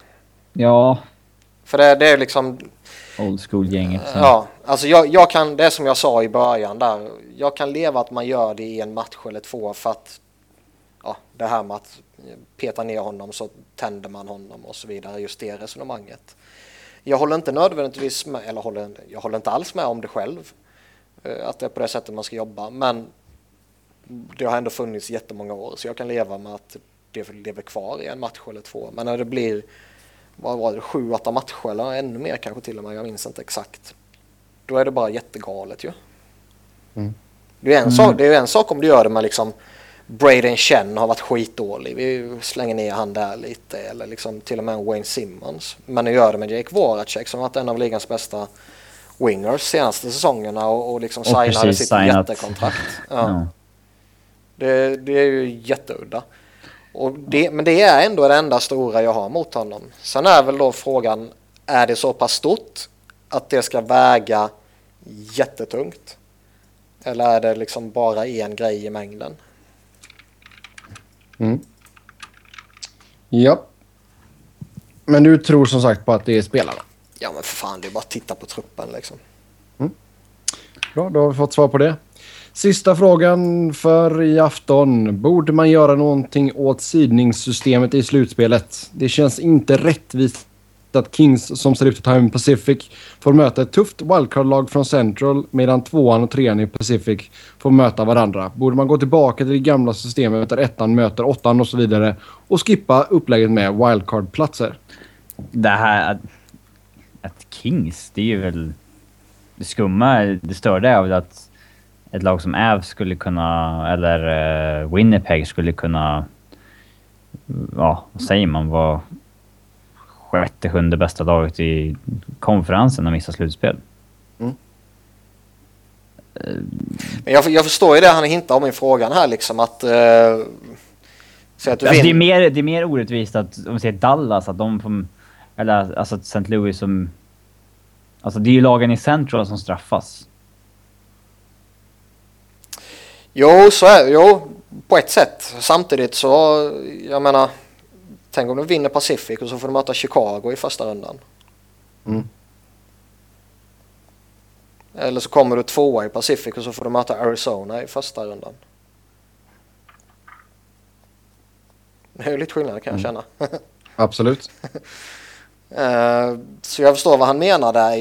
Ja, För det, det är liksom, old school-gänget. ja, alltså jag, jag kan, det är som jag sa i början där, jag kan leva att man gör det i en match eller två för att, ja, det här med att peta ner honom så tänder man honom och så vidare, just det resonemanget. Jag håller inte nödvändigtvis med, eller håller, jag håller inte alls med om det själv, eh, att det är på det sättet man ska jobba, men det har ändå funnits jättemånga år så jag kan leva med att det lever kvar i en match eller två. Men när det blir vad var det, sju, åtta matcher eller ännu mer kanske till och med, jag minns inte exakt. Då är det bara jättegalet ju. Mm. Det, är en sak, det är ju en sak om du gör det med liksom Braden Chen har varit skitdålig, vi slänger ner han där lite eller liksom till och med Wayne Simmons. Men nu gör det med Jake Voracek som har varit en av ligans bästa wingers senaste säsongerna och, och liksom Och signade sitt signat. jättekontrakt. Ja. Ja. Det, det är ju jätteudda. Och det, men det är ändå det enda stora jag har mot honom. Sen är väl då frågan, är det så pass stort? att det ska väga jättetungt? Eller är det liksom bara en grej i mängden? Mm. Ja. Men du tror som sagt på att det är spelarna? Ja men för fan, det är bara att titta på truppen liksom. Bra, då har vi fått svar på det. Sista frågan för i afton. Borde man göra någonting åt sidningssystemet i slutspelet? Det känns inte rättvist att Kings, som ser ut att ta hem Pacific, får möta ett tufft wildcard-lag från Central medan tvåan och trean i Pacific får möta varandra. Borde man gå tillbaka till det gamla systemet där ettan möter åttan och så vidare och skippa upplägget med wildcard-platser? Det här... Att, att Kings, det är ju väl... Det skumma, det störda är väl att ett lag som Avs skulle kunna, eller eh, Winnipeg skulle kunna... Ja, vad säger man? Vara sjätte, sjunde bästa laget i konferensen och missa slutspel. Men jag, jag förstår ju det han hintar om i frågan här liksom att... Uh, säg att du Alltså det, är mer, det är mer orättvist att, om vi säger Dallas, att de får... Eller alltså St. Louis som... Alltså det är ju lagen i Central som straffas. Jo, så är Jo, på ett sätt. Samtidigt så, jag menar... Tänk om du vinner Pacific och så får du möta Chicago i första rundan. Mm. Eller så kommer du tvåa i Pacific och så får du möta Arizona i första rundan. Det är ju lite skillnad kan jag känna. Absolut. Eh, Så jag förstår vad han menar där.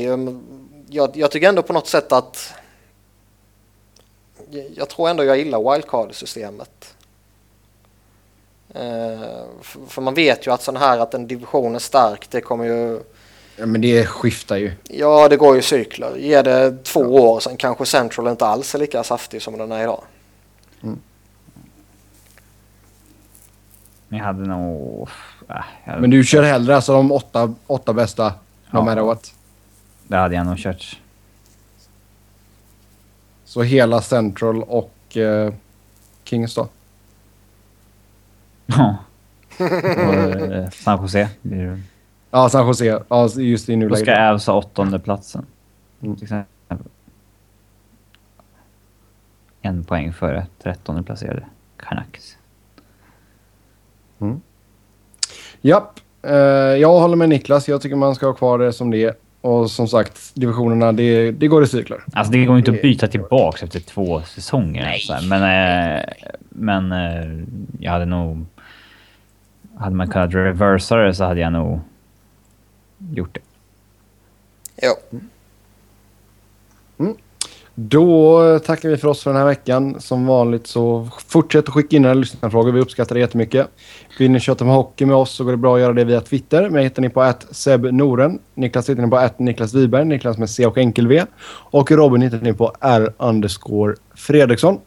Jag, jag tycker ändå på något sätt att... jag- Jag tror ändå jag gillar wildcard-systemet. Eh, För man vet ju att sån här att en division är stark, det kommer ju... Ja, men det skiftar ju. Ja, det går ju cykler. Ger det två år sen kanske Central inte alls är lika saftig som den är idag. Men jag hade nog... Äh, Men du kör hellre alltså de åtta, åtta bästa, no Ja. matter what. Det hade jag nog kört. Så hela Central och eh, Kings då? Ja. Och, eh, San Jose. Ja, San Jose. Ja, just i Då nuläget. ska Avs ha åttonde platsen. Mm. En poäng före trettonde placerade Canucks. Japp. Eh, jag håller med Niklas. Jag tycker man ska ha kvar det som det är. Och som sagt, divisionerna, det, det går i cykler. Alltså det går inte att byta tillbaks efter två säsonger. Så här. Men, eh, men jag hade nog... Hade man kunnat reversa det så hade jag nog gjort det. Jo. Då tackar vi för oss för den här veckan. Som vanligt så fortsätt att skicka in era lyssnarfrågor. Vi uppskattar det jättemycket. Vill ni köta med hockey med oss så går det bra att göra det via Twitter. Mig hittar ni på att Seb Noren. Niklas hittar ni på att Niklas Wiberg. Niklas med C och enkel V. Och Robin hittar ni på R Fredriksson.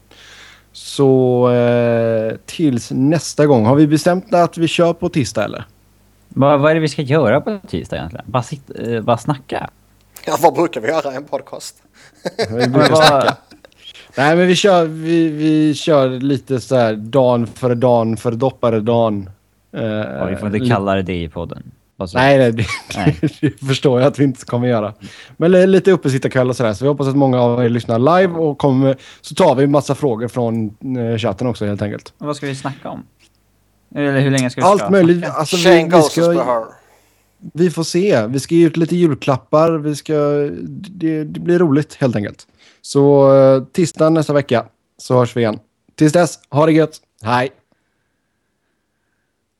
Så eh, tills nästa gång. Har vi bestämt att vi kör på tisdag eller? Vad, vad är det vi ska göra på tisdag egentligen? Bara, sitt, eh, bara snacka? Ja, vad brukar vi göra i en podcast? Vi brukar snacka. Nej, men vi kör, vi, vi kör lite så här dan för dan för doppare dan. Eh, Ja, vi får inte kalla det det i podden. Bara så- Nej, nej, det, Nej. det förstår jag att vi inte kommer göra. Men li- lite uppesittarkväll och sådär. Så vi hoppas att många av er lyssnar live och kommer, så tar vi en massa frågor från eh, chatten också helt enkelt. Vad ska vi snacka om? Eller hur länge ska vi Allt ska möjligt. Alltså, vi, vi, ska, vi får se. Vi ska ge ut lite julklappar. Vi ska, det, det blir roligt helt enkelt. Så eh, tisdag nästa vecka så hörs vi igen. Tills dess, ha det gött. Hej!